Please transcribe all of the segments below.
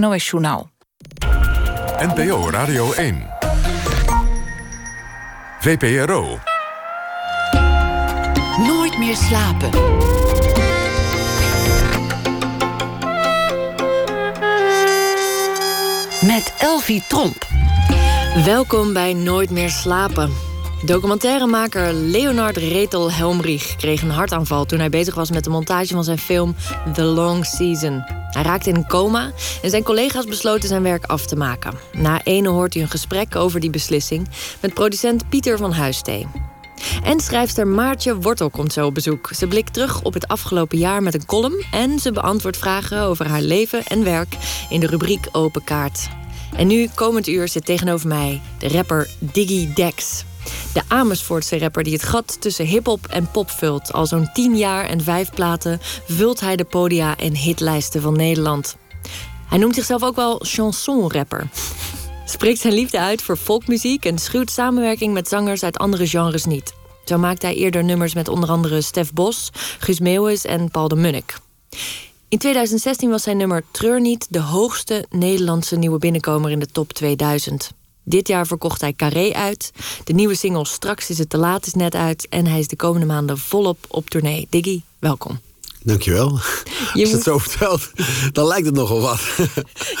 NOS Journaal. NPO Radio 1. VPRO. Nooit meer slapen. Met Elvie Tromp. Welkom bij Nooit meer slapen. Documentairemaker Leonard Retel Helmrich kreeg een hartaanval toen hij bezig was met de montage van zijn film The Long Season. Hij raakte in een coma en zijn collega's besloten zijn werk af te maken. Na ene hoort u een gesprek over die beslissing met producent Pieter van Huistee. En schrijfster Maartje Wortel komt zo op bezoek. Ze blikt terug op het afgelopen jaar met een column en ze beantwoordt vragen over haar leven en werk in de rubriek Open Kaart. En nu, komend uur, zit tegenover mij de rapper Diggy Dex. De Amersfoortse rapper die het gat tussen hip-hop en pop vult. Al zo'n tien jaar en vijf platen vult hij de podia en hitlijsten van Nederland. Hij noemt zichzelf ook wel chansonrapper. Spreekt zijn liefde uit voor folkmuziek en schuwt samenwerking met zangers uit andere genres niet. Zo maakte hij eerder nummers met onder andere Stef Bos, Guus Meeuwis en Paul de Munnik. In 2016 was zijn nummer Treur niet de hoogste Nederlandse nieuwe binnenkomer in de top 2000. Dit jaar verkocht hij Carré uit. De nieuwe single Straks is het te laat is net uit. En hij is de komende maanden volop op tournee. Diggy, welkom. Dankjewel. Je Als je het zo vertelt, dan lijkt het nogal wat.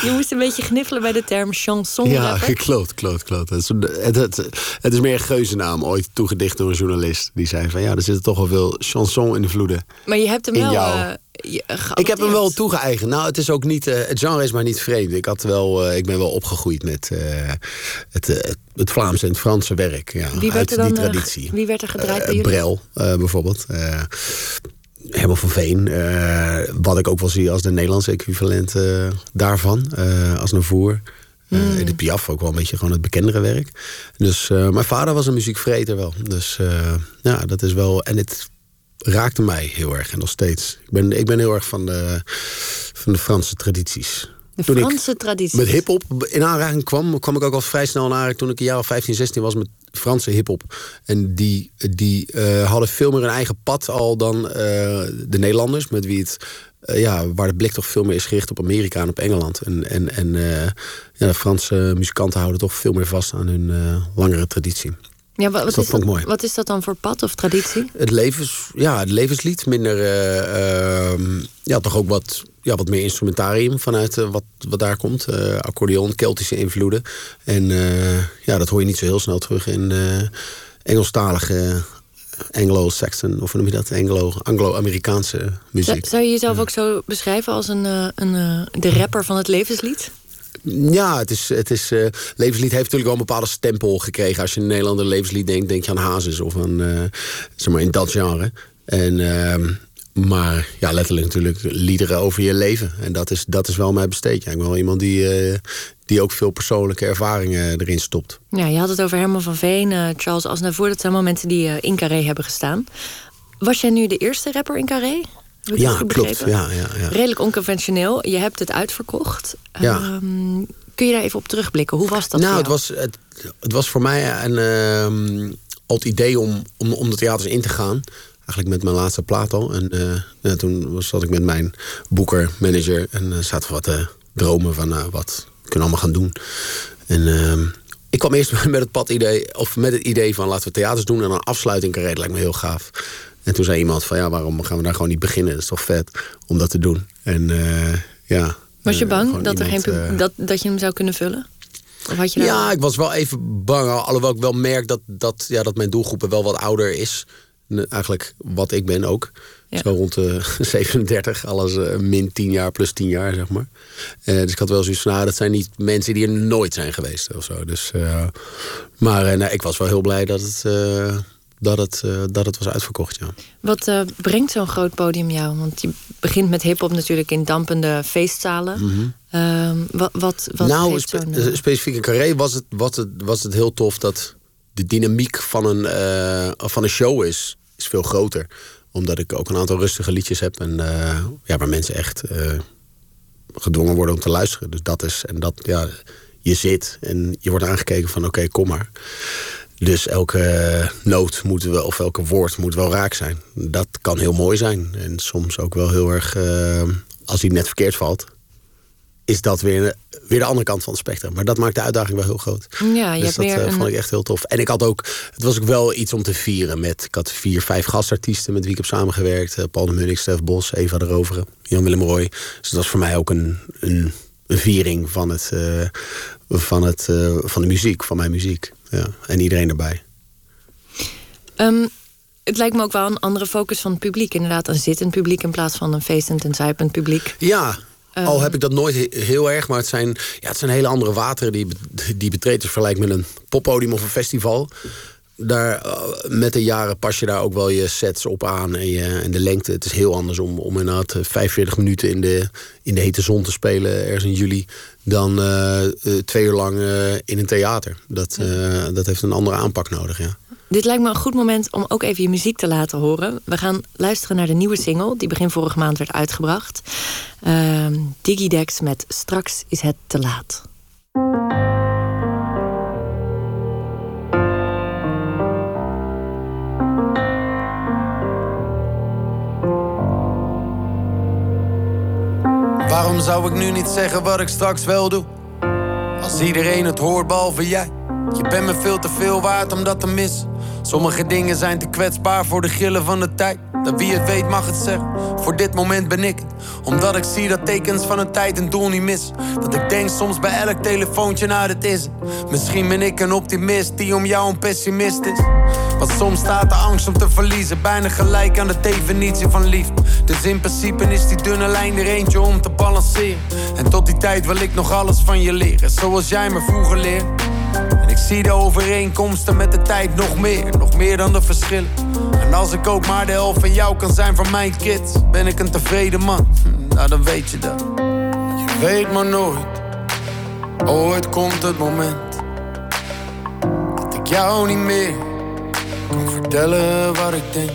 Je moest een beetje gniffelen bij de term chanson. Ja, kloot, kloot, kloot. Het is, het, het, het is meer een geuzennaam, ooit toegedicht door een journalist. Die zei van ja, er zitten toch wel veel chanson-invloeden. Maar je hebt hem wel. Uh, ik heb hem wel toegeëigend. Nou, het is ook niet. Uh, het genre is maar niet vreemd. Ik, had wel, uh, ik ben wel opgegroeid met het, het Vlaamse en het Franse werk. Ja, wie werd uit er dan, die traditie. wie werd er gedraaid bij jullie? Brel, bijvoorbeeld. Helemaal van Veen. Uh, wat ik ook wel zie als de Nederlandse equivalent uh, daarvan. Uh, als Navour. Mm. De Piaf ook wel een beetje gewoon het bekendere werk. Dus mijn vader was een muziekvreter wel. Dus ja, dat is wel... En het raakte mij heel erg en nog steeds. Ik ben, ik ben heel erg van de, van de Franse tradities. De Franse tradities. Met hip-hop in aanraking kwam, kwam ik ook al vrij snel naar toen ik een jaar of 15, 16 was met Franse hip-hop. En die, die uh, hadden veel meer een eigen pad al dan uh, de Nederlanders, met wie het. Uh, ja, waar de blik toch veel meer is gericht op Amerika en op Engeland. En, en, en ja, de Franse muzikanten houden toch veel meer vast aan hun langere traditie. Ja, wat, wat, is dat, mooi. wat is dat dan voor pad of traditie? Het, levens, ja, het levenslied. Minder, uh, ja, toch ook wat, ja, wat meer instrumentarium vanuit uh, wat, wat daar komt. Uh, accordeon, Keltische invloeden. En ja, dat hoor je niet zo heel snel terug in Engelstalige Anglo-Saxon, of hoe noem je dat? Anglo, Anglo-Amerikaanse muziek. Zou je jezelf ook zo beschrijven als een, een, de rapper van het levenslied? Ja, het is, het is, uh, levenslied heeft natuurlijk wel een bepaalde stempel gekregen. Als je in Nederland een levenslied denkt, denk je aan Hazes of aan, uh, zeg maar, in dat genre. En, uh, maar ja, letterlijk natuurlijk liederen over je leven. En dat is, dat is wel mijn besteedje. Ik ben wel iemand die, uh, die ook veel persoonlijke ervaringen erin stopt. Ja, je had het over Herman van Veen, Charles Aznavour. Dat zijn allemaal mensen die in Carré hebben gestaan. Was jij nu de eerste rapper in Carré? Ja, klopt. Ja, ja, ja. Redelijk onconventioneel. Je hebt het uitverkocht. Ja. Um, kun je daar even op terugblikken? Hoe was dat? Nou, het was, het, het, was voor mij een, uh, al het idee om, om, om de theaters in te gaan. Eigenlijk met mijn laatste plaat al. En uh, ja, toen zat ik met mijn boeker, manager. En uh, zaten we wat te dromen van uh, wat we kunnen allemaal gaan doen. En ehm, ik kwam eerst met het pad idee, of met het idee van laten we theaters doen en dan afsluiting carré. lijkt me heel gaaf. En toen zei iemand van ja, waarom gaan we daar gewoon niet beginnen? Dat is toch vet om dat te doen. En uh, ja. Was je eh, bang dat, er geen, uh, dat, dat je hem zou kunnen vullen? Of had je daar... Ja, ik was wel even bang. Alhoewel ik wel merk dat, dat, ja, dat mijn doelgroep wel wat ouder is. Eigenlijk wat ik ben ook. Zo rond de 37, alles uh, min 10 jaar plus 10 jaar, zeg maar. Uh, dus ik had wel zoiets van, nou, dat zijn niet mensen die er nooit zijn geweest of zo. Dus, uh, maar nou, ik was wel heel blij dat het dat het, dat het was uitverkocht. Ja. Wat brengt zo'n groot podium jou? Want je begint met hip-hop natuurlijk in dampende feestzalen. Mm -hmm. uh, wat, wat, wat nou, spe specifiek in Carré was het, was, het, was het heel tof dat de dynamiek van een, van een show is, is veel groter. Omdat ik ook een aantal rustige liedjes heb en ja, waar mensen echt gedwongen worden om te luisteren. Dus dat is, en dat, ja, je zit en je wordt aangekeken van oké, kom maar. Dus elke noot moet wel, of elke woord moet wel raak zijn. Dat kan heel mooi zijn. En soms ook wel heel erg, als hij net verkeerd valt, is dat weer, weer de andere kant van het spectrum. Maar dat maakt de uitdaging wel heel groot. Ja, je dus hebt dat meer eh, vond ik echt heel tof. En ik had ook, het was ook wel iets om te vieren met. Ik had vier, vijf gastartiesten met wie ik heb samengewerkt. Eh, Paul de Munnik, Stef Bos, Eva de Roveren, Jan-Willem Roy. Dus dat was voor mij ook een, een, een viering van, het, eh, van, het, van de muziek, van mijn muziek. Ja. En iedereen erbij. Ehm, het lijkt me ook wel een andere focus van het publiek. Inderdaad, een zittend publiek in plaats van een feestend en zuipend publiek. Ja, Ehm. al heb ik dat nooit he- heel erg, maar het zijn, ja, het zijn hele andere wateren die, die betreedt. Dus vergelijk met een poppodium of een festival. Daar, eh, met de jaren pas je daar ook wel je sets op aan en, je, en de lengte. Het is heel anders om, om inderdaad eh, 45 minuten in de, in de hete zon te spelen, ergens in juli, dan eh, eh, twee uur lang eh, in een theater. Dat, eh, dat heeft een andere aanpak nodig, ja. Dit lijkt me een goed moment om ook even je muziek te laten horen. We gaan luisteren naar de nieuwe single die begin vorige maand werd uitgebracht. Ehm Digidex met Straks is het te laat. Waarom zou ik nu niet zeggen wat ik straks wel doe? Als iedereen het hoort, behalve jij. Je bent me veel te veel waard om dat te missen. Sommige dingen zijn te kwetsbaar voor de grillen van de tijd. Dat wie het weet mag het zeggen. Voor dit moment ben ik het. Omdat ik zie dat tekens van een tijd een doel niet mis. Dat ik denk soms bij elk telefoontje, nou dit is het. Misschien ben ik een optimist die om jou een pessimist is. Want soms staat de angst om te verliezen bijna gelijk aan de definitie van liefde. Dus in principe is die dunne lijn er eentje om te balanceren. En tot die tijd wil ik nog alles van je leren, zoals jij me vroeger leerde. En ik zie de overeenkomsten met de tijd nog meer, nog meer dan de verschillen. En als ik ook maar de helft van jou kan zijn van mijn kids, ben ik een tevreden man. Hm, Nou, dan weet je dat. Je weet maar nooit, ooit komt het moment dat ik jou niet meer kan vertellen wat ik denk.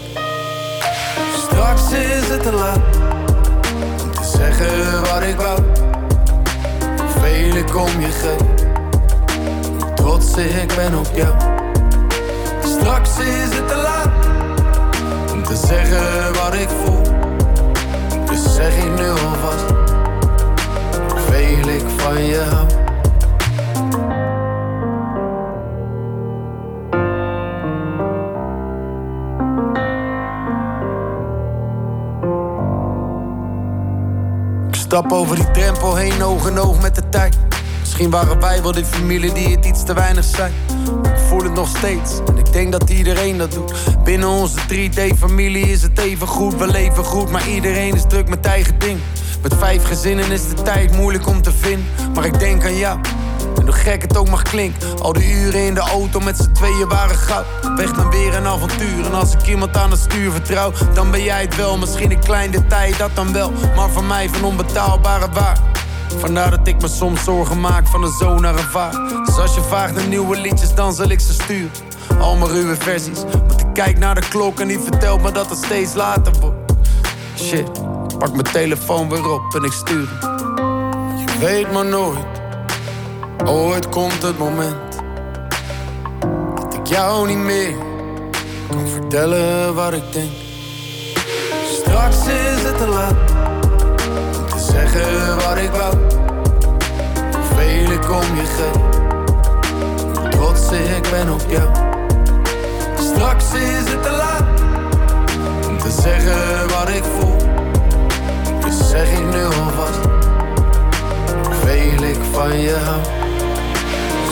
Straks is het te laat om te zeggen wat ik wou. Hoeveel ik om je hoe trots ik ben op jou. Straks is het te laat om te zeggen wat ik voel. Dus zeg ik nu alvast hoeveel ik van je hou. Ik stap over die drempel heen, oog oog met de tijd. Misschien waren wij wel die familie die het iets te weinig zijn. Ik voel het nog steeds en ik denk dat iedereen dat doet. Binnen onze 3D-familie is het even goed, we leven goed, maar iedereen is druk met eigen ding. Met vijf gezinnen is de tijd moeilijk om te vinden, maar ik denk aan jou. En hoe gek het ook mag klinken, al die uren in de auto met z'n tweeën waren goud. Weg naar weer een avontuur, en als ik iemand aan het stuur vertrouw, dan ben jij het wel. Misschien een klein detail, dat dan wel, maar voor mij van onbetaalbare waar. Vandaar dat ik me soms zorgen maak van een zoon naar een vaar. Dus als je vraagt naar nieuwe liedjes, dan zal ik ze sturen. Al mijn ruwe versies. Want ik kijk naar de klok en die vertelt me dat het steeds later wordt. Shit, pak mijn telefoon weer op en ik stuur. Je weet maar nooit, ooit komt het moment. Dat ik jou niet meer kan vertellen wat ik denk. Straks is het te laat zeggen wat ik wou. Hoeveel ik om je geef, hoe trots ik ben op jou. Straks is het te laat om te zeggen wat ik voel. Dus zeg ik nu alvast hoeveel ik van je hou.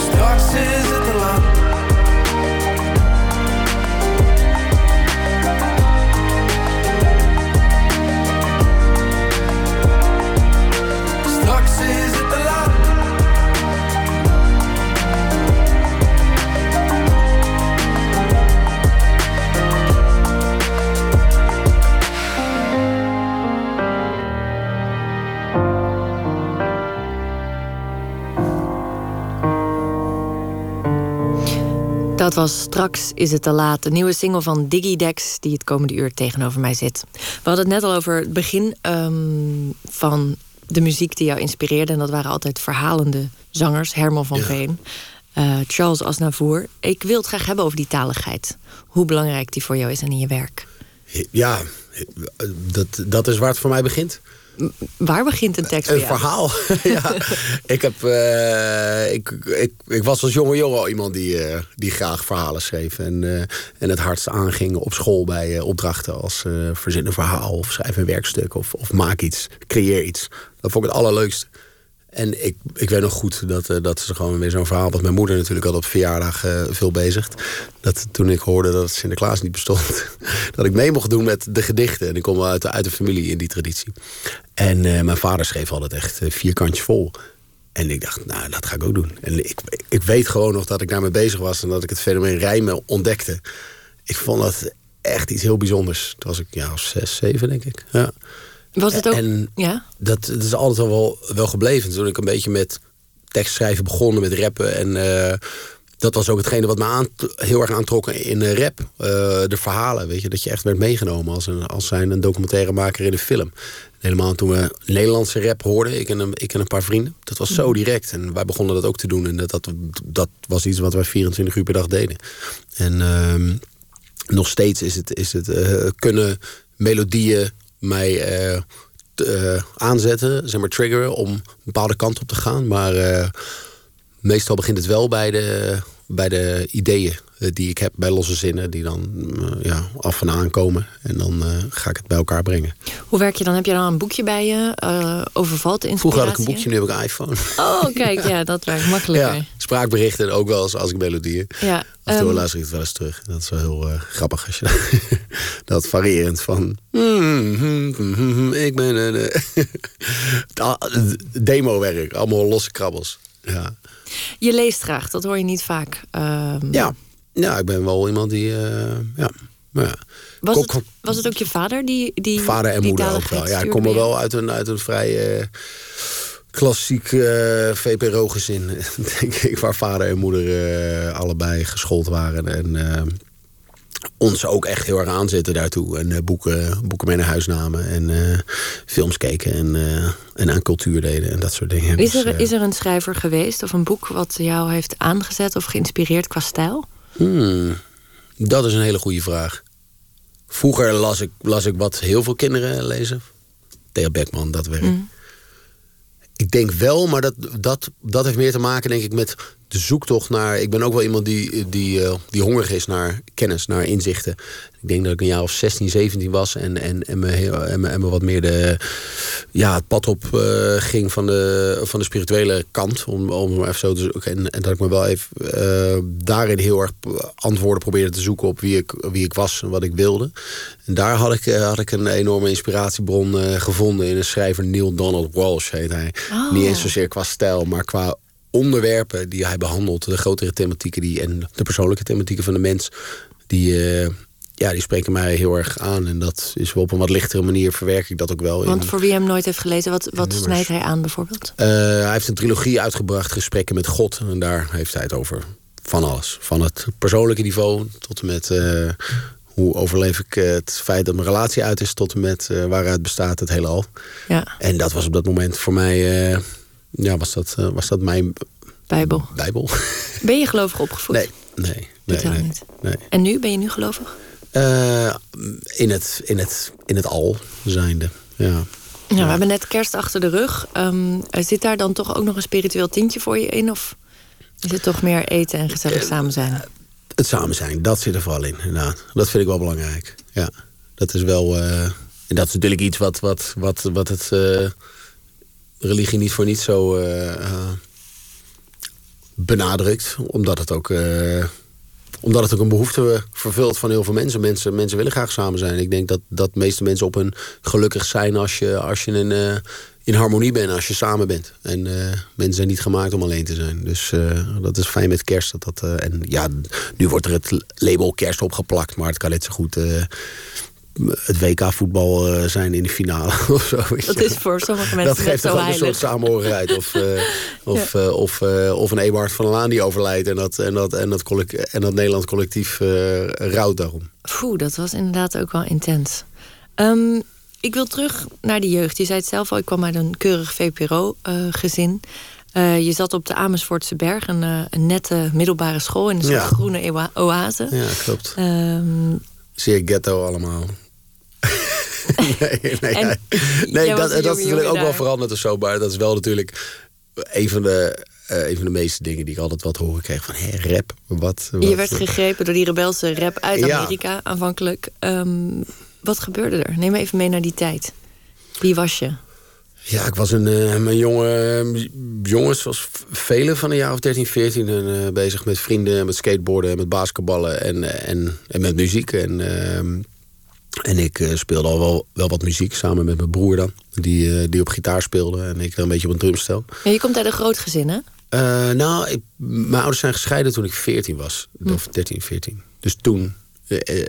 Straks is het te laat. Dat was Straks is het te laat. De nieuwe single van Digidex die het komende uur tegenover mij zit. We hadden het net al over het begin ehm, van de muziek die jou inspireerde. En dat waren altijd verhalende zangers. Herman van Ja. Veen, eh, Charles Aznavour. Ik wil het graag hebben over die taligheid. Hoe belangrijk die voor jou is en in je werk. Ja, dat, dat is waar het voor mij begint. Waar begint een tekst Een verhaal. ja. ik, heb, eh, ik, ik, ik was als jonge jongen al iemand die, eh, die graag verhalen schreef. En, eh, en het hardst aanging op school bij opdrachten als verzin een verhaal of schrijf een werkstuk of, of maak iets, creëer iets. Dat vond ik het allerleukste. En ik, ik weet nog goed dat, eh, dat ze gewoon weer zo'n verhaal... wat mijn moeder natuurlijk al op verjaardag eh, veel bezigt. Dat toen ik hoorde dat Sinterklaas niet bestond... dat ik mee mocht doen met de gedichten. En ik kom wel uit, uit de familie in die traditie. En eh, mijn vader schreef altijd echt eh, vier kantjes vol. En ik dacht, nou, dat ga ik ook doen. En ik, ik weet gewoon nog dat ik daarmee bezig was... en dat ik het fenomeen rijmen ontdekte. Ik vond dat echt iets heel bijzonders. Toen was ik ja, zes, zeven, denk ik. Ja Was het ook... En- ja? dat, dat is altijd wel, wel gebleven. Toen ik een beetje met tekstschrijven begonnen, met rappen. En eh, dat was ook hetgene wat me aan, heel erg aantrok in eh, rap. Eh, de verhalen, weet je. Dat je echt werd meegenomen als, een, als zijn een documentairemaker in een film. Helemaal toen we Nederlandse rap hoorden, ik en, een, ik en een paar vrienden. Dat was zo direct. En wij begonnen dat ook te doen. En dat, dat, dat was iets wat wij 24 uur per dag deden. En ehm, nog steeds is het, is het kunnen melodieën mij eh, eh, aanzetten, zeg maar triggeren om een bepaalde kant op te gaan. Maar eh, meestal begint het wel bij de, bij de ideeën eh, die ik heb, bij losse zinnen, die dan eh, ja, af en aan komen. En dan eh, ga ik het bij elkaar brengen. Hoe werk je dan? Heb je dan een boekje bij je? eh overvalt inspiratie? Vroeger had ik een boekje, nu heb ik een iPhone. Oh, kijk, ja, dat werkt makkelijker. Ja, spraakberichten en ook wel eens als ik melodieën. Ja, Af en toe ehm, luister ik het wel eens terug. Dat is wel heel grappig als je dat variërend van. hmm, hmm, hmm, ik ben een. Demo-werk, allemaal losse krabbels. Ja. Je leest graag, dat hoor je niet vaak. Ehm, ja. Ja, ik ben wel iemand die. eh, ja. Was, Kok- het, was het ook je vader die. die Vader en die moeder ook wel. Ja, ik kom er wel uit een, uit een vrij eh, klassiek eh, VPRO-gezin, denk ik. Waar vader en moeder allebei geschoold waren. En ons ook echt heel erg aanzetten daartoe. En eh, boeken, boeken mee naar huis namen. En eh, films keken. En, eh, en aan cultuur deden. En dat soort dingen. Is Dus, er, is er een schrijver geweest of een boek wat jou heeft aangezet of geïnspireerd qua stijl? Hmm, dat is een hele goede vraag. Vroeger las ik, las ik wat heel veel kinderen lezen. Theo Beckman, dat werk. Ik denk wel, maar dat, dat, dat heeft meer te maken denk ik met de zoektocht naar... Ik ben ook wel iemand die, die, eh, die hongerig is naar kennis, naar inzichten. Ik denk dat ik een jaar of 16, 17 was en, en, en, me, heel- en, me, en me wat meer de, ja, het pad op eh, ging van de, van de spirituele kant. Om, om even zo te zoeken. En, en dat ik me wel even eh, daarin heel erg antwoorden probeerde te zoeken op wie ik, wie ik was en wat ik wilde. En daar had ik, had ik een enorme inspiratiebron gevonden in een schrijver Neil Donald Walsh heet hij. Oh. Niet eens zozeer qua stijl, maar qua onderwerpen die hij behandelt. De grotere thematieken die, en de persoonlijke thematieken van de mens. Die, eh, ja, die spreken mij heel erg aan. En dat is wel op een wat lichtere manier verwerk ik dat ook wel. Want in, voor wie hem nooit heeft gelezen, wat, wat snijdt hij aan bijvoorbeeld? eh, hij heeft een trilogie uitgebracht, Gesprekken met God. En daar heeft hij het over van alles. Van het persoonlijke niveau tot en met eh, hoe overleef ik het feit dat mijn relatie uit is... tot en met waaruit bestaat het heelal. Ja, En dat was op dat moment voor mij... ja, was dat, eh, was dat mijn Bijbel. bijbel? Ben je gelovig opgevoed? Nee, nee, nee. Niet. nee. En nu? Ben je nu gelovig? Eh, in, het, in, het, in het al zijnde, ja. Nou, we hebben net kerst achter de rug. Ehm, zit daar dan toch ook nog een spiritueel tintje voor je in? Of is het toch meer eten en gezellig Eh, samen zijn? Het samen zijn, dat zit er vooral in, inderdaad. Dat vind ik wel belangrijk, ja. Dat is wel... eh, en dat is natuurlijk iets wat, wat, wat, wat het... religie niet voor niet zo eh, eh, benadrukt. Omdat het ook... eh, omdat het ook een behoefte vervult van heel veel mensen. mensen. Mensen willen graag samen zijn. Ik denk dat, dat de meeste mensen op hun gelukkig zijn als je, als je in, in harmonie bent, als je samen bent. En mensen zijn niet gemaakt om alleen te zijn. Dus dat is fijn met kerst. Dat dat, en ja, nu wordt er het label kerst opgeplakt, maar het kan net zo goed. Het WK voetbal eh, zijn in de finale of zo. Dat is voor sommige mensen Dat geeft toch ook een soort samenhorigheid. Of, eh, of, eh, of, of een Eberhard van der Laan die overlijdt. En dat, en dat, en dat, en dat Nederland collectief rouwt daarom. Poeh, dat was inderdaad ook wel intens. Ehm, ik wil terug naar de jeugd. Je zei het zelf al, ik kwam uit een keurig VPRO-gezin. Je zat op de Amersfoortse Berg, een, een nette middelbare school... in een soort Ja. groene oase. Ja, klopt. Ehm, Zeer ghetto allemaal. nee, nee, En dat, een dat is natuurlijk ook wel veranderd of zo. Maar dat is wel natuurlijk een van de, eh, een van de meeste dingen die ik altijd wat horen kreeg. Van, hé, rap, wat? Je wat- werd gegrepen door die rebelse rap uit Ja. Amerika aanvankelijk. Ehm, wat gebeurde er? Neem me even mee naar die tijd. Wie was je? Ja, ik was een, eh, mijn jonge eh, jongens, zoals vele van een jaar of 13, 14... En, eh, bezig met vrienden, met skateboarden, en met basketballen en, eh, en, en met muziek. En, ehm, en ik eh, speelde al wel, wel wat muziek samen met mijn broer dan. Die, eh, die op gitaar speelde en ik dan een beetje op een drumstel. Ja, je komt uit een groot gezin, hè? Eh, nou, ik, mijn ouders zijn gescheiden toen ik 14 was. Of 13, 14. Dus toen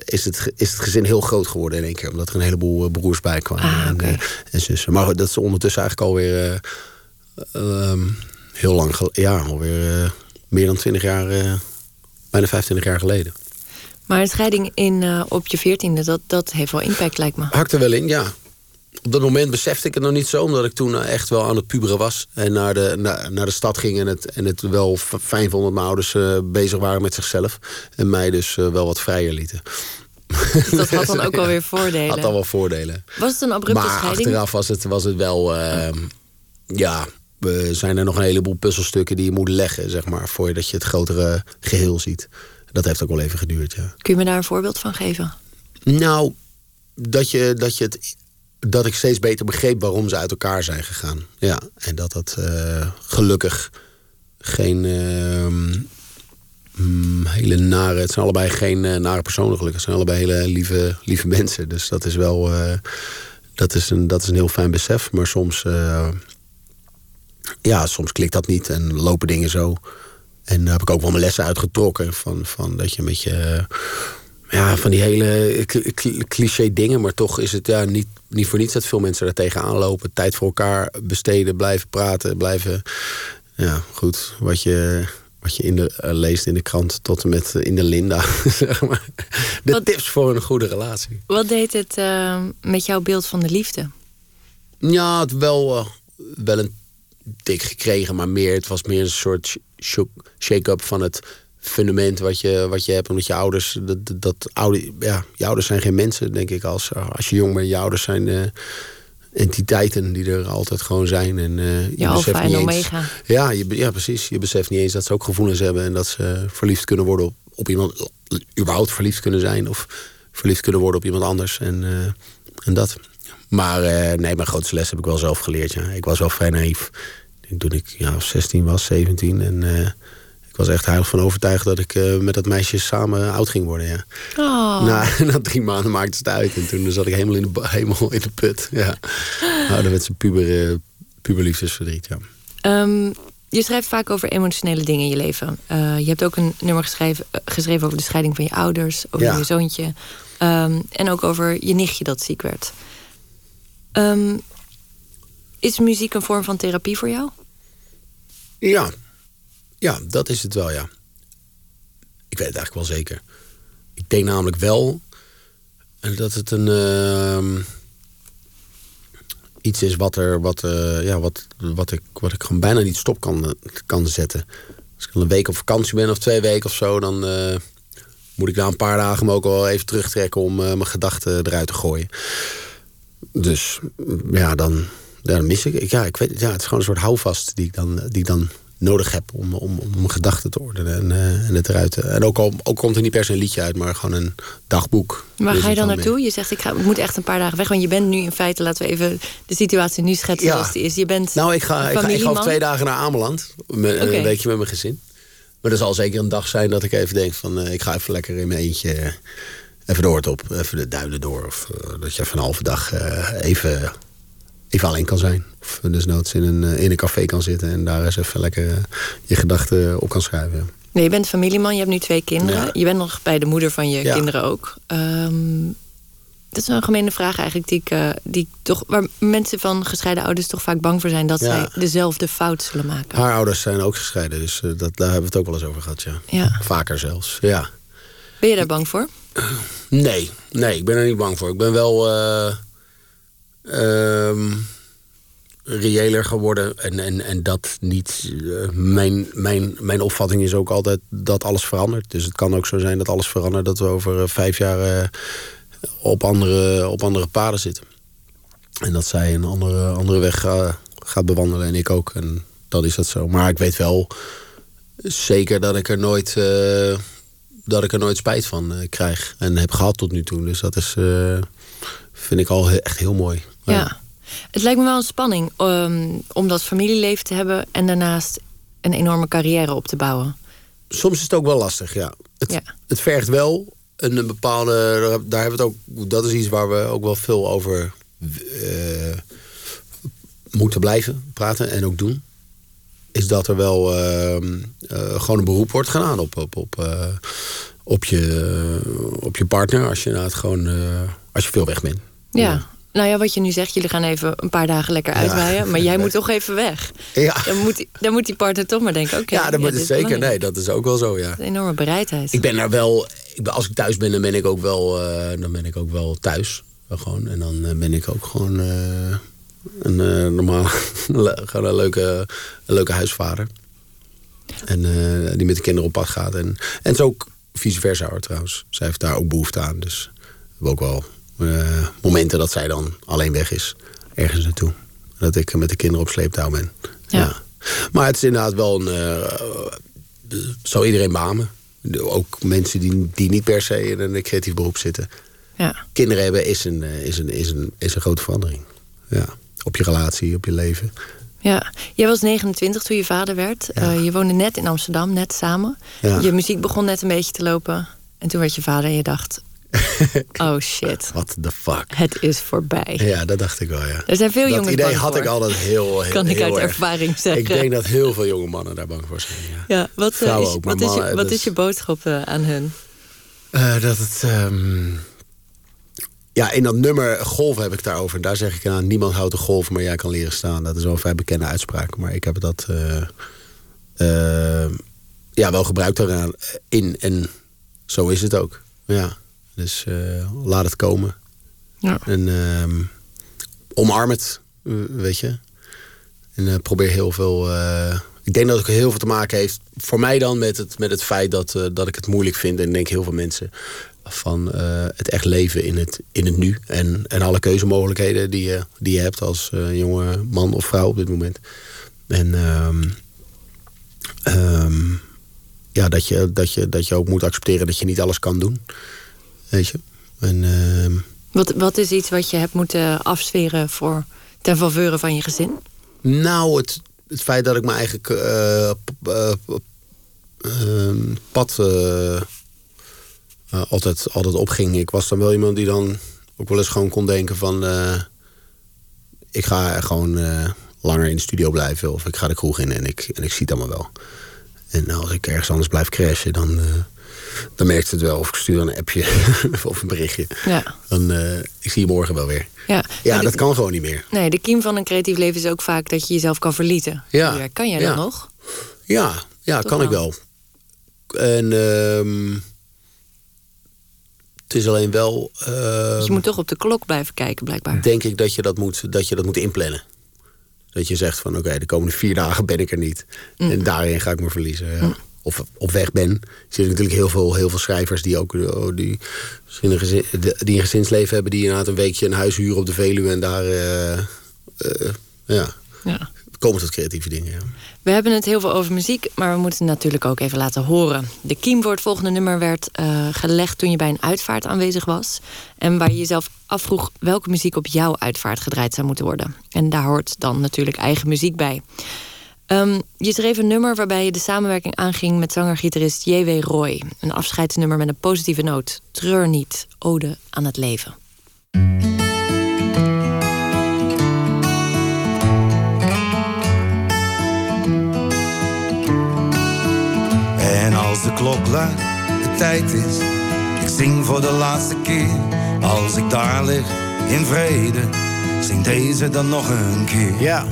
is, het, is het gezin heel groot geworden in één keer. Omdat er een heleboel broers bij kwamen. Ah, en, en zussen. Maar dat is ondertussen eigenlijk alweer ehm, heel lang. Ja, alweer meer dan 20 jaar, bijna 25 jaar geleden. Maar een scheiding in, eh, op je veertiende, dat, dat heeft wel impact, lijkt me. Hakt er wel in, ja. Op dat moment besefte ik het nog niet zo, omdat ik toen eh, echt wel aan het puberen was. En naar de, naar, naar de stad ging en het, en het wel fijn vond dat mijn ouders eh, bezig waren met zichzelf. En mij dus wel wat vrijer lieten. Dat had dan ook wel weer voordelen. Had al wel voordelen. Was het een abrupte maar scheiding? achteraf was het, was het wel, eh, ja, we zijn er nog een heleboel puzzelstukken die je moet leggen, zeg maar, voordat je het grotere geheel ziet. Dat heeft ook wel even geduurd, ja. Kun je me daar een voorbeeld van geven? Nou, dat, je, dat, je het, dat ik steeds beter begreep waarom ze uit elkaar zijn gegaan. Ja, en dat dat eh, gelukkig geen ehm, mm, hele nare... Het zijn allebei geen eh, nare personen gelukkig. Het zijn allebei hele lieve, lieve mensen. Dus dat is wel... eh, dat, is een, dat is een heel fijn besef. Maar soms... ja, soms klikt dat niet en lopen dingen zo. En daar heb ik ook wel mijn lessen uitgetrokken. Van, van dat je met je... Ja, van die hele cl- cl- cliché dingen. Maar toch is het ja, niet, niet voor niets dat veel mensen daar tegenaan lopen. Tijd voor elkaar besteden, blijven praten, blijven... Ja, goed. Wat je, wat je in de, eh, leest in de krant tot en met eh, in de Linda. zeg maar. De Wat- tips voor een goede relatie. Wat deed het eh, met jouw beeld van de liefde? Ja, het wel, wel een tik gekregen, maar meer, het was meer een soort shake-up van het fundament wat je, wat je hebt. Omdat je ouders, dat, dat- oude, ja, je ouders zijn geen mensen, denk ik. Als, als je jong bent, je ouders zijn eh, entiteiten die er altijd gewoon zijn. En, eh, Je alfa en omega. Ja, je, ja, precies. Je beseft niet eens dat ze ook gevoelens hebben en dat ze verliefd kunnen worden op, op iemand, überhaupt verliefd kunnen zijn of verliefd kunnen worden op iemand anders. En, eh, en dat. Maar eh, nee, mijn grootste les heb ik wel zelf geleerd. Ja. Ik was wel vrij naïef. Toen ik ja, 16 was, 17. En eh, ik was echt heilig van overtuigd dat ik eh, met dat meisje samen oud ging worden. Ja. Oh, Na, na drie maanden maakte het uit. En toen zat ik helemaal in de, helemaal in de put. Ja. Nou, zijn puber, eh, puberliefdesverdriet. Ja. Ehm, je schrijft vaak over emotionele dingen in je leven. Je hebt ook een nummer geschreven, geschreven over de scheiding van je ouders, over Ja. je zoontje. ehm, en ook over je nichtje dat ziek werd. Ehm, is muziek een vorm van therapie voor jou? Ja. ja, dat is het wel, ja. Ik weet het eigenlijk wel zeker. Ik denk namelijk wel dat het een. ehm, iets is wat, er, wat, eh, ja, wat, wat, ik, wat ik gewoon bijna niet stop kan, kan zetten. Als ik een week op vakantie ben of twee weken of zo, dan eh, moet ik na een paar dagen me ook wel even terugtrekken om eh, mijn gedachten eruit te gooien. Dus ja, dan, dan mis ik. Ja, ik weet, het, ja, het is gewoon een soort houvast die ik dan, die ik dan nodig heb om, om, om mijn gedachten te ordenen en, eh, en het eruit te. En ook, al, ook komt er niet per se een liedje uit, maar gewoon een dagboek. Waar Dus ga je dan mee. naartoe? Je zegt, ik, ga, ik moet echt een paar dagen weg. Want je bent nu in feite, laten we even de situatie nu schetsen Ja. zoals die is. Je bent Nou, ik ga, ik ga, ik ga familieman. over twee dagen naar Ameland. Met. Een weekje met mijn gezin. Maar er zal zeker een dag zijn dat ik even denk van... eh, ik ga even lekker in mijn eentje eh, even door het op. Even de duinen door. Of eh, dat je even een halve dag eh, even, even alleen kan zijn. Of desnoods in een, eh, in een café kan zitten... en daar eens even lekker eh, je gedachten op kan schrijven. Nee, je bent familieman, je hebt nu twee kinderen. Ja. Je bent nog bij de moeder van je Ja. kinderen ook. Ehm, dat is een gemene vraag eigenlijk, die ik, eh, die ik toch, waar mensen van gescheiden ouders toch vaak bang voor zijn dat Ja. zij dezelfde fout zullen maken. Haar ouders zijn ook gescheiden, dus eh, dat, daar hebben we het ook wel eens over gehad, ja. Ja. Vaker zelfs, ja. Ben je daar bang voor? Nee, nee, ik ben er niet bang voor. Ik ben wel ehm, reëler geworden. En, en, en dat niet. eh, mijn, mijn, mijn opvatting is ook altijd dat alles verandert. Dus het kan ook zo zijn dat alles verandert. Dat we over eh, vijf jaar op, andere, op andere paden zitten. En dat zij een andere, andere weg gaat bewandelen en ik ook. En dat is dat zo. Maar ik weet wel zeker dat ik er nooit, uh, dat ik er nooit spijt van uh, krijg. En heb gehad tot nu toe. Dus dat is, uh, vind ik al echt heel mooi. Ja. ja. Het lijkt me wel een spanning um, om dat familieleven te hebben... en daarnaast een enorme carrière op te bouwen. Soms is het ook wel lastig, ja. Het, ja. het vergt wel een, een bepaalde... Daar hebben we het ook, dat is iets waar we ook wel veel over moeten blijven praten en ook doen is dat er wel ehm, eh, gewoon een beroep wordt gedaan op, op, op, uh, op, je, op je partner als je, het gewoon, uh, als je veel weg bent. Ja. Nou ja, wat je nu zegt, jullie gaan even een paar dagen lekker uitwaaien. Maar jij moet toch even weg. Ja. Dan, moet, dan moet die partner toch maar denken, oké. ja, dat moet het zeker. Nee, dat is ook wel zo, ja. Een enorme bereidheid. Ik ben daar wel... Ik als ik thuis ben, dan ben ik ook wel, dan ben ik ook wel thuis. Gewoon. En dan ben ik ook gewoon een uh, normaal, gewoon een leuke, een leuke huisvader. En uh, die met de kinderen op pad gaat. En, en het is ook vice versa hoor, trouwens. Zij heeft daar ook behoefte aan. Dus we hebben ook wel uh, momenten dat zij dan alleen weg is. Ergens naartoe. Dat ik met de kinderen op sleeptouw ben. Ja. ja. Maar het is inderdaad wel een... zou iedereen beamen. Ook mensen die, die niet per se in een creatief beroep zitten. Ja. Kinderen hebben is een, is, een, is, een, is een grote verandering. Ja op je relatie, op je leven. Ja, jij was 29 toen je vader werd. Uh, je woonde net in Amsterdam, net samen. Ja. Je muziek begon net een beetje te lopen. En toen werd je vader en je dacht... oh shit. What the fuck. Het is voorbij. Ja, dat dacht ik wel, ja. Er zijn veel dat idee had ik altijd heel, heel Kan ik uit erg. ervaring zeggen. Ik denk dat heel veel jonge mannen daar bang voor zijn, ja. ja wat, uh, is, ook, wat, is, je, wat is je boodschap uh, aan hun? dat het... Um, ja, in dat nummer Golf heb ik daarover. Daar zeg ik aan, niemand houdt de golf, maar jij kan leren staan. Dat is wel een vrij bekende uitspraak. Maar ik heb dat uh, uh, ja, wel gebruikt daaraan in. En zo is het ook. Ja, dus uh, laat het komen. Ja. En ehm, omarm het, weet je. En probeer heel veel... ik denk dat het heel veel te maken heeft, voor mij dan, met het, met het feit dat, dat ik het moeilijk vind. En ik denk heel veel mensen van uh, het echt leven in het, in het nu. En, en alle keuzemogelijkheden die je, die je hebt als uh, jonge man of vrouw op dit moment. En um, um, ja, dat je, dat, je, dat je ook moet accepteren dat je niet alles kan doen. Weet je? En, uh, wat, wat is iets wat je hebt moeten afsferen voor ten faveur van je gezin? Nou, het, het feit dat ik me eigenlijk uh, pad uh, altijd, altijd opging. Ik was dan wel iemand die dan ook wel eens gewoon kon denken van... Uh, ik ga gewoon uh, langer in de studio blijven of ik ga de kroeg in en ik, en ik zie het allemaal wel. En als ik ergens anders blijf crashen, dan, dan merkt het wel. Of ik stuur een appje of een berichtje. Ja. Dan, ik zie je morgen wel weer. Ja, ja dat kan gewoon niet meer. Nee, de kiem van een creatief leven is ook vaak dat je jezelf kan verliezen. Ja. Kan jij dat nog? Ja, ja kan ik wel. En... Uh, het is alleen wel. Uh, je moet toch op de klok blijven kijken, blijkbaar. Denk ik dat je dat moet, dat je dat moet inplannen. Dat je zegt van oké, de komende vier dagen ben ik er niet. Mm. En daarin ga ik me verliezen. Ja. Mm. Of op weg ben. Er zitten natuurlijk heel veel, heel veel schrijvers die ook oh, die, een gezin, die een gezinsleven hebben, die inderdaad een weekje een huis huren op de Veluwe en daar uh, uh, ja. ja komen tot creatieve dingen. Ja. We hebben het heel veel over muziek, maar we moeten het natuurlijk ook even laten horen. De kiem voor het volgende nummer werd uh, gelegd toen je bij een uitvaart aanwezig was. En waar je jezelf afvroeg welke muziek op jouw uitvaart gedraaid zou moeten worden. En daar hoort dan natuurlijk eigen muziek bij. Um, je schreef een nummer waarbij je de samenwerking aanging met zanger-gitarist J.W. Roy. Een afscheidsnummer met een positieve noot. Treur niet, ode aan het leven. Als de klok luidt, de tijd is. Ik zing voor de laatste keer, als ik daar lig in vrede. Zing deze dan nog een keer. Ja,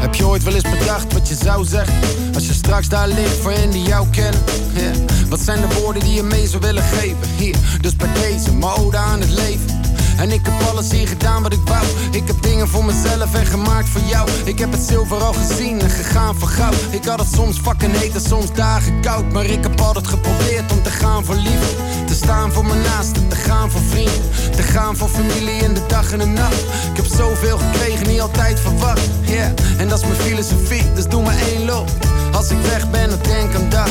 heb je ooit wel eens bedacht wat je zou zeggen? Als je straks daar ligt voor hen die jou kennen. Wat zijn de woorden die je mee zou willen geven? Hier, dus bij deze, mode aan het leven. En ik heb alles hier gedaan wat ik wou. Ik heb dingen voor mezelf en gemaakt voor jou. Ik heb het zilver al gezien en gegaan voor goud. Ik had het soms fucking heet en soms dagen koud. Maar ik heb altijd geprobeerd om te gaan voor liefde. Te staan voor mijn naasten, te gaan voor vrienden. Te gaan voor familie in de dag en de nacht. Ik heb zoveel gekregen, niet altijd verwacht. Yeah, en dat is mijn filosofie, dus doe maar één loop. Als ik weg ben, dan denk aan dat.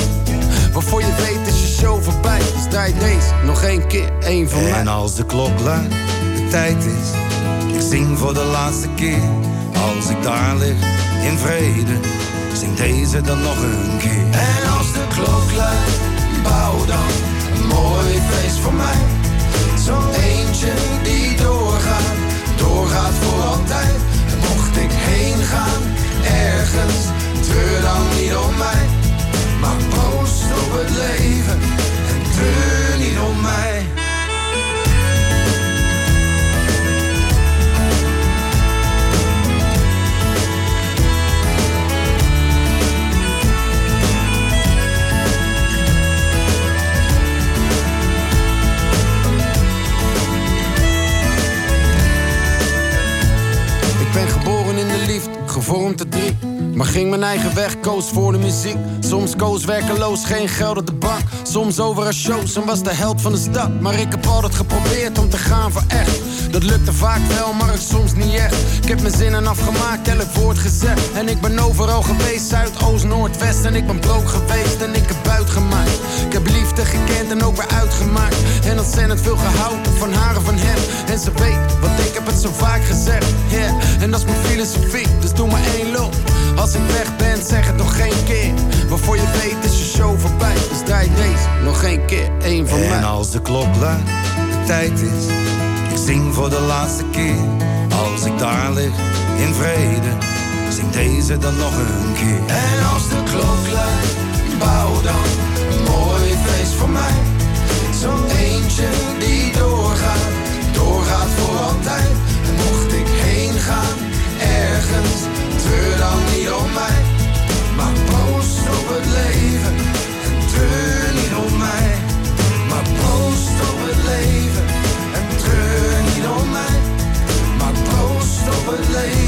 Waarvoor je weet is je show voorbij. Dus draai deze nog één keer, één van mij. En als de klok luidt, de tijd is. Ik zing voor de laatste keer. Als ik daar lig, in vrede. Zing deze dan nog een keer. En als de klok luidt, bouw dan een mooi feest voor mij. Zo'n eentje die doorgaat, doorgaat voor altijd. En mocht ik heen gaan, ergens, treur dan niet om mij. Proost op het leven en treur Maar ging mijn eigen weg, koos voor de muziek. Soms koos werkeloos, geen geld op de bank. Soms over een shows en was de held van de stad. Maar ik heb altijd geprobeerd om te gaan voor echt. Dat lukte vaak wel, maar het soms niet echt. Ik heb mijn zinnen afgemaakt, elk woord gezegd. En ik ben overal geweest, Zuid, Oost, Noord, West. En ik ben broke geweest en ik heb buit gemaakt. Ik heb liefde gekend en ook weer uitgemaakt. En ontzettend veel gehouden van haar en van hem. En ze weet, want ik heb het zo vaak gezegd. Yeah. En dat is mijn filosofie, dus doe maar één loop. Als ik weg ben, zeg het nog geen keer. Waarvoor je weet is je show voorbij. Dus draai deze nog één keer, één van mij. En als de klok luidt, de tijd is. Ik zing voor de laatste keer. Als ik daar lig, in vrede. Zing deze dan nog een keer. En als de klok luidt, bouw dan een mooi feest voor mij. Zo'n eentje die doorgaat, doorgaat voor altijd. En mocht ik heen gaan, ergens, treur dan niet om mij. Maar proost op het leven en treur niet om mij. Maar proost op het leven en treur niet om mij. Maar proost op het leven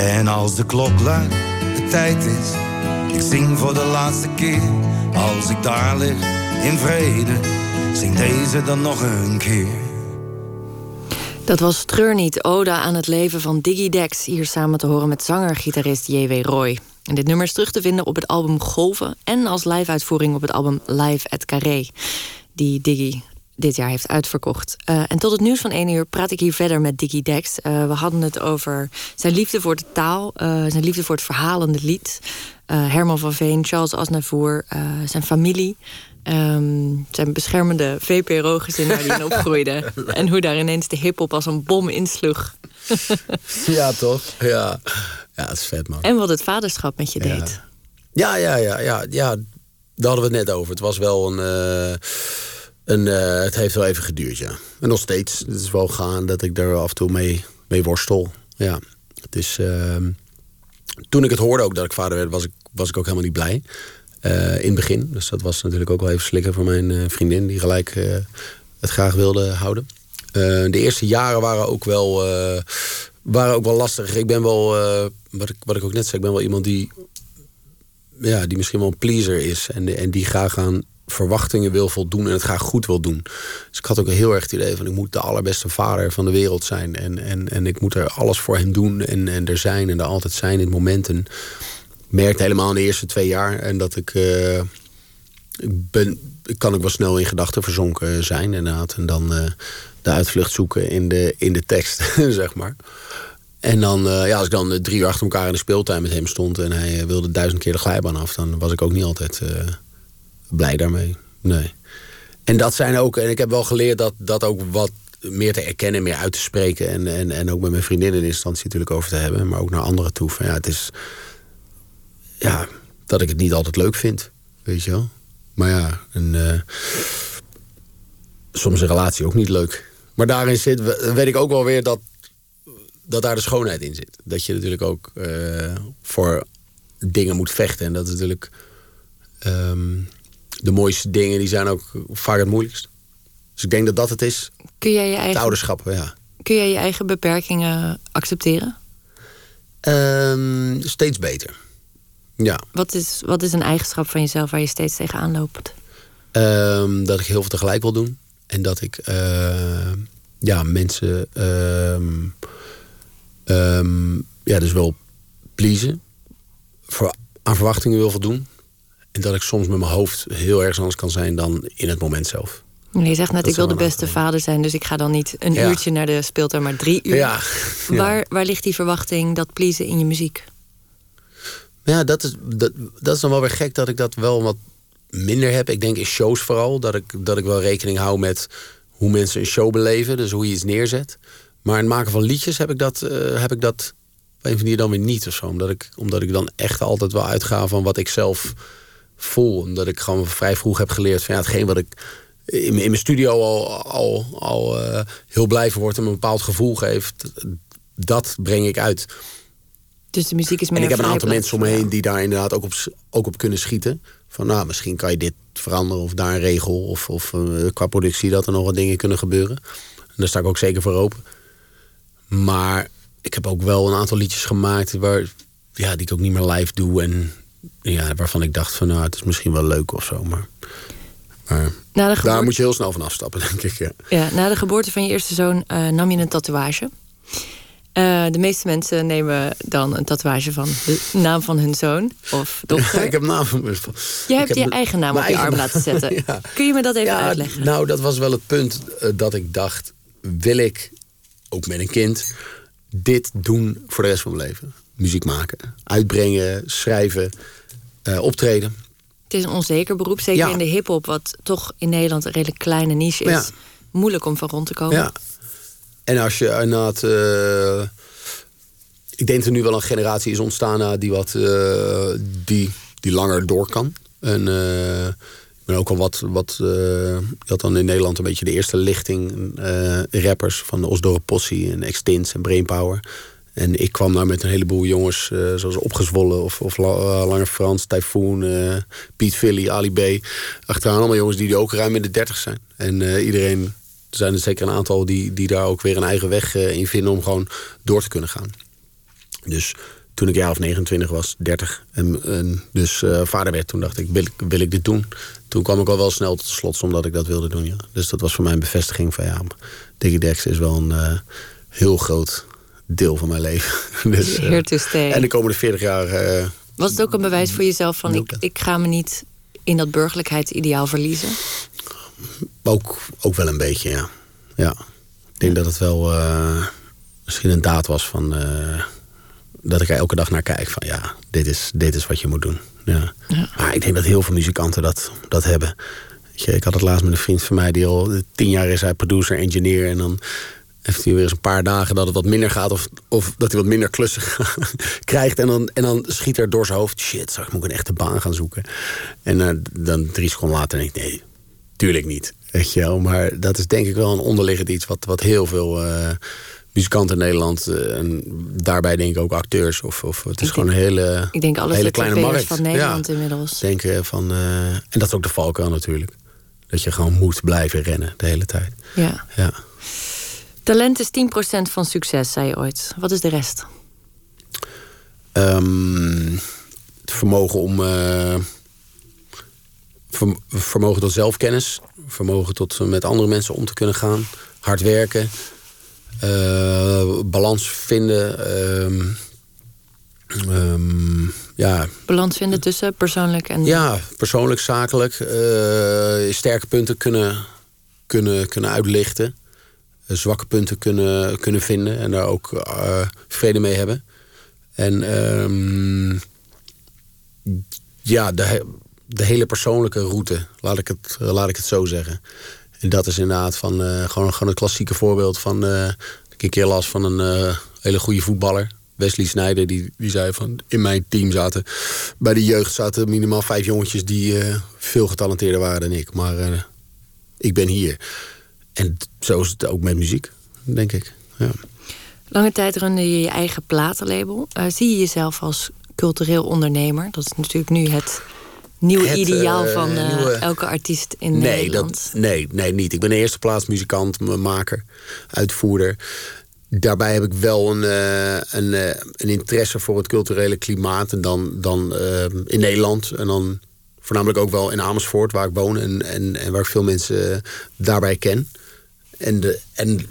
En als de klok luidt, de tijd is. Ik zing voor de laatste keer. Als ik daar lig, in vrede. Zing deze dan nog een keer. Dat was Treur niet, Oda aan het leven van Diggy Dex. Hier samen te horen met zanger-gitarist J.W. Roy. En dit nummer is terug te vinden op het album Golven... en als live-uitvoering op het album Live at Carré... die Diggy dit jaar heeft uitverkocht. Uh, en tot het nieuws van 1 uur praat ik hier verder met Diggy Dex. Uh, we hadden het over zijn liefde voor de taal... Uh, zijn liefde voor het verhalende lied... Herman van Veen, Charles Aznavour, zijn familie... Um, zijn beschermende VPRO-gezin waar hij in opgroeide. en hoe daar ineens de hip-hop als een bom insloeg. ja, toch? Ja. ja, het is vet, man. En wat het vaderschap met je ja. deed. Ja, ja, ja, ja, ja. Daar hadden we het net over. Het was wel een. Een uh, het heeft wel even geduurd, ja. En nog steeds. Het is wel gaan dat ik daar af en toe mee, mee worstel. Ja. Het is. Uh, toen ik het hoorde ook dat ik vader werd, was ik, was ik ook helemaal niet blij. Uh, in het begin. Dus dat was natuurlijk ook wel even slikken voor mijn uh, vriendin, die gelijk het graag wilde houden. de eerste jaren waren ook wel, waren ook wel lastig. Ik ben wel, wat, ik, wat ik ook net zei, ik ben wel iemand die, ja, die misschien wel een pleaser is. En, en die graag aan verwachtingen wil voldoen en het graag goed wil doen. Dus ik had ook heel erg het idee van ik moet de allerbeste vader van de wereld zijn. En, en, en ik moet er alles voor hem doen en, en er zijn en er altijd zijn in het moment. En, merkte helemaal in de eerste twee jaar. En dat ik. Uh, ik ben, ik kan ook wel snel in gedachten verzonken zijn, inderdaad. En dan uh, de uitvlucht zoeken in de, in de tekst, zeg maar. En dan, uh, ja, als ik dan drie uur achter elkaar in de speeltuin met hem stond en hij wilde duizend keer de glijbaan af, dan was ik ook niet altijd blij daarmee. Nee. En dat zijn ook, en ik heb wel geleerd dat dat ook wat meer te erkennen, meer uit te spreken. En, en, en ook met mijn vriendin in instantie natuurlijk over te hebben, maar ook naar anderen toe. Van, ja, het is ja, dat ik het niet altijd leuk vind. Weet je wel? Maar ja, uh, soms een relatie ook niet leuk. Maar daarin zit, weet ik ook wel weer dat, dat daar de schoonheid in zit. Dat je natuurlijk ook uh, voor dingen moet vechten. En dat is natuurlijk... Um, de mooiste dingen die zijn ook vaak het moeilijkst. Dus ik denk dat dat het is. Kun jij je eigen, het ouderschap, ja. Kun jij je eigen beperkingen accepteren? Um, steeds beter. Ja. Wat is, wat is een eigenschap van jezelf waar je steeds tegenaan loopt? Um, dat ik heel veel tegelijk wil doen. En dat ik uh, ja, mensen um, ja, dus wel pleasen. Voor, aan verwachtingen wil voldoen. En dat ik soms met mijn hoofd heel erg anders kan zijn dan in het moment zelf. Je zegt net, ik wil de beste vader zijn, dus ik ga dan niet een uurtje naar de speeltuin, maar drie uur. Ja. Waar, waar ligt die verwachting, dat pleasen in je muziek? Ja, dat is, dat, dat is dan wel weer gek dat ik dat wel wat minder heb. Ik denk in shows vooral, dat ik, dat ik wel rekening hou met hoe mensen een show beleven, dus hoe je iets neerzet. Maar in het maken van liedjes heb ik dat, uh, heb ik dat op een of andere dan weer niet of zo. Omdat ik, omdat ik dan echt altijd wel uitga van wat ik zelf voel. Omdat ik gewoon vrij vroeg heb geleerd van ja, hetgeen wat ik in, in mijn studio al, al, al uh, heel blij word en een bepaald gevoel geeft, dat breng ik uit. Dus de muziek is meer En ik heb een aantal mensen om me heen die daar inderdaad ook op, ook op kunnen schieten. Van nou, misschien kan je dit veranderen of daar een regel. Of, of uh, qua productie dat er nog wat dingen kunnen gebeuren. En daar sta ik ook zeker voor open. Maar ik heb ook wel een aantal liedjes gemaakt waar, ja, die ik ook niet meer live doe. En ja, waarvan ik dacht van nou, het is misschien wel leuk of zo. Maar, maar geboorte... daar moet je heel snel van afstappen, denk ik. Ja. ja na de geboorte van je eerste zoon uh, nam je een tatoeage. Uh, de meeste mensen nemen dan een tatoeage van de naam van hun zoon of dochter. ik heb naam van mijn Je hebt je eigen naam op je arm laten zetten. ja. Kun je me dat even ja, uitleggen? Nou, dat was wel het punt uh, dat ik dacht... wil ik, ook met een kind, dit doen voor de rest van mijn leven? Muziek maken, uitbrengen, schrijven, optreden. Het is een onzeker beroep, zeker ja. in de hip-hop, wat toch in Nederland een redelijk kleine niche is. Ja. Moeilijk om van rond te komen. Ja. En als je inderdaad. Uh, ik denk dat er nu wel een generatie is ontstaan uh, die, wat, uh, die, die langer door kan. En ik ben ook al wat. wat je had dan in Nederland een beetje de eerste lichting rappers van de Osdorp Possie en Extins en Brainpower. En ik kwam daar met een heleboel jongens, uh, zoals Opgezwollen of, of uh, Lange Frans, Typhoon, uh, Piet Philly, Ali B. Achteraan allemaal jongens die ook ruim in de dertig zijn. En iedereen, er zijn er zeker een aantal die, die daar ook weer een eigen weg in vinden om gewoon door te kunnen gaan. Dus toen ik jaar of 29 was, 30, en, en dus vader werd, toen dacht ik wil, ik dit doen? Toen kwam ik al wel snel tot slot, omdat ik dat wilde doen. Ja. Dus dat was voor mij een bevestiging van ja, Dex is wel een heel groot deel van mijn leven. dus, uh, Here to stay. En de komende 40 jaar. Uh, Was het ook een bewijs voor jezelf van ik, ik ga me niet in dat burgerlijkheidsideaal verliezen? Ook, ook wel een beetje, ja. ja. Ik denk dat het wel uh, misschien een daad was van dat ik er elke dag naar kijk van ja, dit is, dit is wat je moet doen. Ja. ja. Maar ik denk dat heel veel muzikanten dat, dat hebben. Je, ik had het laatst met een vriend van mij die al tien jaar is hij producer, engineer en dan heeft hij weer eens een paar dagen dat het wat minder gaat... of, of dat hij wat minder klussen krijgt. En dan, en dan schiet er door zijn hoofd... shit, straks moet ik een echte baan gaan zoeken. En uh, dan drie seconden later denk ik... nee, tuurlijk niet. Weet je wel. Maar dat is denk ik wel een onderliggend iets... wat, wat heel veel uh, muzikanten in Nederland... Uh, en daarbij denk ik ook acteurs... of, of het is ik gewoon denk, een hele, ik denk alle hele kleine markt. van Nederland ja, inmiddels. Denken van, en dat is ook de valkuil natuurlijk. Dat je gewoon moet blijven rennen de hele tijd. Ja. ja. Talent is 10% van succes, zei je ooit. Wat is de rest? Um, het vermogen om. Uh, vermogen tot zelfkennis. Vermogen tot met andere mensen om te kunnen gaan. Hard werken. Uh, balans vinden. Um, um, ja. Balans vinden tussen persoonlijk en. Ja, persoonlijk, zakelijk. Uh, sterke punten kunnen, kunnen, kunnen uitlichten zwakke punten kunnen, kunnen vinden en daar ook uh, vrede mee hebben. En um, ja, de, de hele persoonlijke route, laat ik het, laat ik het zo zeggen. En dat is inderdaad van, gewoon, gewoon een klassieke voorbeeld van... Ik een keer las van een hele goede voetballer. Wesley Snijder, die, die zei van... in mijn team zaten... bij de jeugd zaten minimaal vijf jongetjes... die veel getalenteerder waren dan ik. Maar ik ben hier. En zo is het ook met muziek, denk ik. Ja. Lange tijd runde je je eigen platenlabel. Uh, zie je jezelf als cultureel ondernemer? Dat is natuurlijk nu het nieuwe het, ideaal van nieuwe... elke artiest in nee, Nederland. Dat, nee, nee, niet. Ik ben in de eerste plaats muzikant, maker, uitvoerder daarbij heb ik wel een, een, een, interesse voor het culturele klimaat. En dan, dan in Nederland. En dan voornamelijk ook wel in Amersfoort, waar ik woon. En, en, en waar ik veel mensen daarbij ken. En, de, en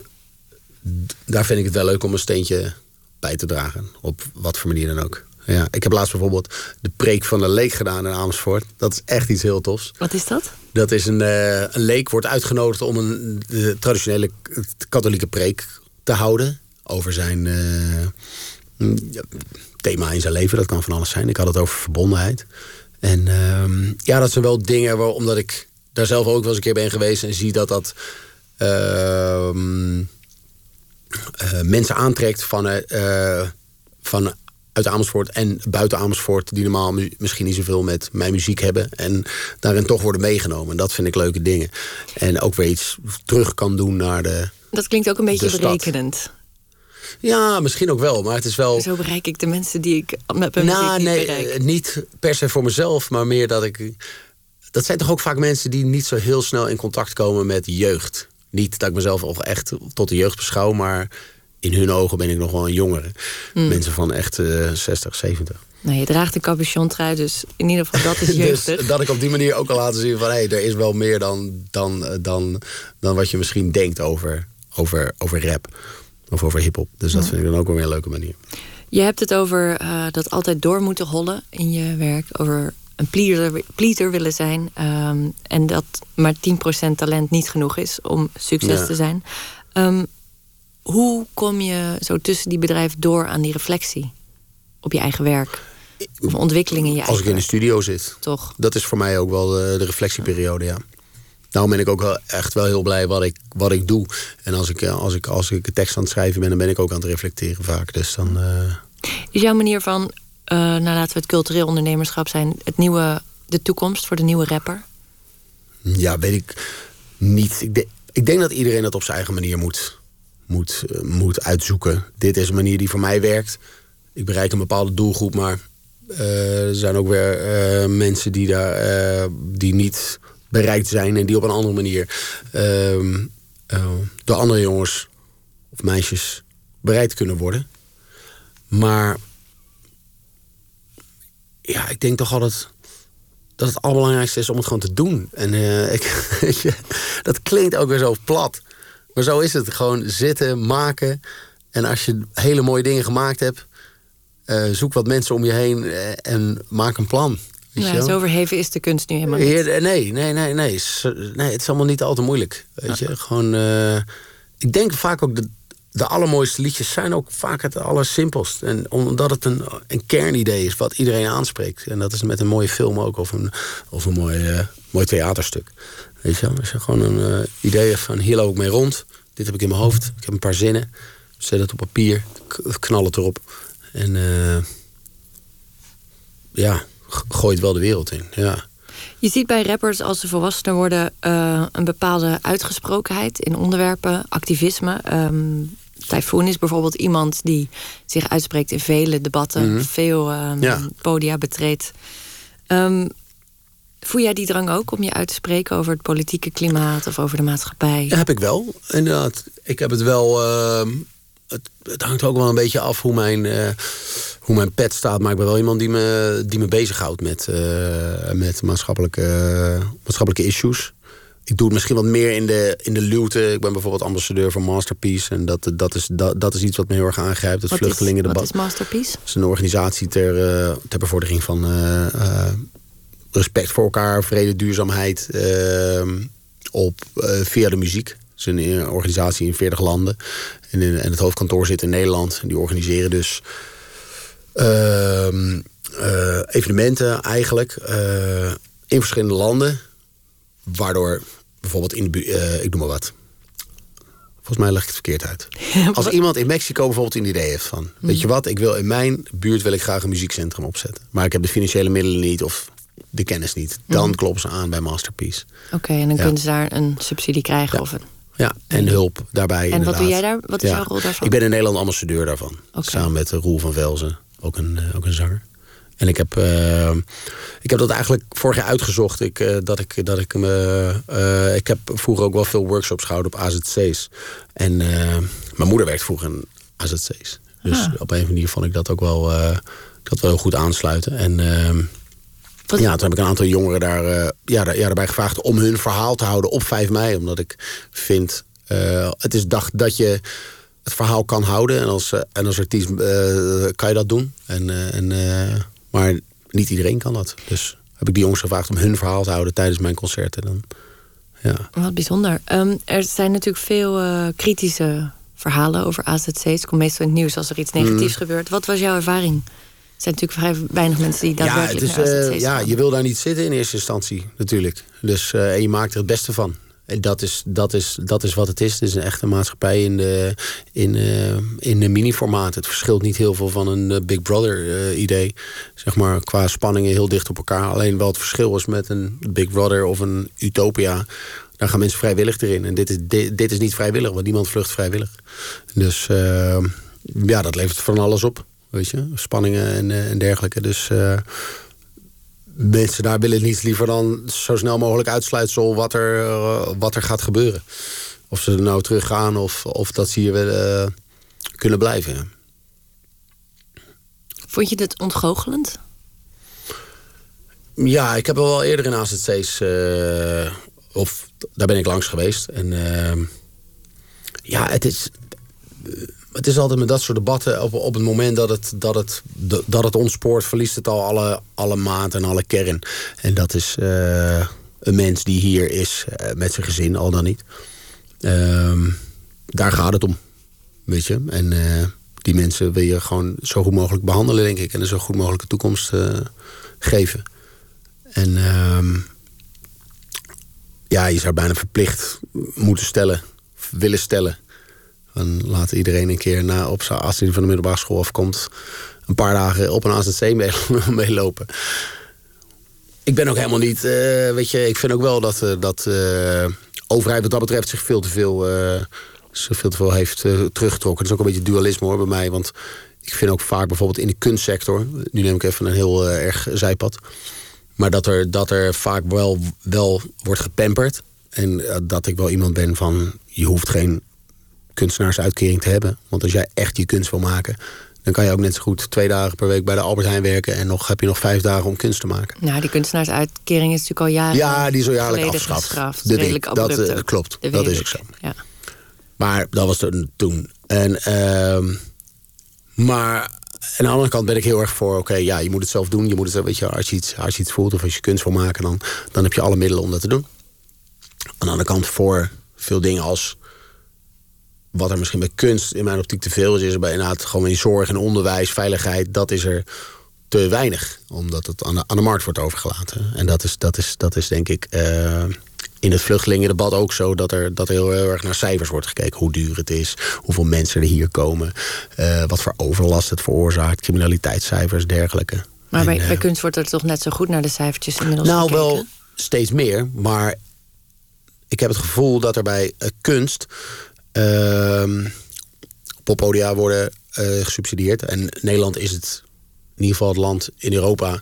daar vind ik het wel leuk om een steentje bij te dragen. Op wat voor manier dan ook. Ja, ik heb laatst bijvoorbeeld de preek van de leek gedaan in Amersfoort. Dat is echt iets heel tofs. Wat is dat? Dat is een, een leek, wordt uitgenodigd om een de traditionele katholieke preek te houden over zijn uh, thema in zijn leven. Dat kan van alles zijn. Ik had het over verbondenheid. En uh, ja, dat zijn wel dingen waar, omdat ik daar zelf ook wel eens een keer ben geweest en zie dat dat uh, mensen aantrekt van, uh, van uit Amersfoort en buiten Amersfoort... die normaal misschien niet zoveel met mijn muziek hebben... en daarin toch worden meegenomen. En dat vind ik leuke dingen. En ook weer iets terug kan doen naar de Dat klinkt ook een beetje berekenend. Ja, misschien ook wel, maar het is wel... Zo bereik ik de mensen die ik met mijn nou, muziek nee, bereik. niet per se voor mezelf, maar meer dat ik... Dat zijn toch ook vaak mensen die niet zo heel snel in contact komen met jeugd. Niet dat ik mezelf al echt tot de jeugd beschouw, maar in hun ogen ben ik nog wel een jongere. Hmm. Mensen van echt uh, 60, 70. Nou, je draagt een capuchon trui, dus in ieder geval dat is jeugdig. dus dat ik op die manier ook al laten zien van... hé, hey, er is wel meer dan, dan, dan, dan wat je misschien denkt over, over, over rap. Of over hip-hop. Dus dat Ja. vind ik dan ook wel weer een leuke manier. Je hebt het over eh, dat altijd door moeten hollen in je werk. Over een pleaser, willen zijn. ehm, en dat maar 10% talent niet genoeg is om succes Ja. te zijn. Ehm, hoe kom je zo tussen die bedrijven door aan die reflectie op je eigen werk? Of ontwikkeling in je eigen Als ik in de studio zit. Toch? Dat is voor mij ook wel de, de reflectieperiode, ja. Daarom ben ik ook wel echt wel heel blij wat ik, wat ik doe. En als ik, eh, als, ik, als ik een tekst aan het schrijven ben, dan ben ik ook aan het reflecteren vaak. Dus dan... eh, Is jouw manier van, eh, nou laten we het cultureel ondernemerschap zijn, het nieuwe, de toekomst voor de nieuwe rapper? Ja, weet ik niet. Ik, ik denk dat iedereen dat op zijn eigen manier moet, moet, eh, moet uitzoeken. Dit is een manier die voor mij werkt. Ik bereik een bepaalde doelgroep, maar eh, er zijn ook weer mensen die, daar, die niet bereikt zijn en die op een andere manier ehm, eh, door andere jongens of meisjes bereikt kunnen worden. Maar ja, ik denk toch altijd dat het allerbelangrijkste is om het gewoon te doen. En eh, ik, dat klinkt ook weer zo plat. Maar zo is het. Gewoon zitten, maken. En als je hele mooie dingen gemaakt hebt... eh, zoek wat mensen om je heen eh, en maak een plan. Nou, wel? zo verheven is de kunst nu helemaal niet. Heer- nee, nee, nee, nee. Nee. Het is allemaal niet al te moeilijk. Weet je, gewoon. ik denk vaak ook de, de allermooiste liedjes zijn ook vaak het allersimpelst. En omdat het een, een kernidee is wat iedereen aanspreekt. En dat is met een mooie film ook, of een, of een mooi, eh, mooi theaterstuk. Weet je, wel? als je gewoon een eh, idee van hier loop ik mee rond. Dit heb ik in mijn hoofd. Ik heb een paar zinnen. Zet het op papier. Knal het erop. En eh, ja, gooi het wel de wereld in. Ja. Je ziet bij rappers als ze volwassener worden een bepaalde uitgesprokenheid in onderwerpen, activisme. Ehm Typhoon is bijvoorbeeld iemand die zich uitspreekt in vele debatten, Mhm. veel Ja. podia betreedt. Ehm, voel jij die drang ook om je uit te spreken over het politieke klimaat of over de maatschappij? Ja, heb ik wel, inderdaad. Ik heb het wel. ehm, het, het hangt ook wel een beetje af hoe mijn, eh, hoe mijn pet staat. Maar ik ben wel iemand die me, die me bezighoudt met, eh, met maatschappelijke, maatschappelijke issues. Ik doe het misschien wat meer in de, in de luwte. Ik ben bijvoorbeeld ambassadeur van Masterpiece. En dat, dat, is, dat, dat is iets wat me heel erg aangrijpt. Het wat, is, vluchtelingendebat. wat is Masterpiece? Het is een organisatie ter, eh, ter bevordering van eh, eh, respect voor elkaar, vrede, duurzaamheid op, via de muziek. Het is een organisatie in 40 landen. En, in- en het hoofdkantoor zit in Nederland. En die organiseren dus ehm, eh, evenementen eigenlijk in verschillende landen. Waardoor bijvoorbeeld in de eh, ik noem maar wat. Volgens mij leg ik het verkeerd uit. Als iemand in Mexico bijvoorbeeld een idee heeft van... weet je wat, ik wil in mijn buurt wil ik graag een muziekcentrum opzetten. Maar ik heb de financiële middelen niet of de kennis niet. Dan kloppen ze aan bij Masterpiece. Oké, en dan Ja. kunnen ze daar een subsidie krijgen Ja. of een... Ja, en hulp daarbij En wat doe jij daar? Wat is jouw rol daarvan? Ik ben in Nederland ambassadeur daarvan. Samen met Roel van Velzen, ook een, eh, ook een zanger. En ik heb, eh, ik heb dat eigenlijk vorig jaar uitgezocht. Ik, eh, dat ik, dat ik, me, eh, ik heb vroeger ook wel veel workshops gehouden op AZC's. En mijn moeder werkt vroeger in AZC's. Dus Ah. op een manier vond ik dat ook wel, dat wel heel goed aansluiten. En ehm, Wat- ja, toen heb ik een aantal jongeren daar, ja, daar, ja, daarbij gevraagd om hun verhaal te houden op 5 mei. Omdat ik vind, het is dag dat je het verhaal kan houden. En als, en als artiest kan je dat doen. En, en, maar niet iedereen kan dat. Dus heb ik die jongens gevraagd om hun verhaal te houden tijdens mijn concerten. Dan, ja. Wat bijzonder. Ehm, er zijn natuurlijk veel eh, kritische verhalen over AZC's. Het komt meestal in het nieuws als er iets negatiefs Mm. gebeurt. Wat was jouw ervaring? Er zijn natuurlijk vrij weinig mensen die Ja, het daadwerkelijk is, naar eh, ja, je wil daar niet zitten in eerste instantie, natuurlijk. Dus, eh, en je maakt er het beste van. Dat is, dat, is, dat is wat het is. Het is een echte maatschappij in de, in, eh, in de mini-formaat. Het verschilt niet heel veel van een eh, Big Brother-idee. zeg maar qua spanningen heel dicht op elkaar. Alleen wel het verschil is met een Big Brother of een Utopia. Daar gaan mensen vrijwillig erin. En dit is, dit, is niet vrijwillig, want niemand vlucht vrijwillig. Dus eh, ja, dat levert van alles op. Weet je, spanningen en, eh, en dergelijke. Dus eh, mensen daar willen niets liever dan zo snel mogelijk uitsluitsel wat er, eh, wat er gaat gebeuren. Of ze er nou teruggaan of, of dat ze hier willen, eh, kunnen blijven. ja. Vond je dit ontgoochelend? Ja, ik heb er wel eerder in AZC's, eh, of daar ben ik langs geweest. En ehm, ja, het is, het is altijd met dat soort debatten, op, op het moment dat het, dat, het, dat het ontspoort, verliest het al alle, alle maat en alle kern. En dat is eh, een mens die hier is eh, met zijn gezin, al dan niet. Ehm, daar gaat het om, weet je. En eh, die mensen wil je gewoon zo goed mogelijk behandelen, denk ik. En een zo goed mogelijke toekomst geven. En ehm, ja, je zou bijna verplicht moeten stellen, willen stellen. En laat iedereen een keer na, op, z'n- als van de middelbare school afkomt, een paar dagen op een AZC mee- meelopen. Ik ben ook helemaal niet, eh, weet je, ik vind ook wel dat, eh, dat eh, overheid wat dat betreft zich veel te veel, zich veel, te veel heeft teruggetrokken. Dat is ook een beetje dualisme hoor bij mij, want ik vind ook vaak bijvoorbeeld in de kunstsector, nu neem ik even een heel erg zijpad, maar dat er, dat er vaak wel, wel wordt gepamperd. En dat ik wel iemand ben van, je hoeft geen kunstenaarsuitkering te hebben. Want als jij echt je kunst wil maken... dan kan je ook net zo goed twee dagen per week bij de Albert Heijn werken... en nog heb je nog vijf dagen om kunst te maken. Nou, die kunstenaarsuitkering is natuurlijk al jaren Ja, die is al jaarlijk geleden afgeschaft. gestraft. Dat weet Redelijk. Dat, eh, klopt. Dat is ook zo. Ja. Maar dat was toen. En, ehm, maar aan de andere kant ben ik heel erg voor... oké, ja, je moet het zelf doen. Je moet het, weet je, als, je iets, als je iets voelt of als je kunst wil maken... Dan, dan heb je alle middelen om dat te doen. Aan de andere kant voor veel dingen als... wat er misschien bij kunst in mijn optiek te veel is... is er bij inderdaad gewoon in zorg en onderwijs, veiligheid... dat is er te weinig, omdat het aan de, aan de markt wordt overgelaten. En dat is, dat is, dat is denk ik eh, in het vluchtelingendebat ook zo... Dat er, dat er heel, heel erg naar cijfers wordt gekeken. Hoe duur het is, hoeveel mensen er hier komen... eh, wat voor overlast het veroorzaakt, criminaliteitscijfers, dergelijke. Maar En, bij, eh, bij kunst wordt er toch net zo goed naar de cijfertjes inmiddels nou, gekeken? wel steeds meer. Maar ik heb het gevoel dat er bij kunst... ehm, poppodia worden eh, gesubsidieerd. En Nederland is het in ieder geval het land in Europa...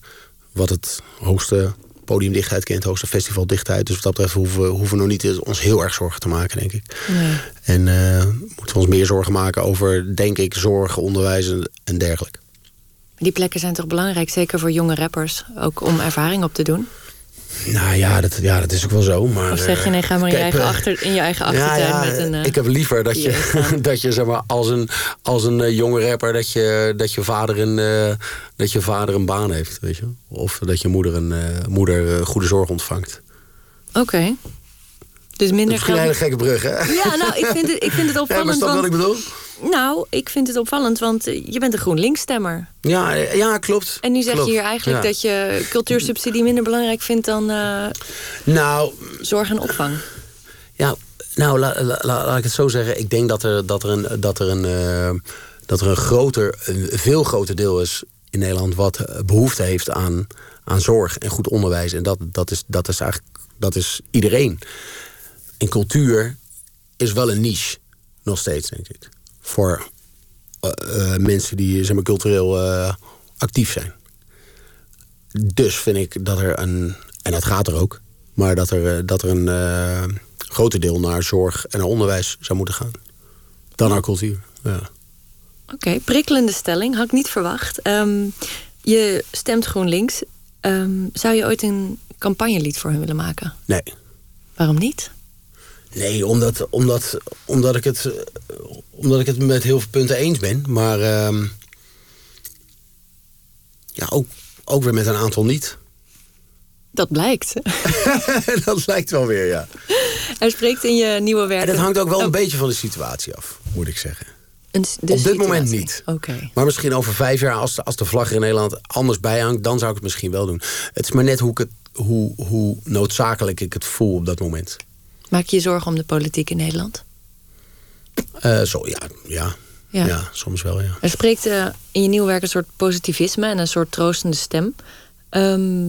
wat het hoogste podiumdichtheid kent, het hoogste festivaldichtheid. Dus wat dat betreft hoeven we, hoeven we nog niet ons heel erg zorgen te maken, denk ik. Nee. En eh, moeten we ons meer zorgen maken over, denk ik, zorg, onderwijs en, en dergelijke. Die plekken zijn toch belangrijk, zeker voor jonge rappers, ook om ervaring op te doen? Nou ja, dat, ja, dat is ook wel zo. Maar, Of zeg je nee, ga maar in je eigen, eh, achter, in je eigen achtertuin met een... eh, ik heb liever dat je, dat je zeg maar, als een, als een eh, jonge rapper... Dat je, dat, je vader een, dat je vader een baan heeft, weet je. Of dat je moeder, een, moeder goede zorg ontvangt. Oké. Dus Dat minder is misschien een geld... hele gekke brug, hè? Ja, nou, ik vind het, ik vind het Ja, maar opvallend. snap je wat ik bedoel? nou, ik vind het opvallend, want eh, je bent een GroenLinks-stemmer. Ja, eh, ja klopt. En nu zeg Klopt. je hier eigenlijk Ja. dat je cultuursubsidie minder belangrijk vindt dan eh, Nou, zorg en opvang. Ja, Nou, la- la- la- laat ik het zo zeggen. Ik denk dat er, dat er een, dat er een, dat er een groter, een veel groter deel is in Nederland wat eh, behoefte heeft aan, aan zorg en goed onderwijs. En dat, dat, is, dat is eigenlijk dat is iedereen. En cultuur is wel een niche, nog steeds, denk ik. Voor eh, eh, mensen die zeg maar, cultureel eh, actief zijn. Dus vind ik dat er een, en dat gaat er ook, maar dat er, dat er een eh, groter deel naar zorg en naar onderwijs zou moeten gaan. Dan naar cultuur. Ja. Oké, prikkelende stelling, had ik niet verwacht. Ehm, je stemt GroenLinks. Ehm, zou je ooit een campagnelied voor hen willen maken? Nee. Waarom niet? Nee, omdat, omdat, omdat, ik het, omdat ik het met heel veel punten eens ben. Maar ehm, ja, ook, ook weer met een aantal niet. Dat blijkt. dat lijkt wel weer, ja. Er spreekt in je nieuwe werk. En dat hangt ook wel Oh, een beetje van de situatie af, moet ik zeggen. een- Op dit moment niet. Oké. Maar misschien over vijf jaar, als de, als de vlag er in Nederland anders bij hangt, dan zou ik het misschien wel doen. Het is maar net hoe, ik het, hoe, hoe noodzakelijk ik het voel op dat moment. Maak je je zorgen om de politiek in Nederland? Eh, zo, ja, ja, Ja. ja. soms wel, ja. Er spreekt eh, in je nieuwe werk een soort positivisme en een soort troostende stem. Ehm,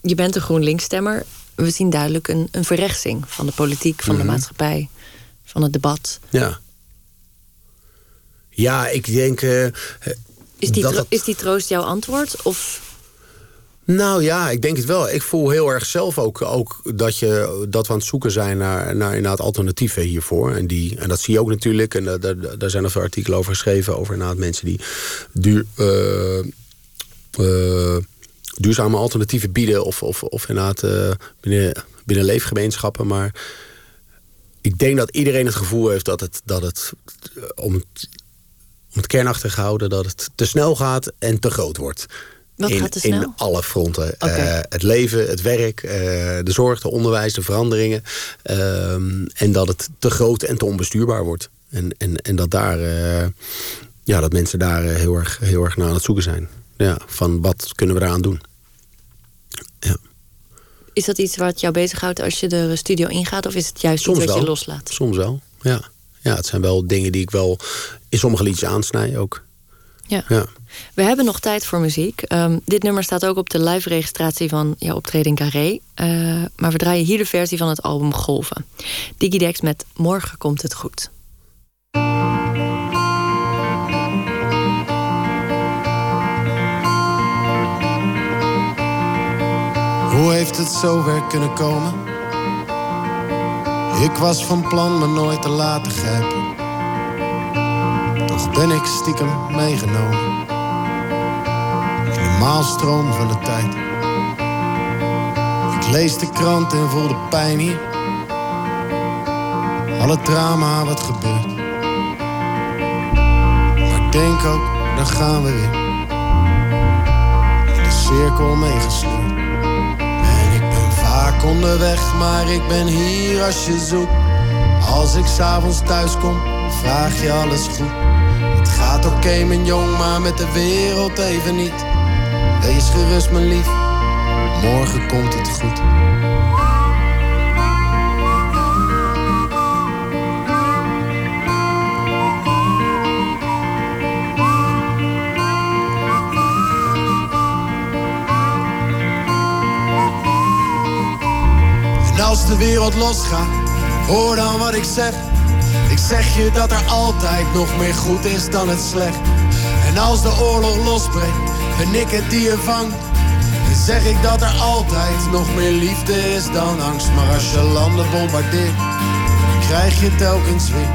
je bent een GroenLinks-stemmer. We zien duidelijk een, een verrechtsing van de politiek, van Mhm. de maatschappij, van het debat. Ja, ja ik denk... eh, Is die, dat is die troost jouw antwoord? Of Nou ja, ik denk het wel. Ik voel heel erg zelf ook, ook dat, je, dat we aan het zoeken zijn naar, naar inderdaad alternatieven hiervoor. En, die, en dat zie je ook natuurlijk. En daar- daar, zijn er veel artikelen over geschreven. Over mensen die duur, eh, eh, duurzame alternatieven bieden. Of, of, of inderdaad eh, binnen, binnen leefgemeenschappen. Maar ik denk dat iedereen het gevoel heeft dat het, dat het om, het om het kernachtig te houden, dat het te snel gaat en te groot wordt. Wat in, gaat te snel? In alle fronten. Eh, het leven, het werk, eh, de zorg, de onderwijs, de veranderingen. Ehm, en dat het te groot en te onbestuurbaar wordt. En, en, en dat, daar, eh, ja, dat mensen daar heel, erg, heel erg naar aan het zoeken zijn. Ja, van wat kunnen we eraan doen? is dat iets wat jou bezighoudt als je de studio ingaat? Of is het juist Soms iets wat wel. je loslaat? Soms wel, ja. Ja, het zijn wel dingen die ik wel in sommige liedjes aansnij ook. Ja. Ja. We hebben nog tijd voor muziek. Ehm, dit nummer staat ook op de live-registratie van jouw optreden in Carré. Eh, maar we draaien hier de versie van het album Golven. Digidex met Morgen komt het goed. Hoe heeft het zover kunnen komen? Ik was van plan me nooit te laten grijpen. Toch ben ik stiekem meegenomen. In de maalstroom van de tijd. Ik lees de krant en voel de pijn hier. Alle drama wat gebeurt. Maar ik denk ook, daar gaan we weer. In de cirkel meegesleurd. En ik ben vaak onderweg, maar ik ben hier als je zoekt. Als ik s'avonds thuis kom, vraag je alles goed. Het gaat oké, mijn jong, maar met de wereld even niet. Wees gerust, mijn lief, morgen komt het goed. En als de wereld losgaat, hoor dan wat ik zeg. Ik zeg je dat er altijd nog meer goed is dan het slecht. En als de oorlog losbreekt, ben ik het die je vangt. Dan zeg ik dat er altijd nog meer liefde is dan angst. Maar als je landen bombardeert, krijg je telkens weer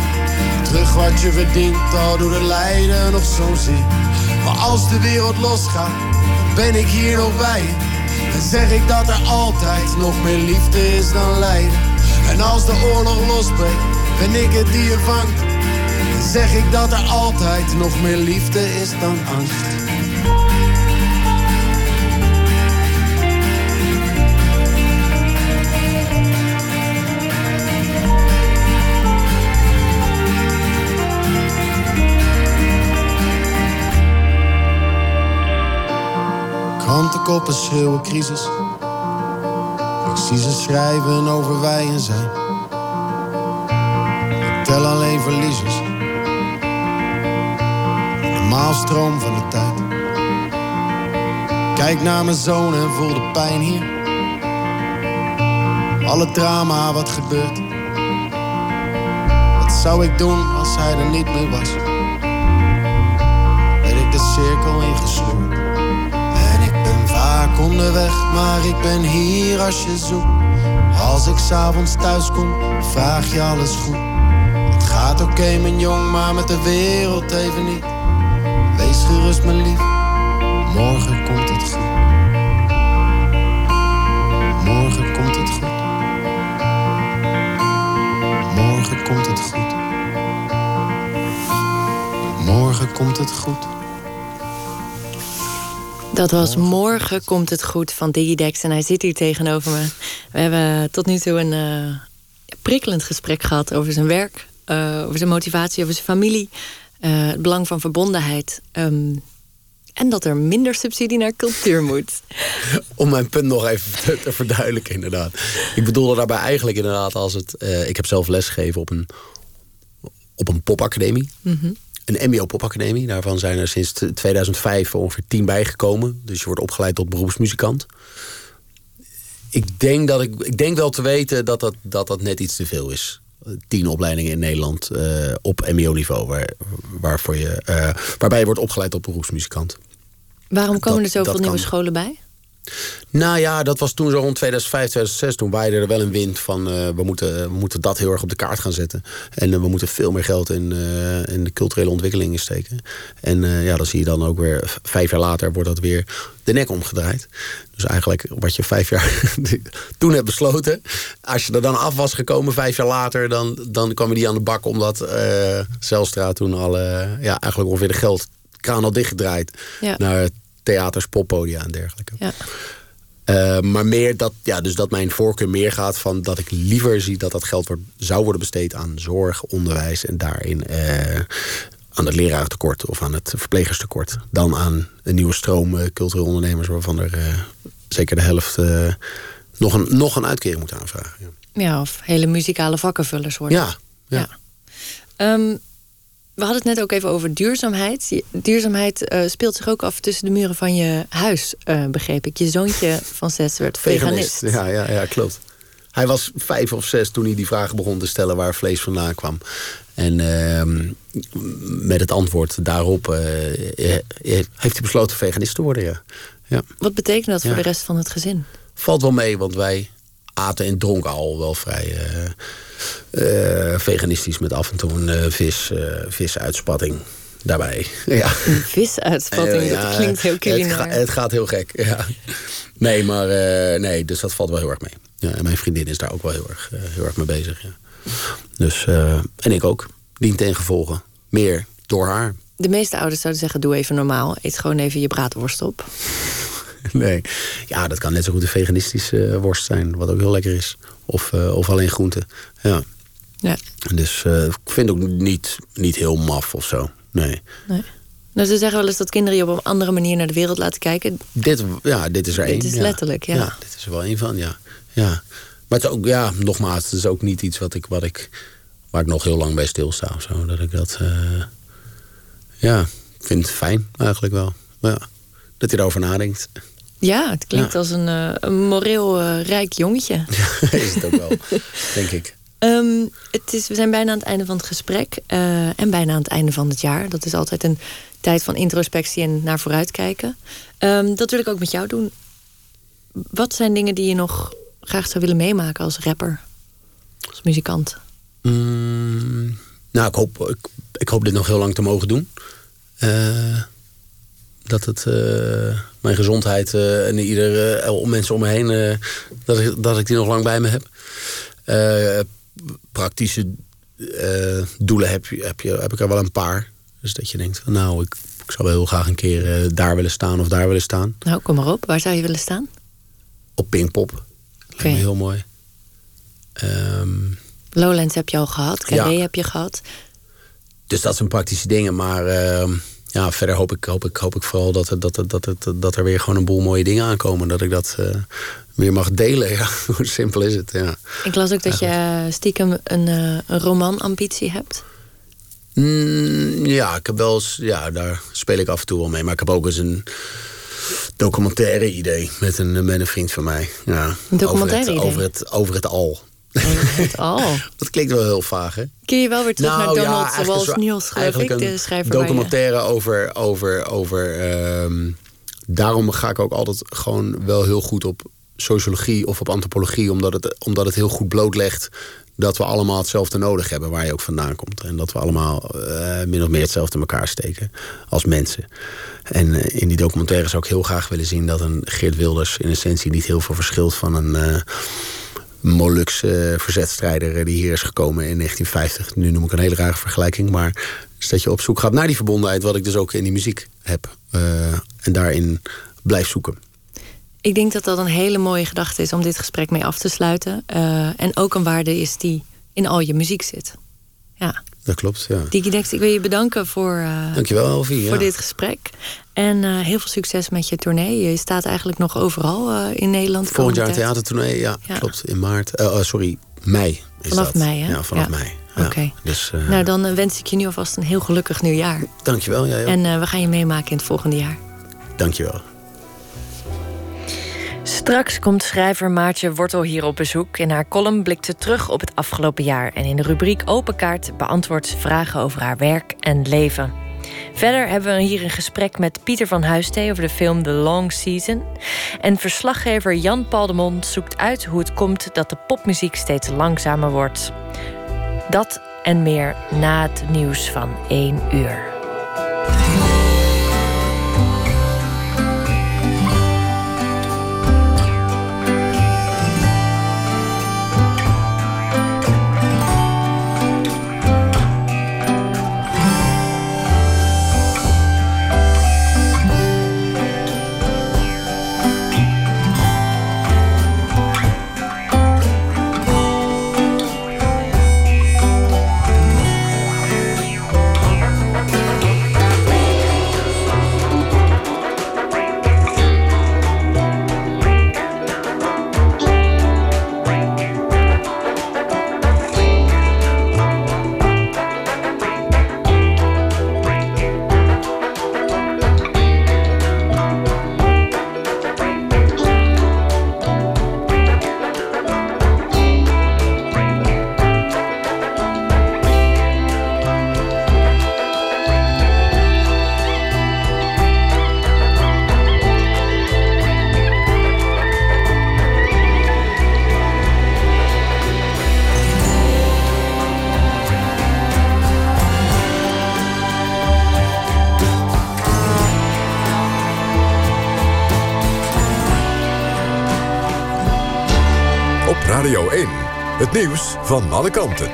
terug wat je verdient. Al door de lijden nog zo zeer. Maar als de wereld losgaat, ben ik hier nog bij. Dan zeg ik dat er altijd nog meer liefde is dan lijden. En als de oorlog losbreekt, ben ik het die je vangt. Zeg ik dat er altijd nog meer liefde is dan angst. Krantenkoppen schreeuwen crisis. Ik zie ze schrijven over wij en zij. tel alleen verliezers. In de maalstroom van de tijd. Kijk naar mijn zoon en voel de pijn hier. Alle drama wat gebeurt. Wat zou ik doen als hij er niet meer was? Ben ik de cirkel ingesleurd. Onderweg, maar ik ben hier als je zoekt. Als ik s'avonds thuis kom, vraag je alles goed. Het gaat oké, mijn jong, maar met de wereld even niet. Wees gerust, mijn lief, morgen komt het goed. Morgen komt het goed. Morgen komt het goed. Morgen komt het goed. Dat was Morgen komt het goed van Digidex en hij zit hier tegenover me. We hebben tot nu toe een uh, prikkelend gesprek gehad over zijn werk, uh, over zijn motivatie, over zijn familie, uh, het belang van verbondenheid. Um, en dat er minder subsidie naar cultuur moet. Om mijn punt nog even te, verduidelijken, inderdaad. Ik bedoelde daarbij eigenlijk inderdaad als het. ik heb zelf lesgegeven op een, op een popacademie. Mm -hmm een MBO-popacademie. Daarvan zijn er sinds 2005 ongeveer tien bijgekomen. Dus je wordt opgeleid tot beroepsmuzikant. Ik denk, dat ik, ik denk wel te weten dat dat, dat dat net iets te veel is. Tien opleidingen in Nederland uh, op MBO-niveau, waar, waarvoor je, uh, waarbij je wordt opgeleid tot beroepsmuzikant. Waarom komen dat, er zoveel nieuwe kan. scholen bij? Nou ja, dat was toen zo rond 2005, 2006. Toen waaide er wel een wind van uh, we, moeten, we moeten dat heel erg op de kaart gaan zetten. En uh, we moeten veel meer geld in, uh, in de culturele ontwikkeling steken. En ja, dan zie je dan ook weer, vijf jaar later wordt dat weer de nek omgedraaid. Dus eigenlijk wat je vijf jaar toen hebt besloten. Als je er dan af was gekomen vijf jaar later, dan, dan kwam je die aan de bak. Omdat Zelstra toen al ja, eigenlijk ongeveer de geldkraan al dichtgedraaid. Ja. Naar theaters, poppodia en dergelijke. Ja. Uh, maar meer dat, ja, dus dat mijn voorkeur meer gaat van dat ik liever zie dat dat geld wordt, zou worden besteed aan zorg, onderwijs en daarin uh, aan het leraartekort of aan het verplegerstekort. Dan aan een nieuwe stroom uh, culturele ondernemers waarvan er zeker de helft nog, een, nog een uitkering moet aanvragen. Ja. ja. of hele muzikale vakkenvullers worden. Ja, ja. ja. Um, we hadden het net ook even over duurzaamheid. Duurzaamheid uh, speelt zich ook af tussen de muren van je huis, uh, begreep ik. Je zoontje van zes werd veganist. veganist. Ja, ja, ja, klopt. Hij was vijf of zes toen hij die vragen begon te stellen waar vlees vandaan kwam. En uh, met het antwoord daarop uh, heeft hij besloten veganist te worden. Ja. Ja. Wat betekent dat voor de rest van het gezin? Valt wel mee, want wij aten en dronken al wel vrij uh, veganistisch met af en toe een uh, vis, visuitspatting daarbij. Ja. Een visuitspatting, ja, dat klinkt heel culinair. Het, ga, het, gaat heel gek, ja. Nee, maar nee, dus dat valt wel heel erg mee. Ja, en mijn vriendin is daar ook wel heel erg, heel erg mee bezig. Ja. Dus, en ik ook. Dient ten gevolge. Meer door haar. De meeste ouders zouden zeggen, doe even normaal. Eet gewoon even je braadworst op. nee. Ja, dat kan net zo goed een veganistische worst zijn. Wat ook heel lekker is. Of, uh, of alleen groenten. Ja. ja. Dus uh, ik vind het ook niet, niet heel maf of zo. Nee. nee. Nou, ze zeggen wel eens dat kinderen je op een andere manier naar de wereld laten kijken. Dit, ja, dit is er één. Dit is letterlijk, ja. ja. Dit is er wel één van, ja. ja. Maar het is ook, ja, nogmaals, het is ook niet iets wat ik, wat ik, waar ik nog heel lang bij stilsta of zo. Dat ik dat, uh, ja, vind het fijn eigenlijk wel. Ja. Dat hij erover nadenkt. Ja, het klinkt als een, uh, een moreel uh, rijk jongetje. Ja, is het ook wel, denk ik. Um, het is, we zijn bijna aan het einde van het gesprek. Uh, en bijna aan het einde van het jaar. Dat is altijd een tijd van introspectie en naar vooruit kijken. Um, dat wil ik ook met jou doen. Wat zijn dingen die je nog graag zou willen meemaken als rapper? Als muzikant? Mm, nou, ik hoop, ik, ik, hoop dit nog heel lang te mogen doen. Dat het mijn gezondheid uh, en ieder uh, mensen om me heen, dat, ik, dat ik die nog lang bij me heb. praktische doelen heb, heb, je, heb ik er wel een paar. Dus dat je denkt, nou, ik, ik zou wel heel graag een keer daar willen staan of daar willen staan. Nou, kom maar op. Waar zou je willen staan? Op Pinkpop. Okay. Heel mooi. Um, Lowlands heb je al gehad. Carré ja. heb je gehad. Dus dat zijn praktische dingen. Maar ehm, ja, verder hoop ik, hoop ik, hoop ik vooral dat, dat, dat, dat, dat er weer gewoon een boel mooie dingen aankomen. Dat ik dat uh, meer mag delen. Ja. Hoe simpel is het? Ja. Ik las ook dat je stiekem een, uh, een romanambitie hebt. Mm, ja, ik heb wel eens, ja, daar speel ik af en toe wel mee. Maar ik heb ook eens een documentaire idee met een, met een vriend van mij. Ja, een documentaire over het, idee? Over het, over het al. Het al. dat klinkt wel heel vaag, hè? Kun je wel weer terug Nou, naar ja, Donald Walls zo- Niels, geloof ik, de schrijver je- documentaire over... over, over ehm, daarom ga ik ook altijd gewoon wel heel goed op sociologie of op antropologie... omdat het, omdat het heel goed blootlegt dat we allemaal hetzelfde nodig hebben... waar je ook vandaan komt. En dat we allemaal eh, min of meer hetzelfde in elkaar steken als mensen. En eh, in die documentaire zou ik heel graag willen zien... dat een Geert Wilders in essentie niet heel veel verschilt van een... eh, Molukse verzetstrijder eh, die hier is gekomen in 1950. Nu noem ik een hele rare vergelijking. Maar is dat je op zoek gaat naar die verbondenheid... wat ik dus ook in die muziek heb. eh, en daarin blijf zoeken. Ik denk dat dat een hele mooie gedachte is om dit gesprek mee af te sluiten. Eh, en ook een waarde is die in al je muziek zit. Ja, Dat klopt, ja. Ik wil je bedanken voor, eh, Dankjewel, voor Ja. dit gesprek. En eh, heel veel succes met je tournee. Je staat eigenlijk nog overal eh, in Nederland. de Volgend jaar theatertournee, ja, Ja. klopt. In maart. Oh, sorry, mei is Vanaf dat. mei, hè? Ja, vanaf Ja. mei. Ja. Oké. Dus Nou, dan wens ik je nu alvast een heel gelukkig nieuwjaar. dankjewel. Jij ook. En we gaan je meemaken in het volgende jaar. Dankjewel. Straks komt schrijver Maartje Wortel hier op bezoek. In haar column blikt ze terug op het afgelopen jaar. En in de rubriek Open Kaart beantwoordt ze vragen over haar werk en leven. Verder hebben we hier een gesprek met Pieter van Huistee over de film The Long Season. En verslaggever Jan Paul zoekt uit hoe het komt dat de popmuziek steeds langzamer wordt. Dat en meer na het nieuws van 1 uur. Het nieuws van alle kanten.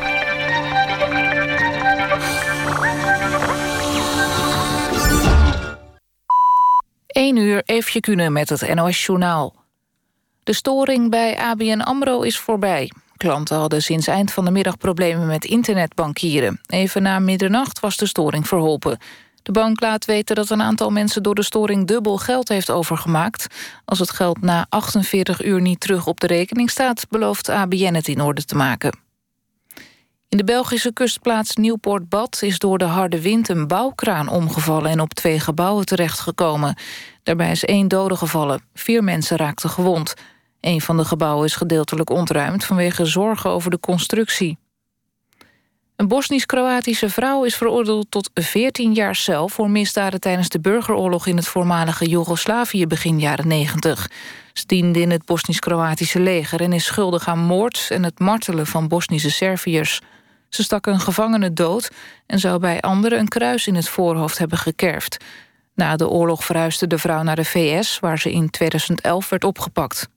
1 uur Eefje Kunnen met het NOS Journaal. De storing bij ABN AMRO is voorbij. Klanten hadden sinds eind van de middag problemen met internetbankieren. Even na middernacht was de storing verholpen. De bank laat weten dat een aantal mensen door de storing dubbel geld heeft overgemaakt. Als het geld na 48 uur niet terug op de rekening staat... belooft ABN het in orde te maken. In de Belgische kustplaats Nieuwpoort-Bad is door de harde wind een bouwkraan omgevallen en op twee gebouwen terechtgekomen. Daarbij is één dode gevallen. Vier mensen raakten gewond. Een van de gebouwen is gedeeltelijk ontruimd vanwege zorgen over de constructie. Een Bosnisch-Kroatische vrouw is veroordeeld tot 14 jaar cel... voor misdaden tijdens de burgeroorlog in het voormalige Joegoslavië begin jaren 90. Ze diende in het Bosnisch-Kroatische leger... en is schuldig aan moord en het martelen van Bosnische Serviërs. Ze stak een gevangene dood en zou bij anderen een kruis in het voorhoofd hebben gekerfd. Na de oorlog verhuisde de vrouw naar de VS, waar ze in 2011 werd opgepakt.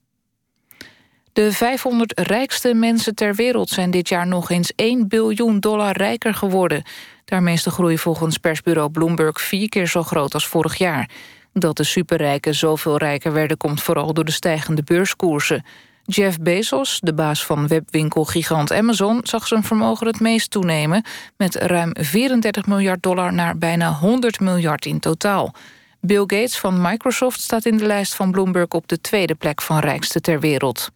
De 500 rijkste mensen ter wereld zijn dit jaar nog eens 1 biljoen dollar rijker geworden. Daarmee is de groei volgens persbureau Bloomberg vier keer zo groot als vorig jaar. Dat de superrijken zoveel rijker werden komt vooral door de stijgende beurskoersen. Jeff Bezos, de baas van webwinkelgigant Amazon, zag zijn vermogen het meest toenemen met ruim 34 miljard dollar naar bijna 100 miljard in totaal. Bill Gates van Microsoft staat in de lijst van Bloomberg op de tweede plek van rijkste ter wereld.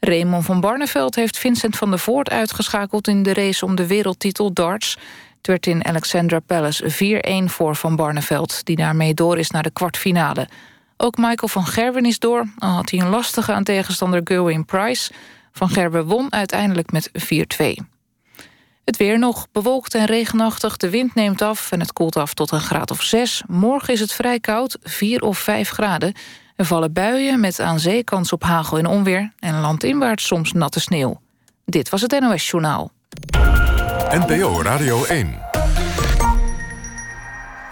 Raymond van Barneveld heeft Vincent van der Voort uitgeschakeld in de race om de wereldtitel darts. Het werd in Alexandra Palace 4-1 voor Van Barneveld, die daarmee door is naar de kwartfinale. Ook Michael van Gerwen is door, al had hij een lastige aan tegenstander Gerwin Price. Van Gerwen won uiteindelijk met 4-2. Het weer nog bewolkt en regenachtig. De wind neemt af en het koelt af tot een graad of 6. Morgen is het vrij koud, 4 of 5 graden. Er vallen buien met aan zee kans op hagel en onweer... en landinwaarts soms natte sneeuw. Dit was het NOS Journaal. NPO Radio 1.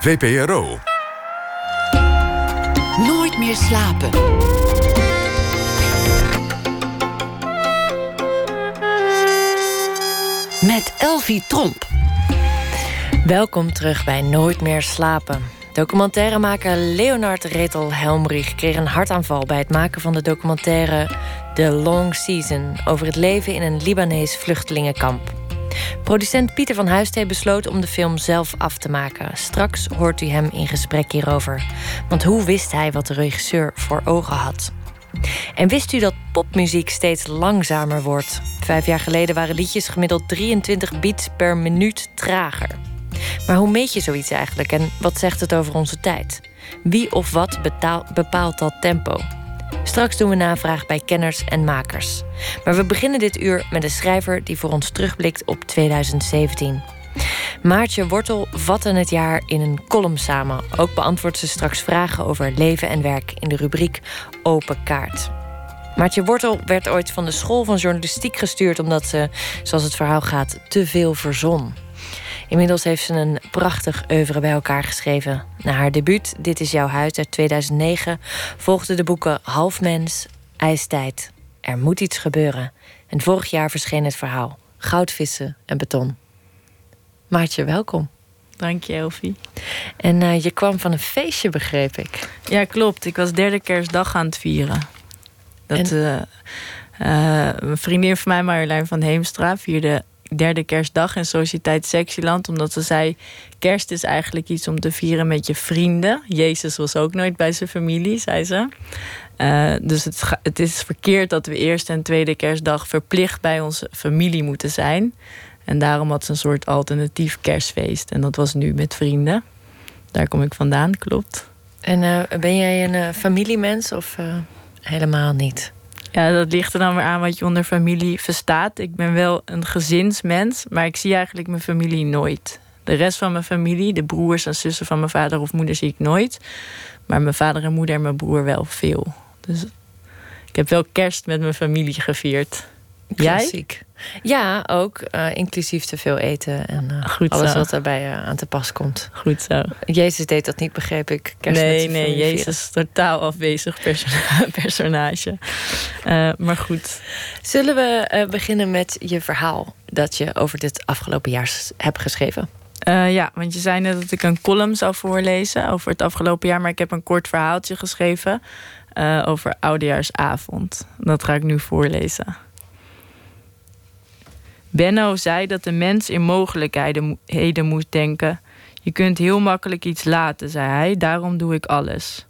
VPRO. Nooit meer slapen. Met Elvie Tromp. Welkom terug bij Nooit meer slapen. Documentairemaker Leonard Retel Helmrich kreeg een hartaanval bij het maken van de documentaire The Long Season over het leven in een Libanees vluchtelingenkamp. Producent Pieter van Huistee besloot om de film zelf af te maken. Straks hoort u hem in gesprek hierover. Want hoe wist hij wat de regisseur voor ogen had? En wist u dat popmuziek steeds langzamer wordt? Vijf jaar geleden waren liedjes gemiddeld 23 beats per minuut trager. Maar hoe meet je zoiets eigenlijk en wat zegt het over onze tijd? Wie of wat bepaalt dat tempo? Straks doen we navraag bij kenners en makers. Maar we beginnen dit uur met een schrijver die voor ons terugblikt op 2017. Maartje Wortel vatte het jaar in een column samen. Ook beantwoordt ze straks vragen over leven en werk in de rubriek Open Kaart. Maartje Wortel werd ooit van de school van journalistiek gestuurd omdat ze, zoals het verhaal gaat, te veel verzon. Inmiddels heeft ze een prachtig oeuvre bij elkaar geschreven. Na haar debuut Dit is jouw huis uit 2009 volgden de boeken Halfmens, IJstijd, Er moet iets gebeuren. En vorig jaar verscheen het verhaal Goudvissen en beton. Maartje, welkom. Dank je, Elfie. En uh, je kwam van een feestje, begreep ik. Ja, klopt. Ik was derde kerstdag aan het vieren. Dat, en... uh, uh, een vriendin van mij, Marjolein van Heemstra, vierde derde kerstdag in Sociëteit Sexyland. Omdat ze zei, kerst is eigenlijk iets om te vieren met je vrienden. Jezus was ook nooit bij zijn familie, zei ze. Uh, dus het, het is verkeerd dat we eerste en tweede kerstdag verplicht bij onze familie moeten zijn. En daarom had ze een soort alternatief kerstfeest. En dat was nu met vrienden. Daar kom ik vandaan, klopt. En uh, ben jij een uh, familiemens of helemaal niet? Ja, dat ligt er dan weer aan wat je onder familie verstaat. Ik ben wel een gezinsmens, maar ik zie eigenlijk mijn familie nooit. De rest van mijn familie, de broers en zussen van mijn vader of moeder, zie ik nooit. Maar mijn vader en moeder en mijn broer wel veel. Dus ik heb wel kerst met mijn familie gevierd. Klassiek. Ja, ook. Uh, inclusief te veel eten en uh, alles wat daarbij uh, aan te pas komt. Goed zo. Jezus deed dat niet, begreep ik. Kerst nee, nee, Jezus is totaal afwezig personage. maar goed. Zullen we beginnen met je verhaal dat je over dit afgelopen jaar hebt geschreven? ja, want je zei net dat ik een column zou voorlezen over het afgelopen jaar, maar ik heb een kort verhaaltje geschreven over Oudejaarsavond. Dat ga ik nu voorlezen. Benno zei dat de mens in mogelijkheden moet denken. Je kunt heel makkelijk iets laten, zei hij, daarom doe ik alles.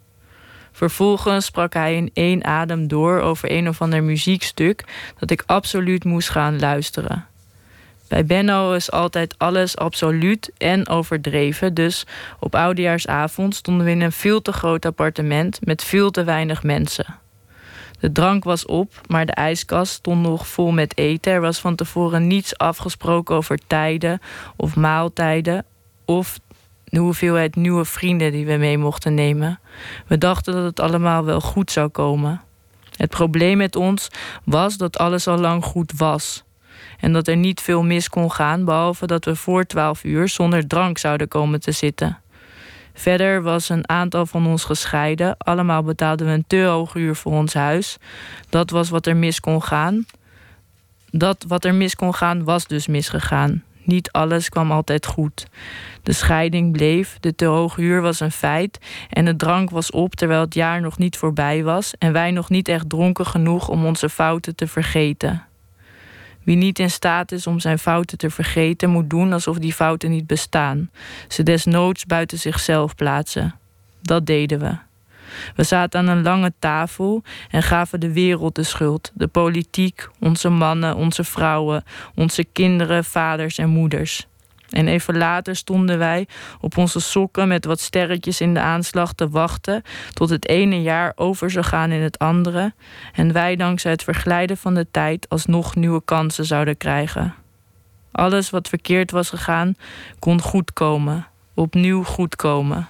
Vervolgens sprak hij in één adem door over een of ander muziekstuk dat ik absoluut moest gaan luisteren. Bij Benno is altijd alles absoluut en overdreven, dus op oudejaarsavond stonden we in een veel te groot appartement met veel te weinig mensen. De drank was op, maar de ijskast stond nog vol met eten. Er was van tevoren niets afgesproken over tijden of maaltijden of de hoeveelheid nieuwe vrienden die we mee mochten nemen. We dachten dat het allemaal wel goed zou komen. Het probleem met ons was dat alles al lang goed was. En dat er niet veel mis kon gaan, behalve dat we voor twaalf uur zonder drank zouden komen te zitten. Verder was een aantal van ons gescheiden. Allemaal betaalden we een te hoog uur voor ons huis. Dat was wat er mis kon gaan. Dat wat er mis kon gaan, was dus misgegaan. Niet alles kwam altijd goed. De scheiding bleef, de te hoge huur was een feit en de drank was op terwijl het jaar nog niet voorbij was en wij nog niet echt dronken genoeg om onze fouten te vergeten. Wie niet in staat is om zijn fouten te vergeten, moet doen alsof die fouten niet bestaan. Ze desnoods buiten zichzelf plaatsen. Dat deden we. We zaten aan een lange tafel en gaven de wereld de schuld. De politiek, onze mannen, onze vrouwen, onze kinderen, vaders en moeders. En even later stonden wij op onze sokken met wat sterretjes in de aanslag te wachten tot het ene jaar over zou gaan in het andere en wij dankzij het verglijden van de tijd alsnog nieuwe kansen zouden krijgen. Alles wat verkeerd was gegaan kon goed komen, opnieuw goed komen.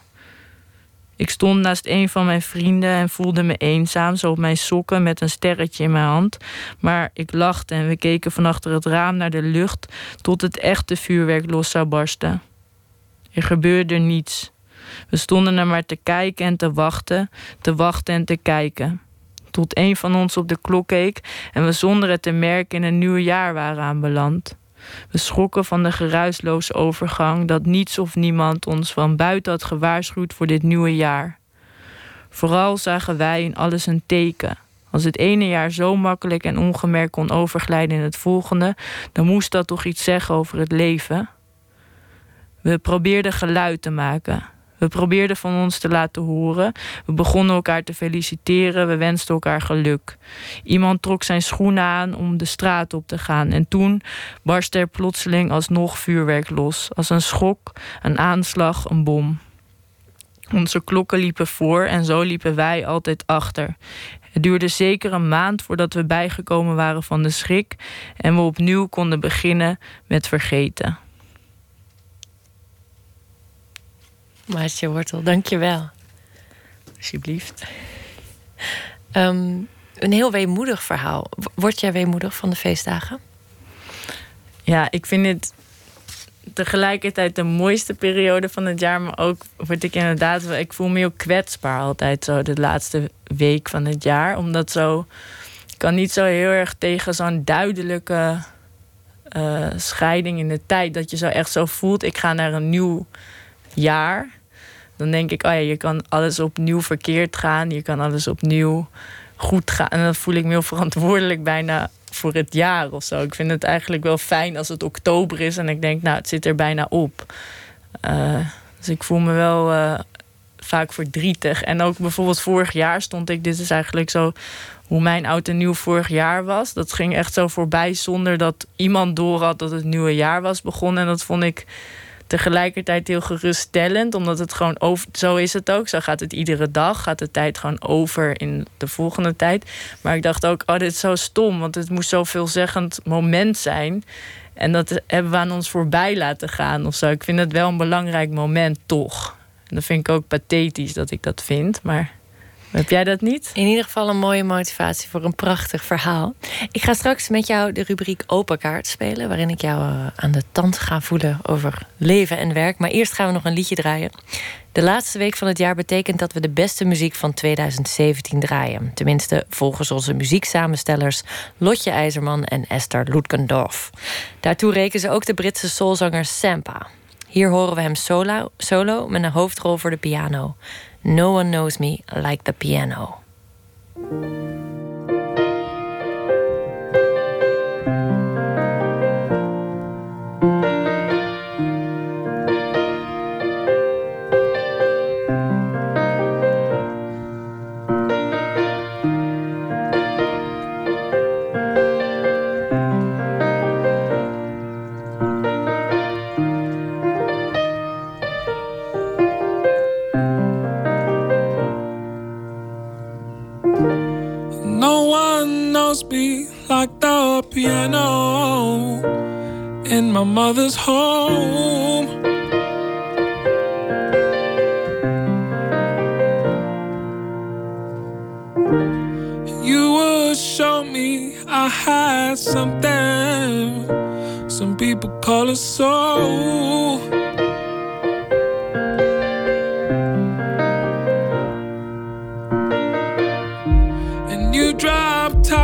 Ik stond naast een van mijn vrienden en voelde me eenzaam, zo op mijn sokken met een sterretje in mijn hand. Maar ik lachte en we keken van achter het raam naar de lucht tot het echte vuurwerk los zou barsten. Er gebeurde niets. We stonden er maar te kijken en te wachten, te wachten en te kijken. Tot een van ons op de klok keek en we zonder het te merken in een nieuw jaar waren aanbeland. We schrokken van de geruisloze overgang dat niets of niemand ons van buiten had gewaarschuwd voor dit nieuwe jaar. Vooral zagen wij in alles een teken. Als het ene jaar zo makkelijk en ongemerkt kon overglijden in het volgende, dan moest dat toch iets zeggen over het leven. We probeerden geluid te maken. We probeerden van ons te laten horen. We begonnen elkaar te feliciteren. We wensten elkaar geluk. Iemand trok zijn schoenen aan om de straat op te gaan. En toen barstte er plotseling alsnog vuurwerk los. Als een schok, een aanslag, een bom. Onze klokken liepen voor en zo liepen wij altijd achter. Het duurde zeker een maand voordat we bijgekomen waren van de schrik en we opnieuw konden beginnen met vergeten. Maatje Wortel, dank je wel. Alsjeblieft. Um, een heel weemoedig verhaal. Word jij weemoedig van de feestdagen? Ja, ik vind het tegelijkertijd de mooiste periode van het jaar. Maar ook word ik inderdaad... Ik voel me heel kwetsbaar altijd zo de laatste week van het jaar. Omdat zo... Ik kan niet zo heel erg tegen zo'n duidelijke uh, scheiding in de tijd. Dat je zo echt zo voelt, ik ga naar een nieuw jaar. Dan denk ik, oh ja, je kan alles opnieuw verkeerd gaan. Je kan alles opnieuw goed gaan. En dan voel ik me heel verantwoordelijk bijna voor het jaar of zo. Ik vind het eigenlijk wel fijn als het oktober is en ik denk, nou, het zit er bijna op. Uh, dus ik voel me wel uh, vaak verdrietig. En ook bijvoorbeeld vorig jaar stond ik, dit is eigenlijk zo hoe mijn oud en nieuw vorig jaar was. Dat ging echt zo voorbij zonder dat iemand door had dat het nieuwe jaar was begonnen. En dat vond ik tegelijkertijd heel geruststellend, omdat het gewoon over. Zo is het ook. Zo gaat het iedere dag. Gaat de tijd gewoon over in de volgende tijd. Maar ik dacht ook, oh, dit is zo stom, want het moest zo'n veelzeggend moment zijn. En dat hebben we aan ons voorbij laten gaan of zo. Ik vind het wel een belangrijk moment, toch. En dat vind ik ook pathetisch dat ik dat vind. Maar heb jij dat niet? In ieder geval een mooie motivatie voor een prachtig verhaal. Ik ga straks met jou de rubriek Open Kaart spelen, waarin ik jou eh, aan de tand ga voelen over leven en werk. Maar eerst gaan we nog een liedje draaien. De laatste week van het jaar betekent dat we de beste muziek van 2017 draaien. Tenminste, volgens onze muzieksamenstellers Lotje IJzerman en Esther Lutgendorf. Daartoe rekenen ze ook de Britse soulzanger Sampa. Hier horen we hem solo met een hoofdrol voor de piano. No one knows me like the piano. Like the piano in my mother's home. You would show me I had something. Some people call it soul.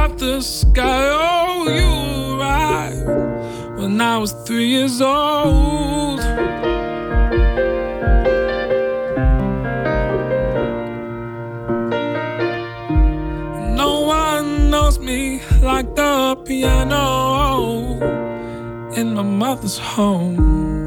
Top the sky. Oh, you arrived when I was three years old. No one knows me like the piano in my mother's home.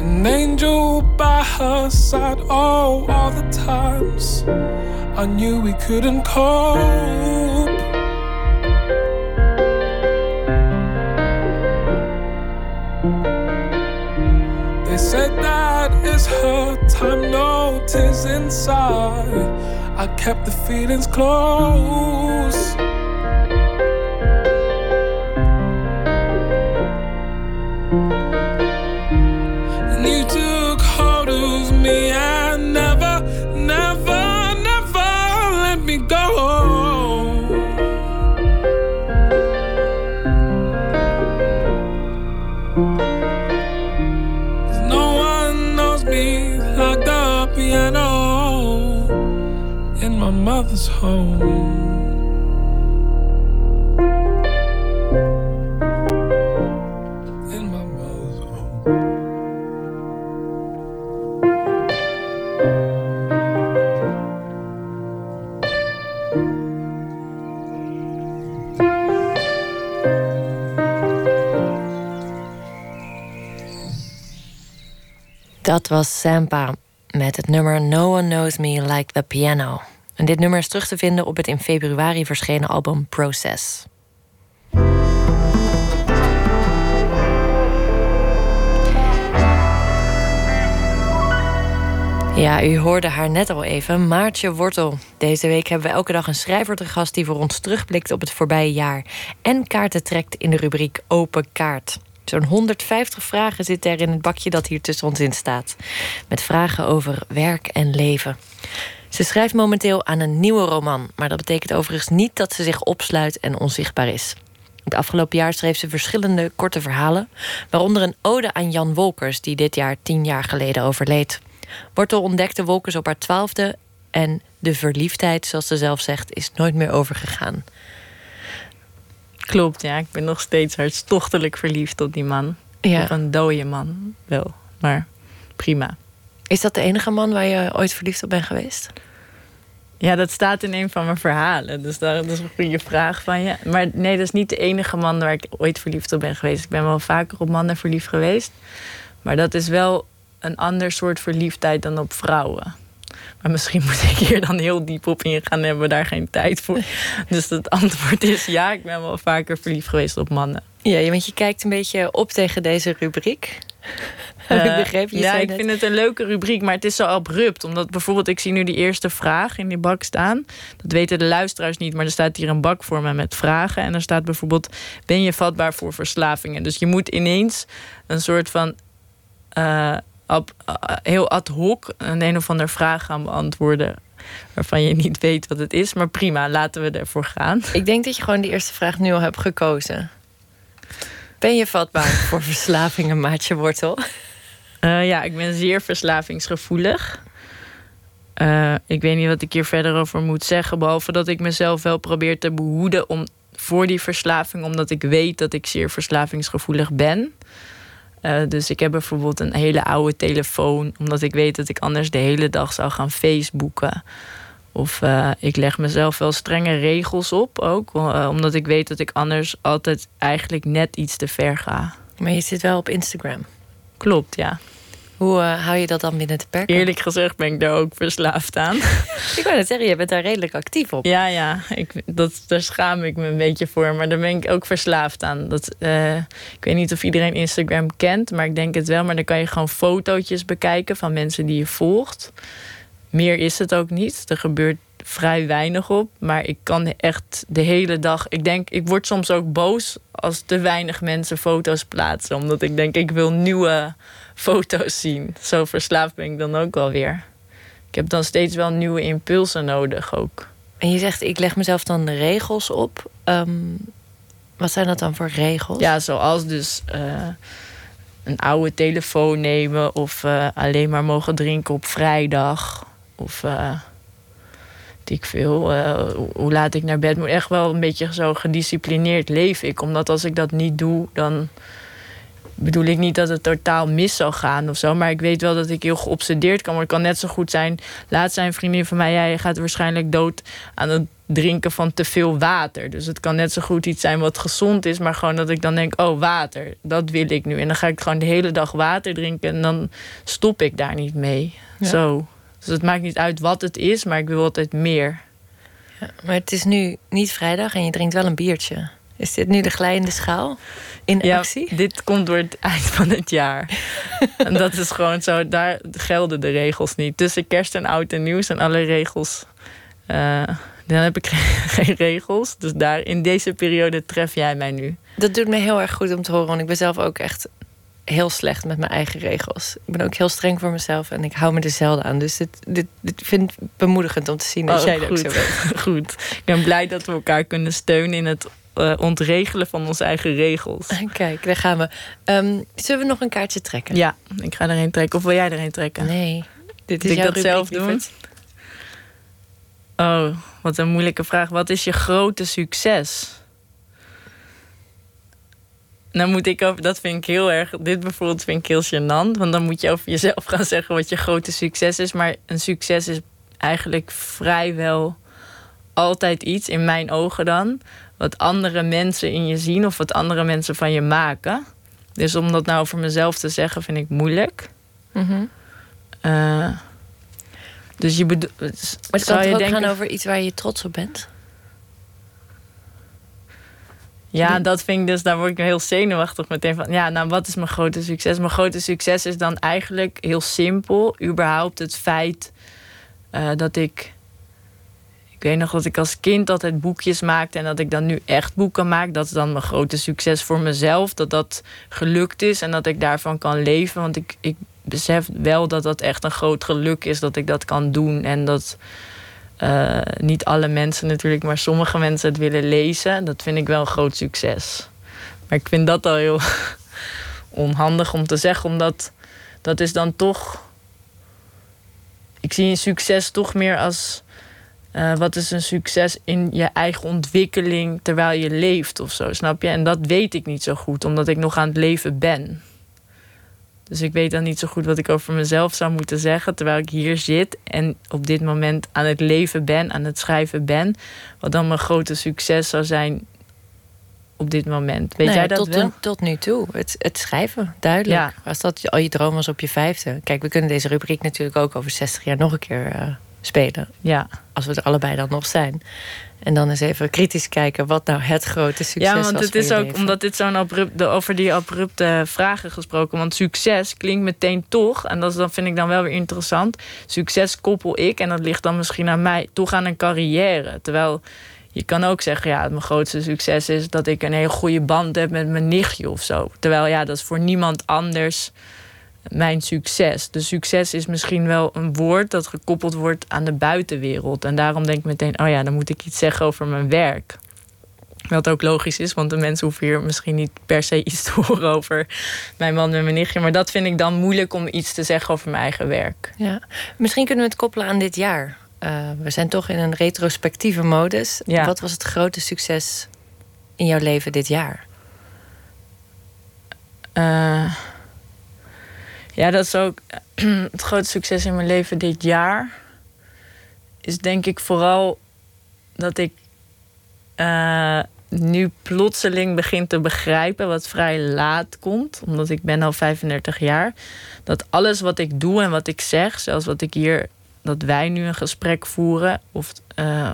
An angel by her side, oh, all the times I knew we couldn't cope. They said that is her time, no tears inside. Kept the feelings close. Dat was Sampa met het nummer No One Knows Me Like the Piano. En dit nummer is terug te vinden op het in februari verschenen album Process. Ja, u hoorde haar net al even, Maartje Wortel. Deze week hebben we elke dag een schrijver te gast die voor ons terugblikt op het voorbije jaar en kaarten trekt in de rubriek Open Kaart. Zo'n 150 vragen zitten er in het bakje dat hier tussen ons in staat. Met vragen over werk en leven. Ze schrijft momenteel aan een nieuwe roman, maar dat betekent overigens niet dat ze zich opsluit en onzichtbaar is. Het afgelopen jaar schreef ze verschillende korte verhalen, waaronder een ode aan Jan Wolkers, die dit jaar tien jaar geleden overleed. Wortel ontdekte Wolkers op haar twaalfde en de verliefdheid, zoals ze zelf zegt, is nooit meer overgegaan. Klopt, ja. Ik ben nog steeds hartstochtelijk verliefd op die man. Ja. Op een dode man, wel. Maar prima. Is dat de enige man waar je ooit verliefd op bent geweest? Ja, dat staat in een van mijn verhalen. Dus dat is een goede vraag van je. Maar nee, dat is niet de enige man waar ik ooit verliefd op ben geweest. Ik ben wel vaker op mannen verliefd geweest. Maar dat is wel een ander soort verliefdheid dan op vrouwen. Maar misschien moet ik hier dan heel diep op ingaan en hebben we daar geen tijd voor. Dus het antwoord is ja, ik ben wel vaker verliefd geweest op mannen. Ja, want je kijkt een beetje op tegen deze rubriek. Heb ik Eh, begrepen? Je ja, ik net- vind het een leuke rubriek, maar het is zo abrupt. Omdat bijvoorbeeld, ik zie nu die eerste vraag in die bak staan. Dat weten de luisteraars niet, maar er staat hier een bak voor me met vragen. En er staat bijvoorbeeld, ben je vatbaar voor verslavingen? Dus je moet ineens een soort van eh, ab- eh, heel ad hoc een een of ander vraag gaan beantwoorden. Waarvan je niet weet wat het is. Maar prima, laten we ervoor gaan. Ik denk dat je gewoon die eerste vraag nu al hebt gekozen. Ben je vatbaar voor verslavingen, maatje wortel? Eh, ja, ik ben zeer verslavingsgevoelig. Eh, ik weet niet wat ik hier verder over moet zeggen. Behalve dat ik mezelf wel probeer te behoeden om, voor die verslaving. Omdat ik weet dat ik zeer verslavingsgevoelig ben. Eh, dus ik heb bijvoorbeeld een hele oude telefoon. Omdat ik weet dat ik anders de hele dag zou gaan facebooken. Of eh, ik leg mezelf wel strenge regels op ook. eh, omdat ik weet dat ik anders altijd eigenlijk net iets te ver ga. Maar je zit wel op Instagram. Klopt, ja. Hoe eh, hou je dat dan binnen te perken? Eerlijk gezegd ben ik daar ook verslaafd aan. ik wou net zeggen, je bent daar redelijk actief op. Ja, ja. Ik, dat, daar schaam ik me een beetje voor. Maar daar ben ik ook verslaafd aan. Dat, uh, ik weet niet of iedereen Instagram kent, maar ik denk het wel. Maar dan kan je gewoon fotootjes bekijken van mensen die je volgt. Meer is het ook niet. Er gebeurt vrij weinig op. Maar ik kan echt de hele dag. Ik denk, ik word soms ook boos als te weinig mensen foto's plaatsen. Omdat ik denk, ik wil nieuwe foto's zien. Zo verslaafd ben ik dan ook wel weer. Ik heb dan steeds wel nieuwe impulsen nodig ook. En je zegt, ik leg mezelf dan de regels op. Ehm, wat zijn dat dan voor regels? Ja, zoals dus uh, een oude telefoon nemen... of uh, alleen maar mogen drinken op vrijdag. Of uh, ik veel, hoe laat ik naar bed moet. Echt wel een beetje zo gedisciplineerd leef ik. Omdat als ik dat niet doe, dan bedoel ik niet dat het totaal mis zal gaan of zo. Maar ik weet wel dat ik heel geobsedeerd kan worden. Het kan net zo goed zijn. Laat zijn vriendin van mij, jij gaat waarschijnlijk dood aan het drinken van te veel water. Dus het kan net zo goed iets zijn wat gezond is. Maar gewoon dat ik dan denk, oh water, dat wil ik nu. En dan ga ik gewoon de hele dag water drinken. En dan stop ik daar niet mee. Zo. Dus het maakt niet uit wat het is, maar ik wil altijd meer. Ja, maar het is nu niet vrijdag en je drinkt wel een biertje. Is dit nu de glijende schaal in ja, actie? Dit komt door het eind van het jaar. en dat is gewoon zo, daar gelden de regels niet. Tussen kerst en oud en nieuw zijn alle regels. Uh, dan heb ik geen regels. Dus daar in deze periode tref jij mij nu. Dat doet me heel erg goed om te horen. Want ik ben zelf ook echt heel slecht met mijn eigen regels. Ik ben ook heel streng voor mezelf en ik hou me er zelden aan. Dus dit, dit, dit vind ik bemoedigend om te zien dat oh, jij goed. dat ook zo bent. goed. Ik ben blij dat we elkaar kunnen steunen in het uh, ontregelen van onze eigen regels. Kijk, daar gaan we. Um, zullen we nog een kaartje trekken? Ja, ik ga er een trekken. Of wil jij er een trekken? Nee. Dit is ik dat zelf doen? Oh, wat een moeilijke vraag. Wat is je grote succes? Nou moet ik over, dat vind ik heel erg, dit bijvoorbeeld vind ik heel gênant. Want dan moet je over jezelf gaan zeggen wat je grote succes is. Maar een succes is eigenlijk vrijwel altijd iets, in mijn ogen dan, wat andere mensen in je zien of wat andere mensen van je maken. Dus om dat nou voor mezelf te zeggen, vind ik moeilijk. Mm -hmm. uh, dus je bedoelt. Maar het kan je ook denken... gaan over iets waar je trots op bent? Ja, dat vind ik dus, daar word ik heel zenuwachtig meteen van. Ja, nou, wat is mijn grote succes? Mijn grote succes is dan eigenlijk heel simpel. Überhaupt het feit uh, dat ik. Ik weet nog dat ik als kind altijd boekjes maakte en dat ik dan nu echt boeken maak. Dat is dan mijn grote succes voor mezelf. Dat dat gelukt is en dat ik daarvan kan leven. Want ik, ik besef wel dat dat echt een groot geluk is dat ik dat kan doen. En dat uh, niet alle mensen natuurlijk, maar sommige mensen het willen lezen. Dat vind ik wel een groot succes. Maar ik vind dat al heel onhandig om te zeggen, omdat dat is dan toch. Ik zie een succes toch meer als. Uh, wat is een succes in je eigen ontwikkeling terwijl je leeft of zo, snap je? En dat weet ik niet zo goed, omdat ik nog aan het leven ben. Dus ik weet dan niet zo goed wat ik over mezelf zou moeten zeggen. Terwijl ik hier zit en op dit moment aan het leven ben, aan het schrijven ben. Wat dan mijn grote succes zou zijn op dit moment. Weet nee, jij dat tot, wel? Tot nu toe. Het, het schrijven, duidelijk. Ja. Als dat al je droom was op je vijfde. Kijk, we kunnen deze rubriek natuurlijk ook over 60 jaar nog een keer uh, spelen. Ja. Als we er allebei dan nog zijn. En dan eens even kritisch kijken wat nou het grote succes ja, want het is ook leven. omdat dit zo'n abrupt, over die abrupte vragen gesproken. Want succes klinkt meteen toch, en dat, is, dat vind ik dan wel weer interessant. Succes koppel ik, en dat ligt dan misschien aan mij, toch aan een carrière. Terwijl je kan ook zeggen, ja, mijn grootste succes is dat ik een hele goede band heb met mijn nichtje of zo. Terwijl ja, dat is voor niemand anders mijn succes. Dus succes is misschien wel een woord dat gekoppeld wordt aan de buitenwereld. En daarom denk ik meteen, oh ja, dan moet ik iets zeggen over mijn werk. Wat ook logisch is, want de mensen hoeven hier misschien niet per se iets te horen over mijn man en mijn nichtje. Maar dat vind ik dan moeilijk om iets te zeggen over mijn eigen werk. Ja. Misschien kunnen we het koppelen aan dit jaar. Uh, we zijn toch in een retrospectieve modus. Ja. Wat was het grote succes in jouw leven dit jaar? Uh, ja, dat is ook het grote succes in mijn leven dit jaar. Is denk ik vooral dat ik uh, nu plotseling begin te begrijpen, wat vrij laat komt, omdat ik ben al 35 jaar, dat alles wat ik doe en wat ik zeg, zelfs wat ik hier, dat wij nu een gesprek voeren, of uh,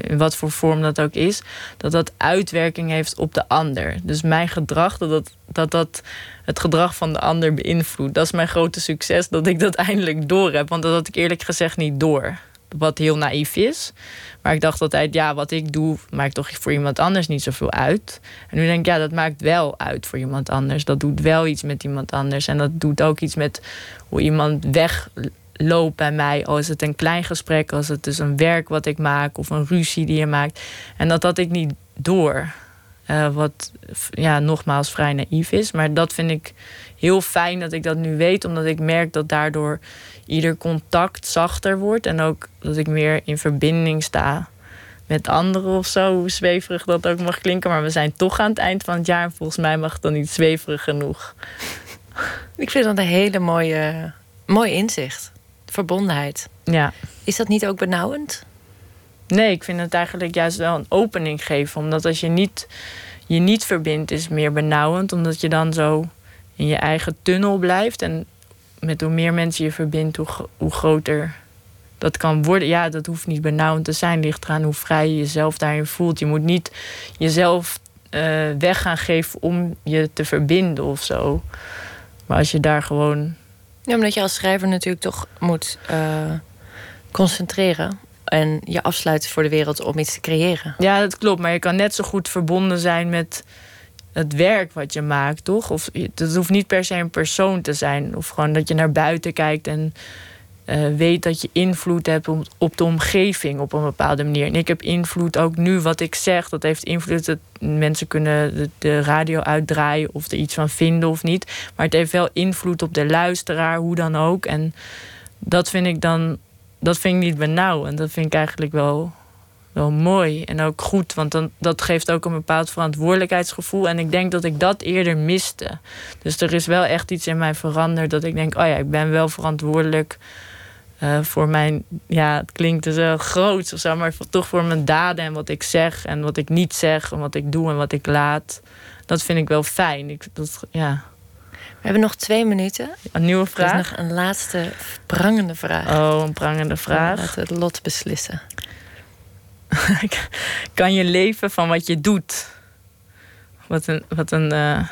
in wat voor vorm dat ook is, dat dat uitwerking heeft op de ander. Dus mijn gedrag, dat dat, dat, dat het gedrag van de ander beïnvloedt. Dat is mijn grote succes, dat ik dat eindelijk door heb. Want dat had ik eerlijk gezegd niet door. Wat heel naïef is. Maar ik dacht altijd, ja, wat ik doe, maakt toch voor iemand anders niet zoveel uit. En nu denk ik, ja, dat maakt wel uit voor iemand anders. Dat doet wel iets met iemand anders. En dat doet ook iets met hoe iemand wegloopt bij mij. Al is het een klein gesprek, als het dus een werk wat ik maak of een ruzie die je maakt. En dat had ik niet door. Uh, wat ja, nogmaals vrij naïef is. Maar dat vind ik heel fijn dat ik dat nu weet, omdat ik merk dat daardoor ieder contact zachter wordt. En ook dat ik meer in verbinding sta met anderen of zo. Hoe zweverig dat ook mag klinken. Maar we zijn toch aan het eind van het jaar. En volgens mij mag het dan niet zweverig genoeg. Ik vind dat een hele mooie, mooi inzicht. Verbondenheid. Ja. Is dat niet ook benauwend? Nee, ik vind het eigenlijk juist wel een opening geven. Omdat als je niet, je niet verbindt, is meer benauwend. Omdat je dan zo in je eigen tunnel blijft. En met hoe meer mensen je verbindt, hoe, hoe groter dat kan worden. Ja, dat hoeft niet benauwend te zijn. Ligt eraan hoe vrij je jezelf daarin voelt. Je moet niet jezelf uh, weg gaan geven om je te verbinden of zo. Maar als je daar gewoon. Ja, omdat je als schrijver natuurlijk toch moet uh, concentreren. En je afsluiten voor de wereld om iets te creëren. Ja, dat klopt. Maar je kan net zo goed verbonden zijn met het werk wat je maakt, toch? Of het hoeft niet per se een persoon te zijn. Of gewoon dat je naar buiten kijkt en uh, weet dat je invloed hebt op de omgeving op een bepaalde manier. En ik heb invloed ook nu wat ik zeg. Dat heeft invloed. Dat mensen kunnen de, radio uitdraaien of er iets van vinden of niet. Maar het heeft wel invloed op de luisteraar, hoe dan ook. En dat vind ik dan. Dat vind ik niet benauwend. Dat vind ik eigenlijk wel wel mooi en ook goed. Want dan, dat geeft ook een bepaald verantwoordelijkheidsgevoel. En ik denk dat ik dat eerder miste. Dus er is wel echt iets in mij veranderd dat ik denk: oh ja, ik ben wel verantwoordelijk. Uh, voor mijn, ja, het klinkt dus heel groot of zo, maar toch voor mijn daden en wat ik zeg en wat ik niet zeg en wat ik doe en wat ik laat. Dat vind ik wel fijn. Ik, dat, ja. We hebben nog twee minuten. Een nieuwe vraag. nog een laatste prangende vraag. Oh, een prangende vraag. We het lot beslissen. kan je leven van wat je doet? Wat een. Wat een uh...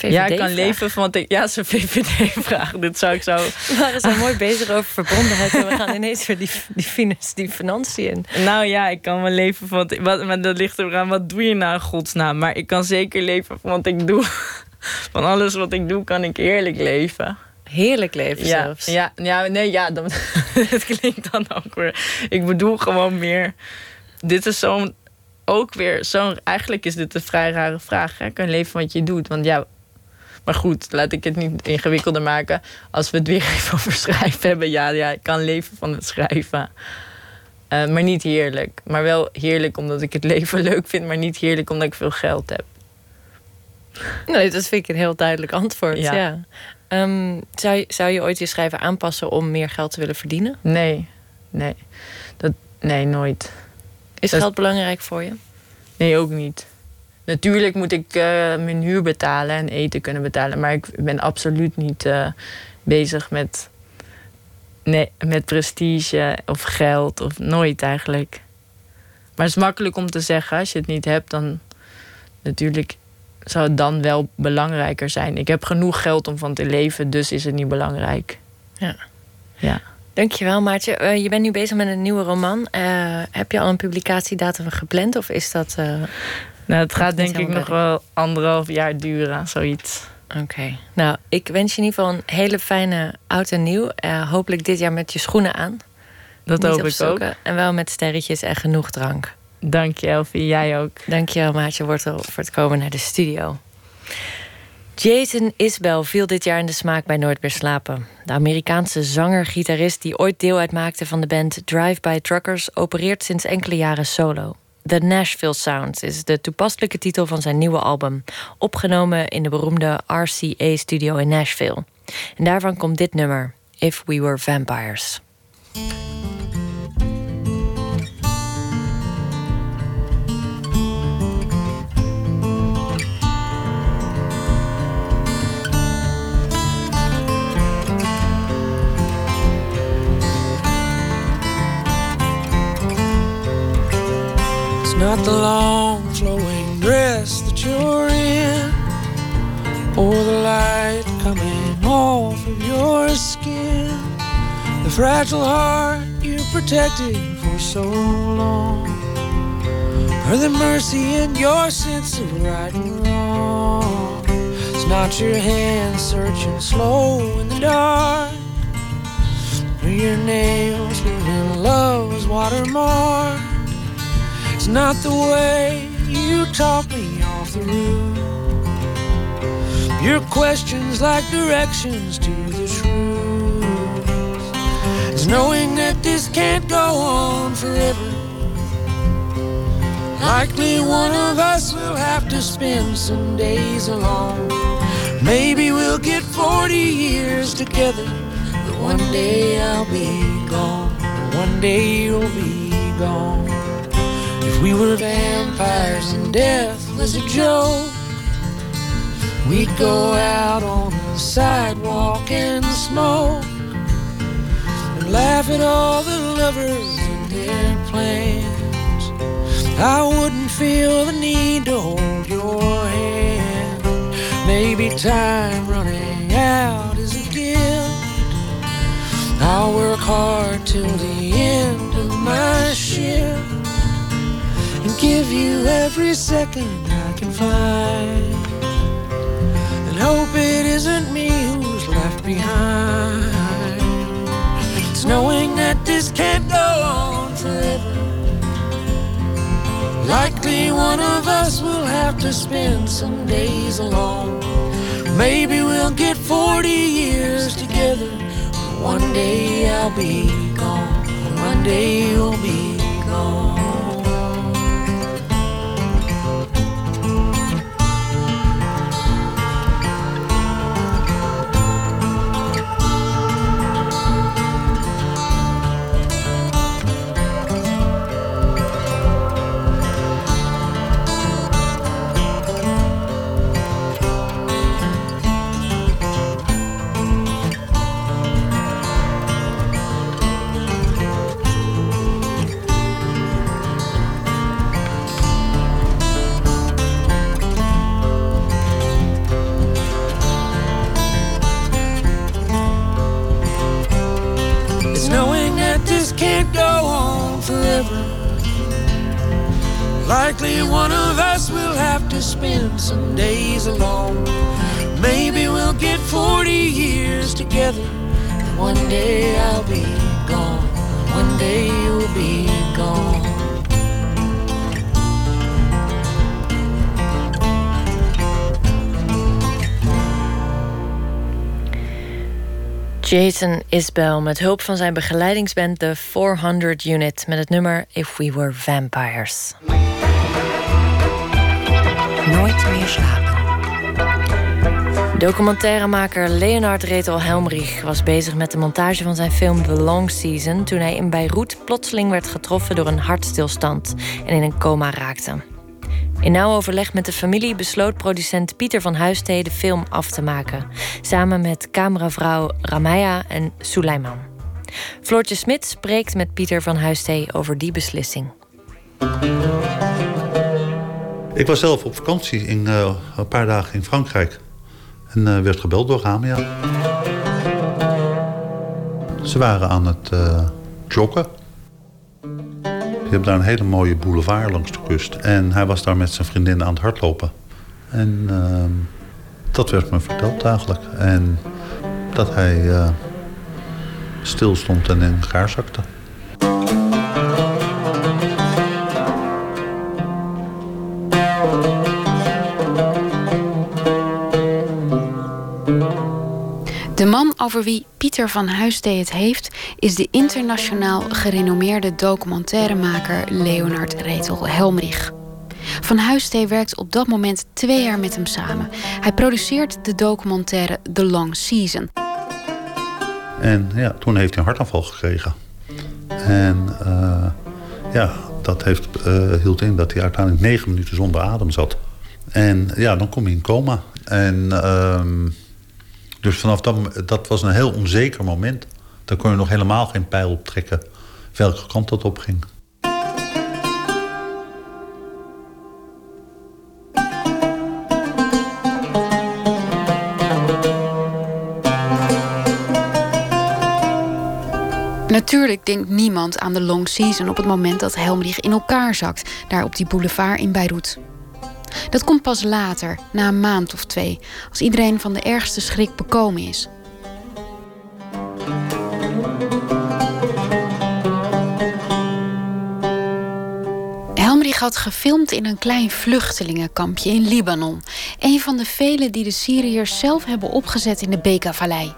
ja, ik kan leven van wat ik. Ja, zo'n VVD-vraag. Dit zou ik zo. We waren zo mooi bezig over verbondenheid. En we gaan ineens weer die, die, die financiën. Nou ja, ik kan wel leven van wat. Maar dat ligt eraan, wat doe je nou in godsnaam? Maar ik kan zeker leven van wat ik doe. Van alles wat ik doe, kan ik eerlijk leven heerlijk leven ja, zelfs. Ja, ja, nee, ja, dan, het klinkt dan ook weer. Ik bedoel gewoon meer. Dit is zo'n. Ook weer zo'n. Eigenlijk is dit een vrij rare vraag. Hè? Kan je leven wat je doet? Want ja. Maar goed, laat ik het niet ingewikkelder maken. Als we het weer even over schrijven hebben. Ja, ja ik kan leven van het schrijven. Uh, maar niet heerlijk. Maar wel heerlijk omdat ik het leven leuk vind. Maar niet heerlijk omdat ik veel geld heb. Nee, dat vind ik een heel duidelijk antwoord. Ja. ja. Um, zou, je, zou je ooit je schrijven aanpassen om meer geld te willen verdienen? Nee, nee. Dat, nee, nooit. Is geld belangrijk voor je? Nee, ook niet. Natuurlijk moet ik uh, mijn huur betalen en eten kunnen betalen. Maar ik ben absoluut niet uh, bezig met, nee, met prestige of geld. Of nooit eigenlijk. Maar het is makkelijk om te zeggen. Als je het niet hebt, dan natuurlijk zou het dan wel belangrijker zijn. Ik heb genoeg geld om van te leven, dus is het niet belangrijk. Ja. ja. Dankjewel, Maartje. Uh, je bent nu bezig met een nieuwe roman. Uh, heb je al een publicatiedatum gepland of is dat. Uh, nou, het gaat denk ik nog wel anderhalf jaar duren, zoiets. Oké. Nou, ik wens je in ieder geval een hele fijne oud en nieuw. hopelijk dit jaar met je schoenen aan. Dat hoop ik ook. En wel met sterretjes en genoeg drank. Dank je, Elfie. Jij ook. Dank je wel, Maatje Wortel, voor het komen naar de studio. Jason Isbell viel dit jaar in de smaak bij Nooit meer slapen. De Amerikaanse zanger-gitarist die ooit deel uitmaakte van de band Drive-By Truckers... opereert sinds enkele jaren solo. The Nashville Sound is de toepasselijke titel van zijn nieuwe album... opgenomen in de beroemde RCA-studio in Nashville. En daarvan komt dit nummer, If We Were Vampires. Not the long flowing dress that you're in, or the light coming off of your skin, the fragile heart you protected for so long, or the mercy in your sense of right and wrong. It's not your hand searching slow in the dark, or your nails leaving love's watermark. It's not the way you talk me off the roof. Your questions like directions to the truth. It's knowing that this can't go on forever. Likely one of us will have to spend some days alone. Maybe we'll get 40 years together. But one day I'll be gone. One day you'll be gone. We were vampires and death was a joke, we'd go out on the sidewalk and smoke and laugh at all the lovers and their plans. I wouldn't feel the need to hold your hand. Maybe time running out is a gift. I'll work hard till the end of my shift give you every second I can find. And hope it isn't me who's left behind. It's knowing that this can't go on forever. Likely one of us will have to spend some days alone. Maybe we'll get 40 years together. But one day I'll be gone. One day you'll be gone. Likely one of us will have to spend some days alone. Maybe we'll get 40 years together. One day I'll be gone. One day you'll be gone. Jason Isbell met hulp van zijn begeleidingsband The 400 Unit met het nummer If We Were Vampires. Nooit meer slapen. Documentairemaker Leonard Retel Helmrich was bezig met de montage van zijn film The Long Season toen hij in Beirut plotseling werd getroffen door een hartstilstand en in een coma raakte. In nauw overleg met de familie besloot producent Pieter van Huistee de film af te maken, samen met cameravrouw Ramaya en Suleiman. Floortje Smit spreekt met Pieter van Huistee over die beslissing. Ik was zelf op vakantie in, eh, een paar dagen in Frankrijk. En eh, werd gebeld door Ramia. Ze waren aan het eh, joggen. Die hebben daar een hele mooie boulevard langs de kust. En hij was daar met zijn vriendin aan het hardlopen. En ehm, dat werd me verteld eigenlijk. En dat hij stil stond en in elkaar zakte. Over wie Pieter van Huistee het heeft, is de internationaal gerenommeerde documentairemaker Leonard Retel Helmrich. Van Huistee werkt op dat moment twee jaar met hem samen. Hij produceert de documentaire The Long Season. En ja, toen heeft hij een hartaanval gekregen. En eh, ja, dat heeft, eh, hield in dat hij uiteindelijk negen minuten zonder adem zat. En ja, dan kom je in coma. En ehm, dus vanaf dat, dat was een heel onzeker moment. Dan kon je nog helemaal geen pijl optrekken, welke kant dat op ging. Natuurlijk denkt niemand aan de long season op het moment dat Helmrich in elkaar zakt, daar op die boulevard in Beirut. Dat komt pas later, na een maand of twee, als iedereen van de ergste schrik bekomen is. Helmrich had gefilmd in een klein vluchtelingenkampje in Libanon. Een van de vele die de Syriërs zelf hebben opgezet in de Beka-vallei.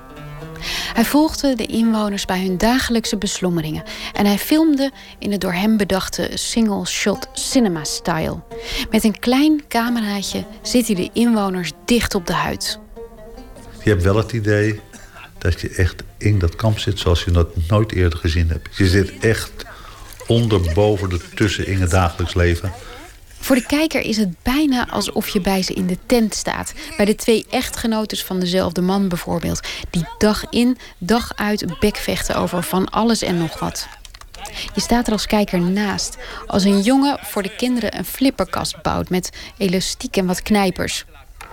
Hij volgde de inwoners bij hun dagelijkse beslommeringen en hij filmde in de door hem bedachte single-shot cinema-style. Met een klein cameraatje zit hij de inwoners dicht op de huid. Je hebt wel het idee dat je echt in dat kamp zit zoals je dat nooit eerder gezien hebt. Je zit echt onder, boven, ertussen in het dagelijks leven. Voor de kijker is het bijna alsof je bij ze in de tent staat. Bij de twee echtgenoten van dezelfde man bijvoorbeeld. Die dag in, dag uit bekvechten over van alles en nog wat. Je staat er als kijker naast. Als een jongen voor de kinderen een flipperkast bouwt met elastiek en wat knijpers.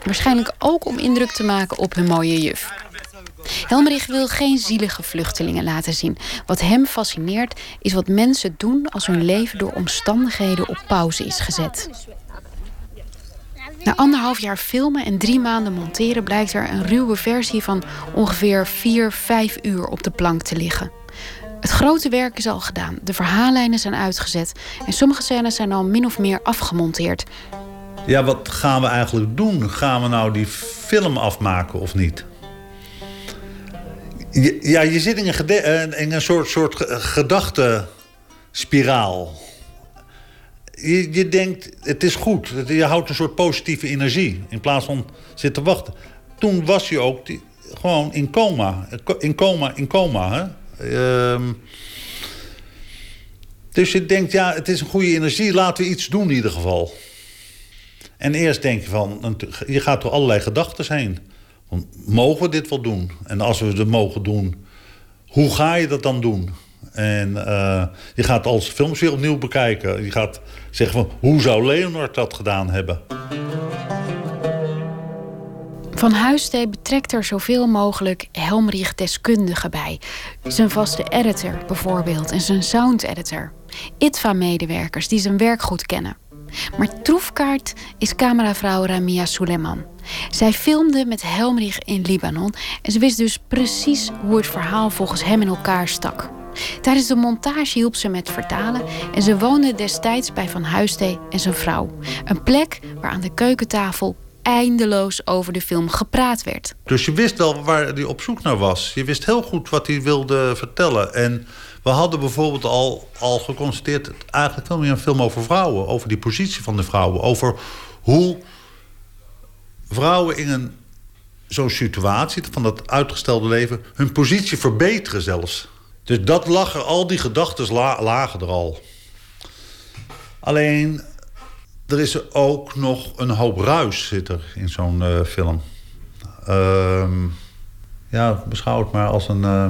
Waarschijnlijk ook om indruk te maken op hun mooie juf. Helmerich wil geen zielige vluchtelingen laten zien. Wat hem fascineert is wat mensen doen als hun leven door omstandigheden op pauze is gezet. Na anderhalf jaar filmen en drie maanden monteren blijkt er een ruwe versie van ongeveer 4, 5 uur op de plank te liggen. Het grote werk is al gedaan, de verhaallijnen zijn uitgezet en sommige scènes zijn al min of meer afgemonteerd. Ja, wat gaan we eigenlijk doen? Gaan we nou die film afmaken of niet? Ja, je zit in een, eh, in een soort, soort gedachtenspiraal. Je, je denkt, het is goed. Je houdt een soort positieve energie. In plaats van zitten wachten. Toen was je ook gewoon in coma. In coma, in coma. Hè? Ehm, dus je denkt, ja, het is een goede energie. Laten we iets doen in ieder geval. En eerst denk je van, je gaat door allerlei gedachten heen mogen we dit wel doen? En als we het mogen doen, hoe ga je dat dan doen? En uh, je gaat als films weer opnieuw bekijken. Je gaat zeggen van, hoe zou Leonard dat gedaan hebben? Van Huistee betrekt er zoveel mogelijk Helmrich deskundigen bij. Zijn vaste editor bijvoorbeeld en zijn sound editor. ITVA-medewerkers die zijn werk goed kennen. Maar troefkaart is cameravrouw Ramia Suleiman. Zij filmde met Helmrich in Libanon en ze wist dus precies hoe het verhaal volgens hem in elkaar stak. Tijdens de montage hielp ze met vertalen en ze woonde destijds bij Van Huistee en zijn vrouw. Een plek waar aan de keukentafel eindeloos over de film gepraat werd. Dus je wist wel waar hij op zoek naar was. Je wist heel goed wat hij wilde vertellen. En we hadden bijvoorbeeld al, al geconstateerd... Eigenlijk veel meer een film over vrouwen. Over die positie van de vrouwen. Over hoe vrouwen in een zo'n situatie... van dat uitgestelde leven... hun positie verbeteren zelfs. Dus dat lag er, al die gedachten lagen er al. Alleen, er is ook nog een hoop ruis zit er in zo'n uh, film. Uh, ja, beschouw het maar als een... Uh,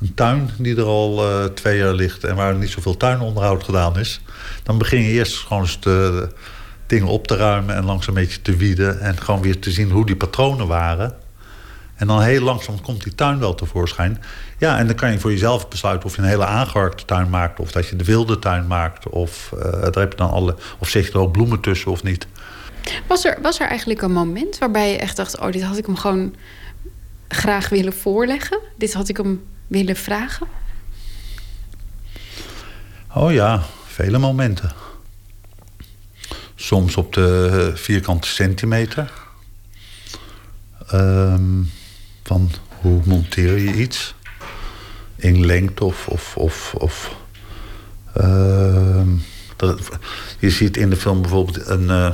een tuin die er al uh, twee jaar ligt... en waar niet zoveel tuinonderhoud gedaan is... dan begin je eerst gewoon eens te, dingen op te ruimen... en langzaam een beetje te wieden... en gewoon weer te zien hoe die patronen waren. En dan heel langzaam komt die tuin wel tevoorschijn. Ja, en dan kan je voor jezelf besluiten of je een hele aangeharkte tuin maakt... of dat je de wilde tuin maakt. Of, uh, daar heb je dan alle, of zet je er ook bloemen tussen of niet. Was er, was er eigenlijk een moment waarbij je echt dacht... oh, dit had ik hem gewoon graag willen voorleggen? Dit had ik hem willen vragen? Oh ja, vele momenten. Soms op de vierkante centimeter. Um, van hoe monteer je iets? In lengte of... of, of, dat, je ziet in de film bijvoorbeeld een, uh,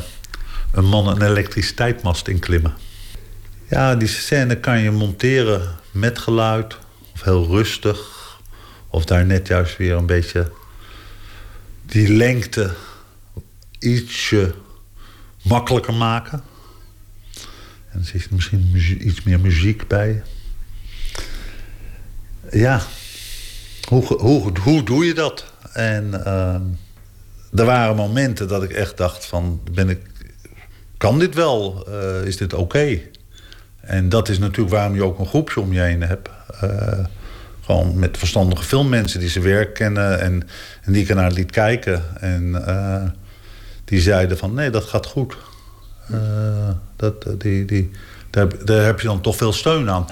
een man een elektriciteitsmast inklimmen. Ja, die scène kan je monteren met geluid of heel rustig. Of daar net juist weer een beetje die lengte ietsje makkelijker maken. En er zit misschien iets meer muziek bij. Ja, hoe, hoe, hoe doe je dat? En uh, er waren momenten dat ik echt dacht van... Ben ik, kan dit wel? Uh, is dit oké? En dat is natuurlijk waarom je ook een groepje om je heen hebt. Uh, gewoon met verstandige filmmensen die zijn werk kennen en, die ik ernaar liet kijken. En uh, die zeiden van nee, dat gaat goed. Uh, dat, die, die, daar, daar heb je dan toch veel steun aan.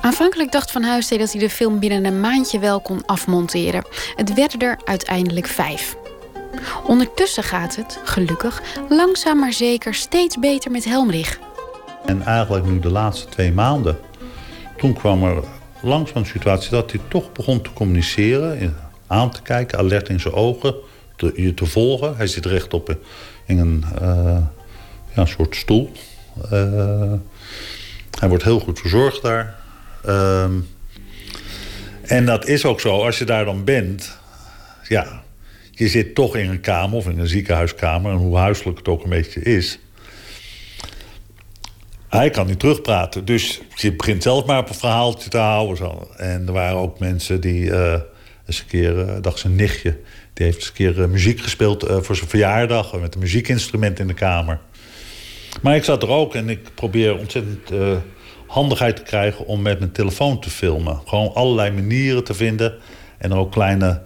Aanvankelijk dacht Van Huistee dat hij de film binnen een maandje wel kon afmonteren. Het werden er uiteindelijk vijf. Ondertussen gaat het, gelukkig, langzaam maar zeker steeds beter met Helmrich. En eigenlijk nu de laatste twee maanden, toen kwam er langzaam een situatie dat hij toch begon te communiceren, aan te kijken, alert in zijn ogen, te, je te volgen. Hij zit rechtop in een, uh, ja, een soort stoel. Uh, hij wordt heel goed verzorgd daar. Uh, en dat is ook zo, als je daar dan bent, ja, je zit toch in een kamer of in een ziekenhuiskamer, en hoe huiselijk het ook een beetje is. Hij kan niet terugpraten, dus je begint zelf maar op een verhaaltje te houden. Zo. En er waren ook mensen die uh, eens een keer, uh, dacht zijn nichtje, die heeft eens een keer muziek gespeeld voor zijn verjaardag met een muziekinstrument in de kamer. Maar ik zat er ook en ik probeer ontzettend handigheid te krijgen om met mijn telefoon te filmen. Gewoon allerlei manieren te vinden en ook kleine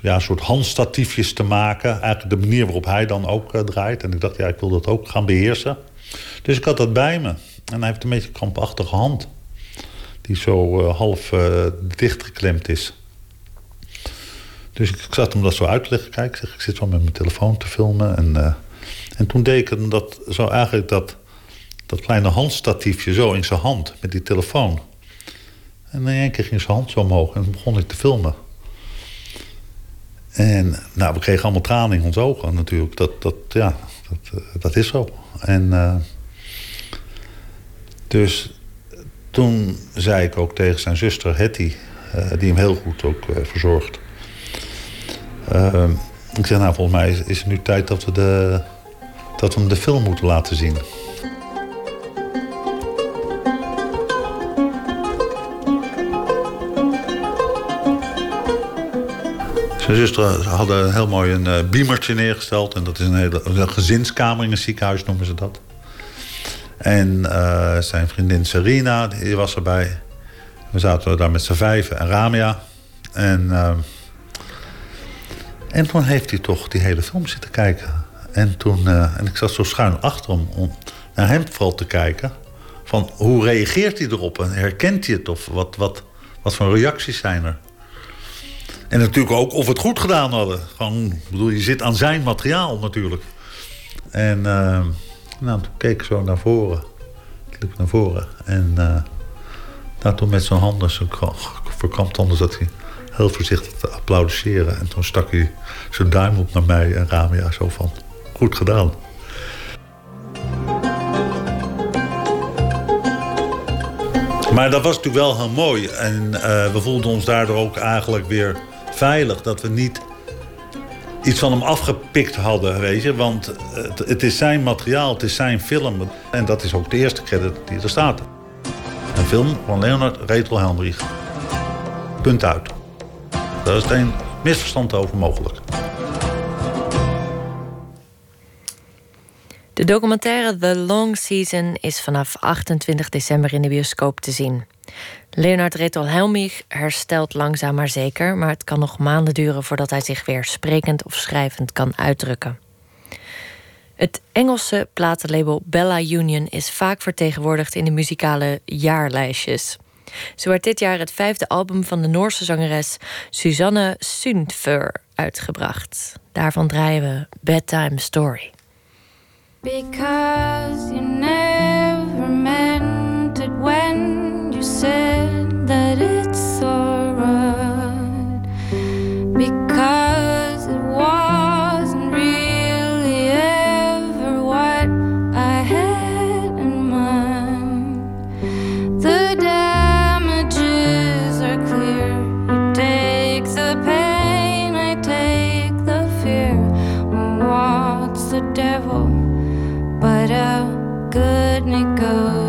ja, soort handstatiefjes te maken. Eigenlijk de manier waarop hij dan ook draait. En ik dacht, ja, ik wil dat ook gaan beheersen. Dus ik had dat bij me. En hij heeft een beetje een krampachtige hand. Die zo uh, half dichtgeklemd is. Dus ik, zat hem dat zo uit te leggen. Kijk, zeg, ik zit wel met mijn telefoon te filmen. En, en toen deed ik dat, zo eigenlijk dat, dat kleine handstatiefje zo in zijn hand. Met die telefoon. En in één keer ging zijn hand zo omhoog. En begon ik te filmen. En nou, we kregen allemaal tranen in ons ogen natuurlijk. Dat, dat, ja, dat, dat is zo. En uh, dus toen zei ik ook tegen zijn zuster Hetty, uh, die hem heel goed ook uh, verzorgt. Ik zeg, nou, volgens mij is het nu tijd dat we, de, dat we hem de film moeten laten zien. Zijn zuster hadden heel mooi een uh, beamertje neergesteld. En dat is een hele gezinskamer in een ziekenhuis, noemen ze dat. En uh, zijn vriendin Serena, die was erbij. We zaten daar met z'n vijven en Ramia. En, uh, en toen heeft hij toch die hele film zitten kijken. En, toen, en ik zat zo schuin achter hem om naar hem vooral te kijken. Van hoe reageert hij erop en herkent hij het? Of wat, wat, wat voor reacties zijn er? En natuurlijk ook of we het goed gedaan hadden. Gewoon, bedoel, je zit aan zijn materiaal natuurlijk. En uh, nou, toen keek ik zo naar voren. Ik liep naar voren. En uh, toen met zijn handen, zo verkrampt handen, zat hij heel voorzichtig te applaudisseren. En toen stak hij zijn duim op naar mij en Ramia zo van, goed gedaan. Maar dat was natuurlijk wel heel mooi. En uh, we voelden ons daardoor ook eigenlijk weer veilig. Dat we niet iets van hem afgepikt hadden, weet je. Want het, het, is zijn materiaal, het is zijn film. En dat is ook de eerste credit die er staat. Een film van Leonard Retel Helmrich. Punt uit. Daar is geen misverstand over mogelijk. De documentaire The Long Season is vanaf 28 december in de bioscoop te zien. Leonard Retol Helmich herstelt langzaam maar zeker, maar het kan nog maanden duren voordat hij zich weer sprekend of schrijvend kan uitdrukken. Het Engelse platenlabel Bella Union is vaak vertegenwoordigd in de muzikale jaarlijstjes. Zo werd dit jaar het vijfde album van de Noorse zangeres Susanne Sundfør uitgebracht. Daarvan draaien we Bedtime Story. Because you never meant it when you said how could it go?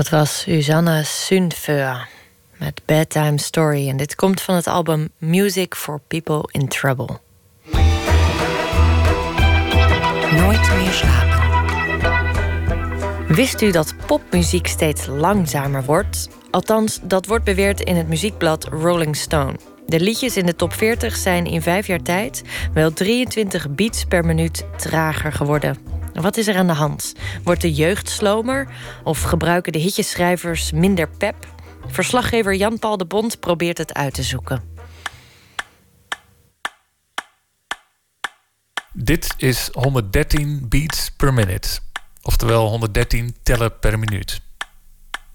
Dat was Susanne Sundfeur met Bedtime Story. En dit komt van het album Music for People in Trouble. Nooit meer slapen. Wist u dat popmuziek steeds langzamer wordt? Althans, dat wordt beweerd in het muziekblad Rolling Stone. De liedjes in de top 40 zijn in vijf jaar tijd wel 23 beats per minuut trager geworden. Wat is er aan de hand? Wordt de jeugd slomer? Of gebruiken de hitjeschrijvers minder pep? Verslaggever Jan-Paul de Bond probeert het uit te zoeken. Dit is 113 beats per minute. Oftewel 113 tellen per minuut.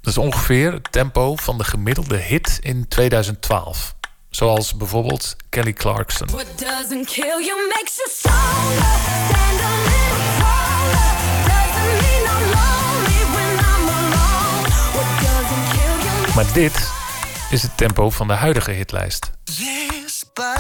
Dat is ongeveer het tempo van de gemiddelde hit in 2012. Zoals bijvoorbeeld Kelly Clarkson. What Maar dit is het tempo van de huidige hitlijst. Despacito,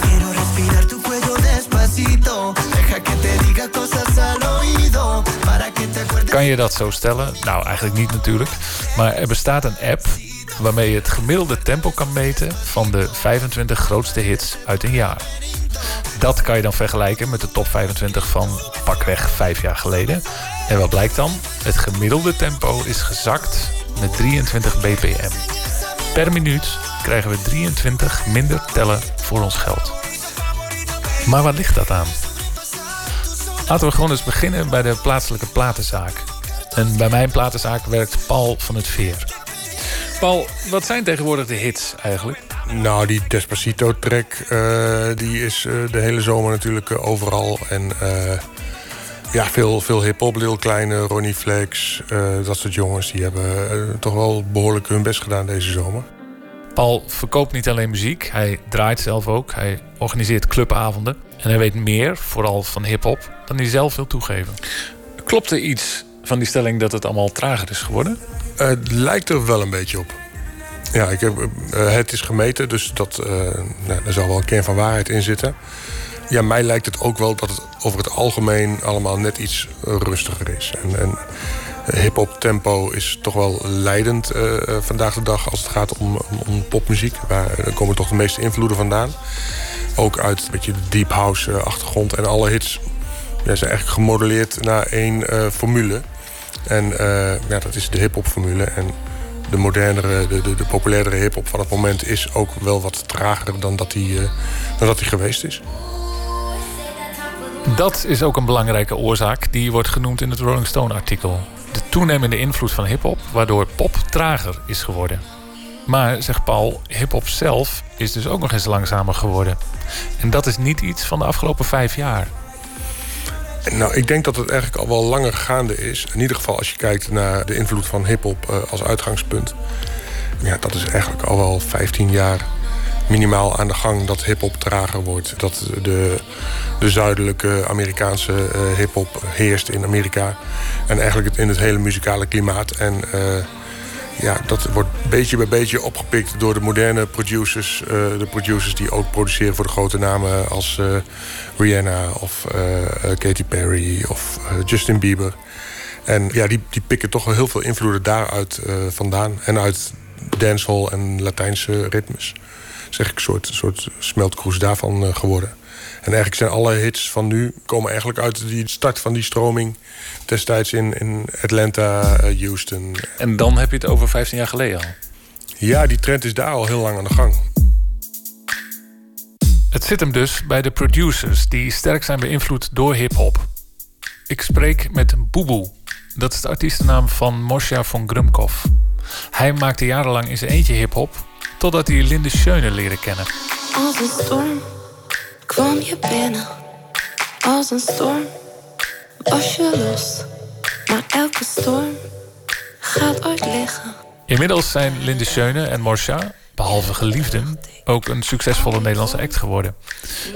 quiero respirar tu cuello despacito. Deja que te diga cosas al oído. Para que te acuerdes. Kan je dat zo stellen? Nou, eigenlijk niet natuurlijk. Maar er bestaat een app waarmee je het gemiddelde tempo kan meten van de 25 grootste hits uit een jaar. Dat kan je dan vergelijken met de top 25 van pakweg vijf jaar geleden. En wat blijkt dan? Het gemiddelde tempo is gezakt met 23 bpm. Per minuut krijgen we 23 minder tellen voor ons geld. Maar waar ligt dat aan? Laten we gewoon eens beginnen bij de plaatselijke platenzaak. En bij mijn platenzaak werkt Paul van het Veer. Paul, wat zijn tegenwoordig de hits eigenlijk? Nou, die Despacito-track eh, die is eh, de hele zomer natuurlijk eh, overal. En ja, veel, veel hip-hop, Lil Kleine, Ronnie Flex, eh, dat soort jongens... die hebben eh, toch wel behoorlijk hun best gedaan deze zomer. Paul verkoopt niet alleen muziek, hij draait zelf ook. Hij organiseert clubavonden. En hij weet meer, vooral van hip-hop, dan hij zelf wil toegeven. Klopt er iets van die stelling dat het allemaal trager is geworden? het lijkt er wel een beetje op. Ja, ik heb, eh, het is gemeten, dus dat, eh, nou, er zal wel een kern van waarheid in zitten. Ja, mij lijkt het ook wel dat het over het algemeen allemaal net iets eh, rustiger is. En, en hip-hop tempo is toch wel leidend eh, eh, vandaag de dag als het gaat om, om, popmuziek. Waar komen toch de meeste invloeden vandaan. Ook uit een beetje de deep house achtergrond. En alle hits zijn eigenlijk gemodelleerd naar één formule. En ja, dat is de hip-hop formule. En de modernere, de, de, de populairdere hip-hop van het moment is ook wel wat trager dan dat die geweest is. Dat is ook een belangrijke oorzaak die wordt genoemd in het Rolling Stone artikel. De toenemende invloed van hip-hop, waardoor pop trager is geworden. Maar, zegt Paul, hip-hop zelf is dus ook nog eens langzamer geworden. En dat is niet iets van de afgelopen vijf jaar. Nou, ik denk dat het eigenlijk al wel langer gaande is. In ieder geval als je kijkt naar de invloed van hip-hop eh, als uitgangspunt. Ja, dat is eigenlijk al wel 15 jaar minimaal aan de gang dat hip-hop trager wordt. Dat de, de zuidelijke Amerikaanse eh, hip-hop heerst in Amerika. En eigenlijk het, in het hele muzikale klimaat. En eh, ja, dat wordt beetje bij beetje opgepikt door de moderne producers. eh, de producers die ook produceren voor de grote namen als Rihanna of Katy Perry of Justin Bieber. En ja, die, die pikken toch wel heel veel invloeden daaruit vandaan. En uit dancehall en Latijnse ritmes. Zeg ik een soort, soort smeltkroes daarvan eh, geworden. En eigenlijk zijn alle hits van nu komen eigenlijk uit die start van die stroming destijds in, in Atlanta, eh, Houston. En dan heb je het over 15 jaar geleden al. Ja, die trend is daar al heel lang aan de gang. Het zit hem dus bij de producers die sterk zijn beïnvloed door hip-hop. Ik spreek met Boeboe. Dat is de artiestennaam van Mosja von Grumkov. Hij maakte jarenlang in zijn eentje hip-hop, totdat hij Linde Schöne leerde kennen. Als een storm kwam je binnen. Als een storm was je los. Maar elke storm gaat ooit liggen. Inmiddels zijn Linde Schöne en Mosja, behalve geliefden, ook een succesvolle Nederlandse act geworden.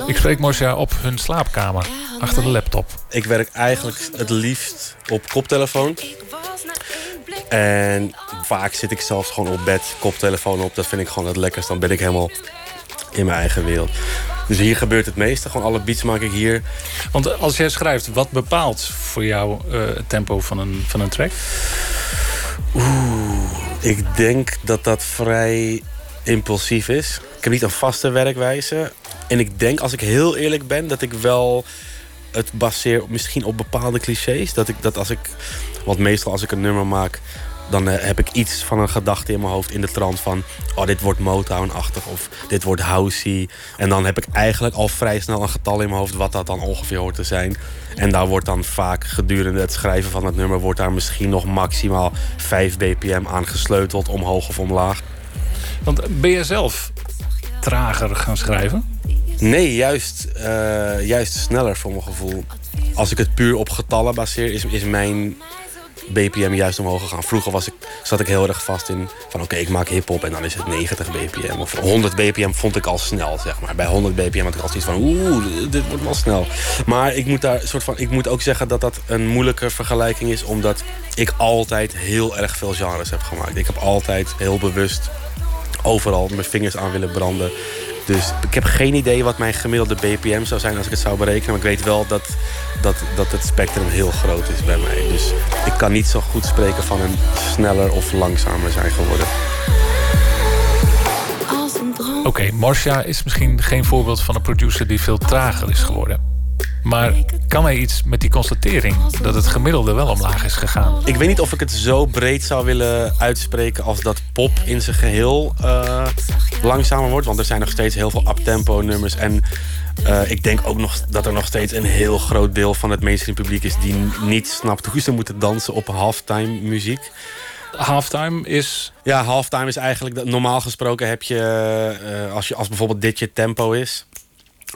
Ik spreek Mosja op hun slaapkamer, achter de laptop. Ik werk eigenlijk het liefst op koptelefoon. En vaak zit ik zelfs gewoon op bed, koptelefoon op. Dat vind ik gewoon het lekkerst. Dan ben ik helemaal in mijn eigen wereld. Dus hier gebeurt het meeste. Gewoon alle beats maak ik hier. Want als jij schrijft, wat bepaalt voor jou eh, het tempo van een, van een track? Oeh, ik denk dat dat vrij impulsief is. Ik heb niet een vaste werkwijze. En ik denk, als ik heel eerlijk ben, dat ik wel het baseer misschien op bepaalde clichés. Dat ik dat als ik, want meestal als ik een nummer maak, dan eh, heb ik iets van een gedachte in mijn hoofd in de trant van, oh dit wordt Motown-achtig of dit wordt housey. En dan heb ik eigenlijk al vrij snel een getal in mijn hoofd wat dat dan ongeveer hoort te zijn. En daar wordt dan vaak gedurende het schrijven van het nummer, wordt daar misschien nog maximaal 5 bpm aan gesleuteld, omhoog of omlaag. Want ben je zelf trager gaan schrijven? Nee, juist, eh, juist sneller voor mijn gevoel. Als ik het puur op getallen baseer, is, is mijn BPM juist omhoog gegaan. Vroeger was ik, zat ik heel erg vast in van oké, ik maak hip-hop en dan is het 90 BPM. Of 100 BPM vond ik al snel, zeg maar. Bij 100 BPM had ik al zoiets van oeh, dit wordt wel snel. Maar ik moet, daar soort van, ik moet ook zeggen dat dat een moeilijke vergelijking is, omdat ik altijd heel erg veel genres heb gemaakt. Ik heb altijd heel bewust overal mijn vingers aan willen branden. Dus ik heb geen idee wat mijn gemiddelde BPM zou zijn als ik het zou berekenen. Maar ik weet wel dat, dat, dat het spectrum heel groot is bij mij. Dus ik kan niet zo goed spreken van een sneller of langzamer zijn geworden. Oké, Marcia is misschien geen voorbeeld van een producer die veel trager is geworden. Maar kan hij iets met die constatering dat het gemiddelde wel omlaag is gegaan? Ik weet niet of ik het zo breed zou willen uitspreken als dat pop in zijn geheel eh, langzamer wordt. Want er zijn nog steeds heel veel uptempo nummers. En eh, ik denk ook nog dat er nog steeds een heel groot deel van het mainstream publiek is die niet snapt hoe ze moeten dansen op halftime muziek. Halftime is. Ja, halftime is eigenlijk. dat- Normaal gesproken heb je. eh, als, je als bijvoorbeeld dit je tempo is.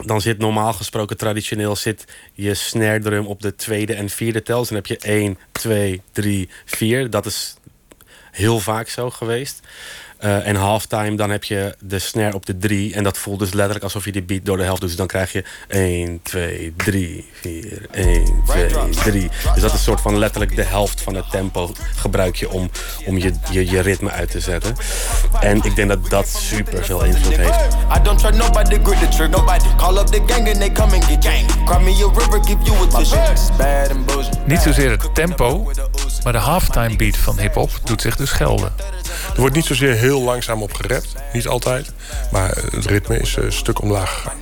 Dan zit normaal gesproken traditioneel zit je snare drum op de tweede en vierde tel. Dan heb je 1, 2, 3, 4. Dat is heel vaak zo geweest. Eh, en halftime, dan heb je de snare op de 3. En dat voelt dus letterlijk alsof je die beat door de helft doet. Dus dan krijg je 1, 2, 3, 4, 1, 2, 3. Dus dat is een soort van letterlijk de helft van het tempo gebruik je om, om je, je, je ritme uit te zetten. En ik denk dat dat super veel invloed heeft. I don't try nobody, grip the trick. Nobody call up the gang and they come and get gang. Cry me a river, give you a tissue. It's bad and bullshit. Niet zozeer het tempo, maar de halftime beat van hip-hop doet zich dus gelden. Er wordt niet zozeer heel langzaam op gerept. Niet altijd. Maar het ritme is eh, een stuk omlaag gegaan.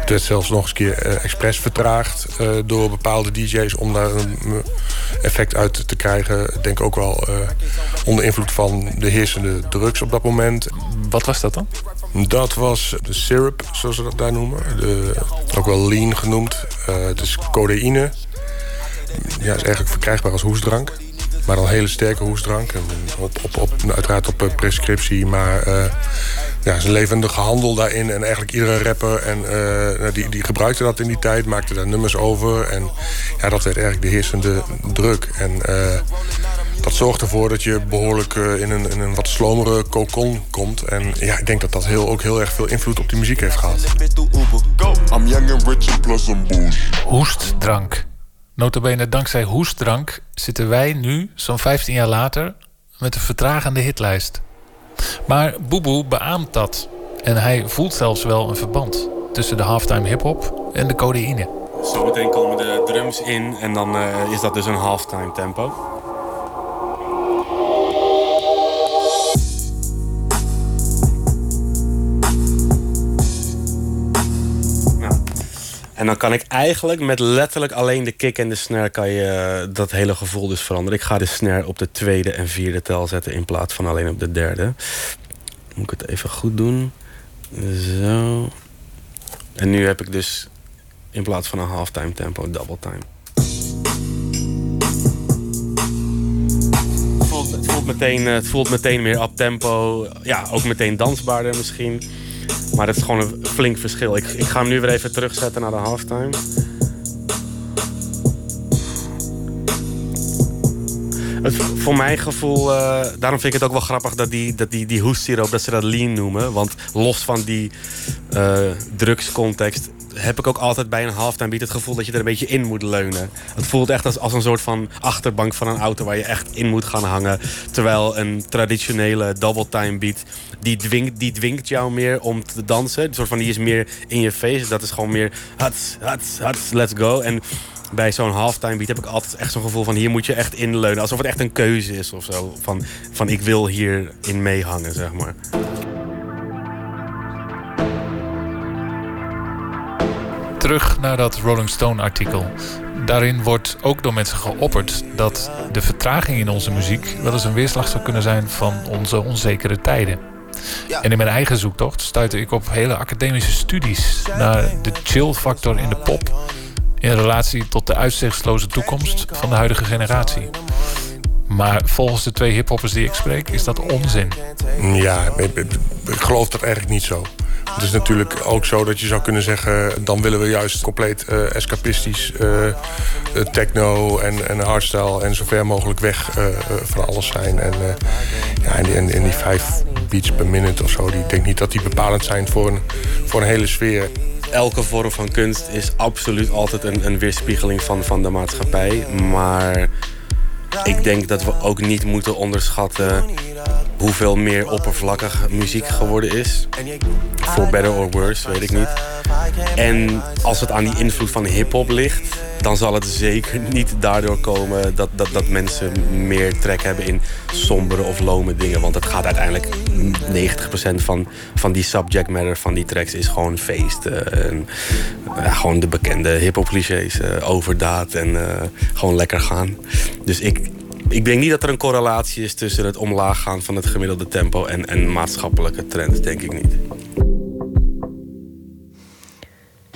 Het werd zelfs nog eens een keer eh, expres vertraagd eh, door bepaalde DJ's om daar een eh, effect uit te krijgen. Ik denk ook wel eh, onder invloed van de heersende drugs op dat moment. Wat was dat dan? Dat was de syrup, zoals ze dat daar noemen. De, ook wel lean genoemd. Eh, het is codeïne. Ja, is eigenlijk verkrijgbaar als hoesdrank. Maar dan hele sterke hoesdrank. En op, op, op, uiteraard op eh, prescriptie. Maar eh ja, is levendige handel daarin. En eigenlijk iedere rapper en, eh, nou, die, die gebruikte dat in die tijd. Maakte daar nummers over. En ja, dat werd eigenlijk de heersende druk. En dat zorgt ervoor dat je behoorlijk eh, in, een, in een wat slomere cocon komt. En ja, ik denk dat dat heel, ook heel erg veel invloed op die muziek heeft gehad. Hoestdrank. Notabene dankzij hoestdrank zitten wij nu, zo'n 15 jaar later... met de vertragende hitlijst. Maar Boeboe beaamt dat. En hij voelt zelfs wel een verband tussen de halftime hip-hop en de codeïne. Zometeen komen de drums in en dan eh, is dat dus een halftime tempo. En dan kan ik eigenlijk met letterlijk alleen de kick en de snare... kan je eh, dat hele gevoel dus veranderen. Ik ga de snare op de tweede en vierde tel zetten... in plaats van alleen op de derde. Moet ik het even goed doen. Zo. En nu heb ik dus in plaats van een halftime tempo, double time. Het voelt, meteen, eh, het voelt meteen meer up tempo. Ja, ook meteen dansbaarder misschien. Maar het is gewoon een flink verschil. Ik, ik ga hem nu weer even terugzetten naar de halftime. Het, voor mijn gevoel, eh, daarom vind ik het ook wel grappig dat die, dat die, die hoestsiroop, dat ze dat lean noemen. Want los van die eh, drugscontext heb ik ook altijd bij een halftime beat het gevoel dat je er een beetje in moet leunen. Het voelt echt als, als een soort van achterbank van een auto waar je echt in moet gaan hangen. Terwijl een traditionele double time beat, die dwingt, die dwingt jou meer om te dansen. Een soort van die is meer in je face. Dat is gewoon meer hats, hats, hats, let's go. En bij zo'n halftime beat heb ik altijd echt zo'n gevoel van hier moet je echt inleunen. Alsof het echt een keuze is of zo. Van, van ik wil hierin meehangen, zeg maar. Terug naar dat Rolling Stone artikel. Daarin wordt ook door mensen geopperd dat de vertraging in onze muziek wel eens een weerslag zou kunnen zijn van onze onzekere tijden. En in mijn eigen zoektocht stuitte ik op hele academische studies naar de chill factor in de pop in relatie tot de uitzichtsloze toekomst van de huidige generatie. Maar volgens de twee hiphoppers die ik spreek is dat onzin. Ja, ik, ik- ik geloof dat eigenlijk niet zo. Het is natuurlijk ook zo dat je zou kunnen zeggen... dan willen we juist compleet eh, escapistisch eh, eh, techno en, en hardstyle... en zo ver mogelijk weg van alles zijn. En, ja, en die vijf beats per minute of zo... Die, ik denk niet dat die bepalend zijn voor een, voor een hele sfeer. elke vorm van kunst is absoluut altijd een, een weerspiegeling van, van de maatschappij. Maar ik denk dat we ook niet moeten onderschatten hoeveel meer oppervlakkig muziek geworden is. For better or worse, weet ik niet. En als het aan die invloed van hip-hop ligt, dan zal het zeker niet daardoor komen dat, dat, dat mensen meer trek hebben in sombere of lome dingen. Want het gaat uiteindelijk 90% van, van die subject matter van die tracks is gewoon feest. eh, en, ja, gewoon de bekende hip-hop clichés. eh, overdaad en eh, gewoon lekker gaan. Dus ik, ik denk niet dat er een correlatie is tussen het omlaag gaan van het gemiddelde tempo en, en maatschappelijke trends, denk ik niet.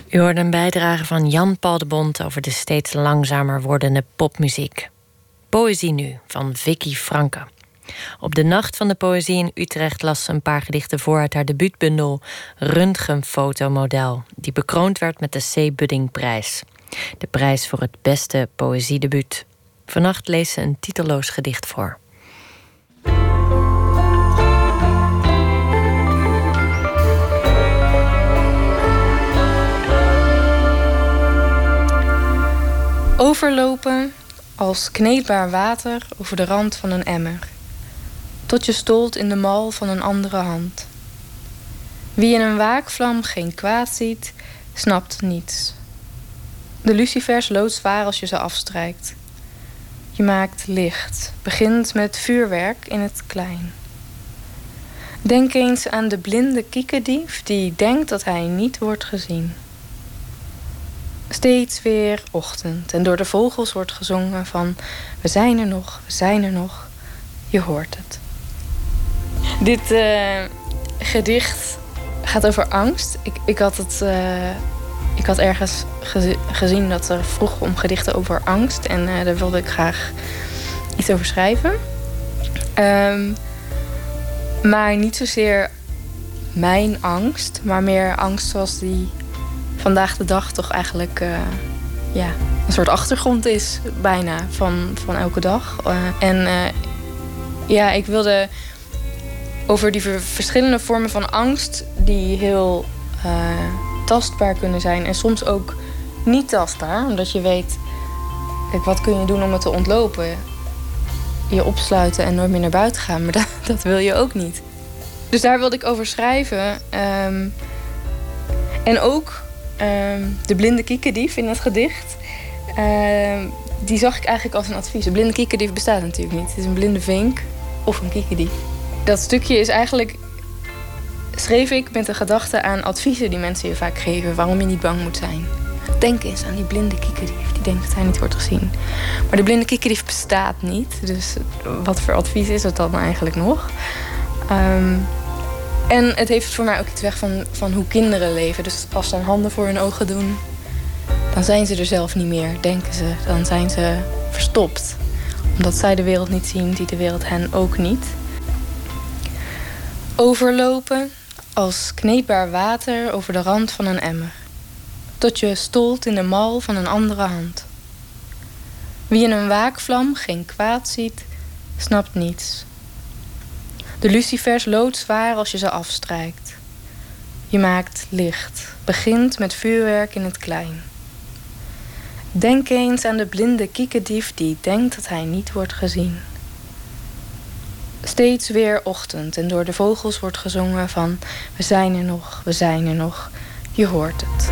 U hoorde een bijdrage van Jan Paul de Bond over de steeds langzamer wordende popmuziek. Poëzie nu van Vicky Franke. Op de Nacht van de Poëzie in Utrecht las ze een paar gedichten voor uit haar debuutbundel Röntgenfotomodel, die bekroond werd met de C. Buddingprijs. De prijs voor het beste poëziedebuut. Vannacht leest ze een titelloos gedicht voor. Overlopen als kneedbaar water over de rand van een emmer. Tot je stolt in de mal van een andere hand. Wie in een waakvlam geen kwaad ziet, snapt niets. De lucifers loodzwaar als je ze afstrijkt. Je maakt licht, begint met vuurwerk in het klein. Denk eens aan de blinde kiekendief die denkt dat hij niet wordt gezien. Steeds weer ochtend en door de vogels wordt gezongen van we zijn er nog, we zijn er nog. Je hoort het. Dit eh, gedicht gaat over angst. Ik, ik had het. eh, ik had ergens gezi- gezien dat er vroeg om gedichten over angst. En eh, daar wilde ik graag iets over schrijven. Ehm, maar niet zozeer mijn angst, maar meer angst zoals die vandaag de dag toch eigenlijk eh, ja, een soort achtergrond is, bijna, van, van elke dag. Eh, en ja, ik wilde over die ver- verschillende vormen van angst, die heel tastbaar kunnen zijn en soms ook niet tastbaar, omdat je weet, kijk, wat kun je doen om het te ontlopen? je opsluiten en nooit meer naar buiten gaan. Maar dat, dat wil je ook niet. Dus daar wilde ik over schrijven. Ehm, en ook ehm, de blinde kiekendief in het gedicht. ehm, die zag ik eigenlijk als een advies. Een blinde kiekendief bestaat natuurlijk niet. Het is een blinde vink of een kiekendief. Dat stukje is eigenlijk... schreef ik met de gedachte aan adviezen die mensen je vaak geven... waarom je niet bang moet zijn. Denk eens aan die blinde kiekendief die denkt dat hij niet wordt gezien. Maar de blinde kiekendief bestaat niet. Dus wat voor advies is het dan eigenlijk nog? Ehm, en het heeft voor mij ook iets weg van, van hoe kinderen leven. Dus als ze hun handen voor hun ogen doen, dan zijn ze er zelf niet meer, denken ze. Dan zijn ze verstopt. Omdat zij de wereld niet zien, ziet de wereld hen ook niet. Overlopen als kneedbaar water over de rand van een emmer. Tot je stolt in de mal van een andere hand. Wie in een waakvlam geen kwaad ziet, snapt niets. De lucifers loodzwaar als je ze afstrijkt. Je maakt licht, begint met vuurwerk in het klein. Denk eens aan de blinde kiekendief die denkt dat hij niet wordt gezien. Steeds weer ochtend en door de vogels wordt gezongen van we zijn er nog, we zijn er nog, je hoort het.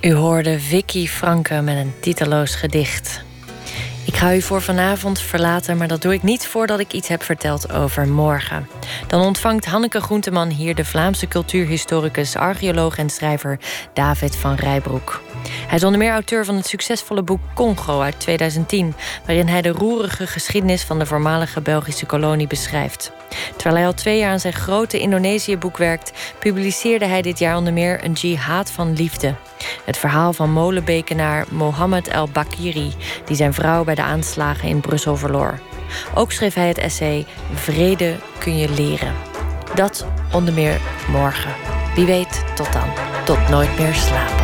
U hoorde Vicky Franke met een titeloos gedicht. Ik ga u voor vanavond verlaten, maar dat doe ik niet voordat ik iets heb verteld over morgen. Dan ontvangt Hanneke Groenteman hier de Vlaamse cultuurhistoricus, archeoloog en schrijver David van Rijbroek. Hij is onder meer auteur van het succesvolle boek Congo uit 2010, waarin hij de roerige geschiedenis van de voormalige Belgische kolonie beschrijft. Terwijl hij al twee jaar aan zijn grote Indonesië-boek werkt, publiceerde hij dit jaar onder meer een jihad van liefde. Het verhaal van molenbekenaar Mohammed El Bakiri, die zijn vrouw bij de aanslagen in Brussel verloor. Ook schreef hij het essay Vrede kun je leren. Dat onder meer morgen. Wie weet, tot dan. Tot nooit meer slapen.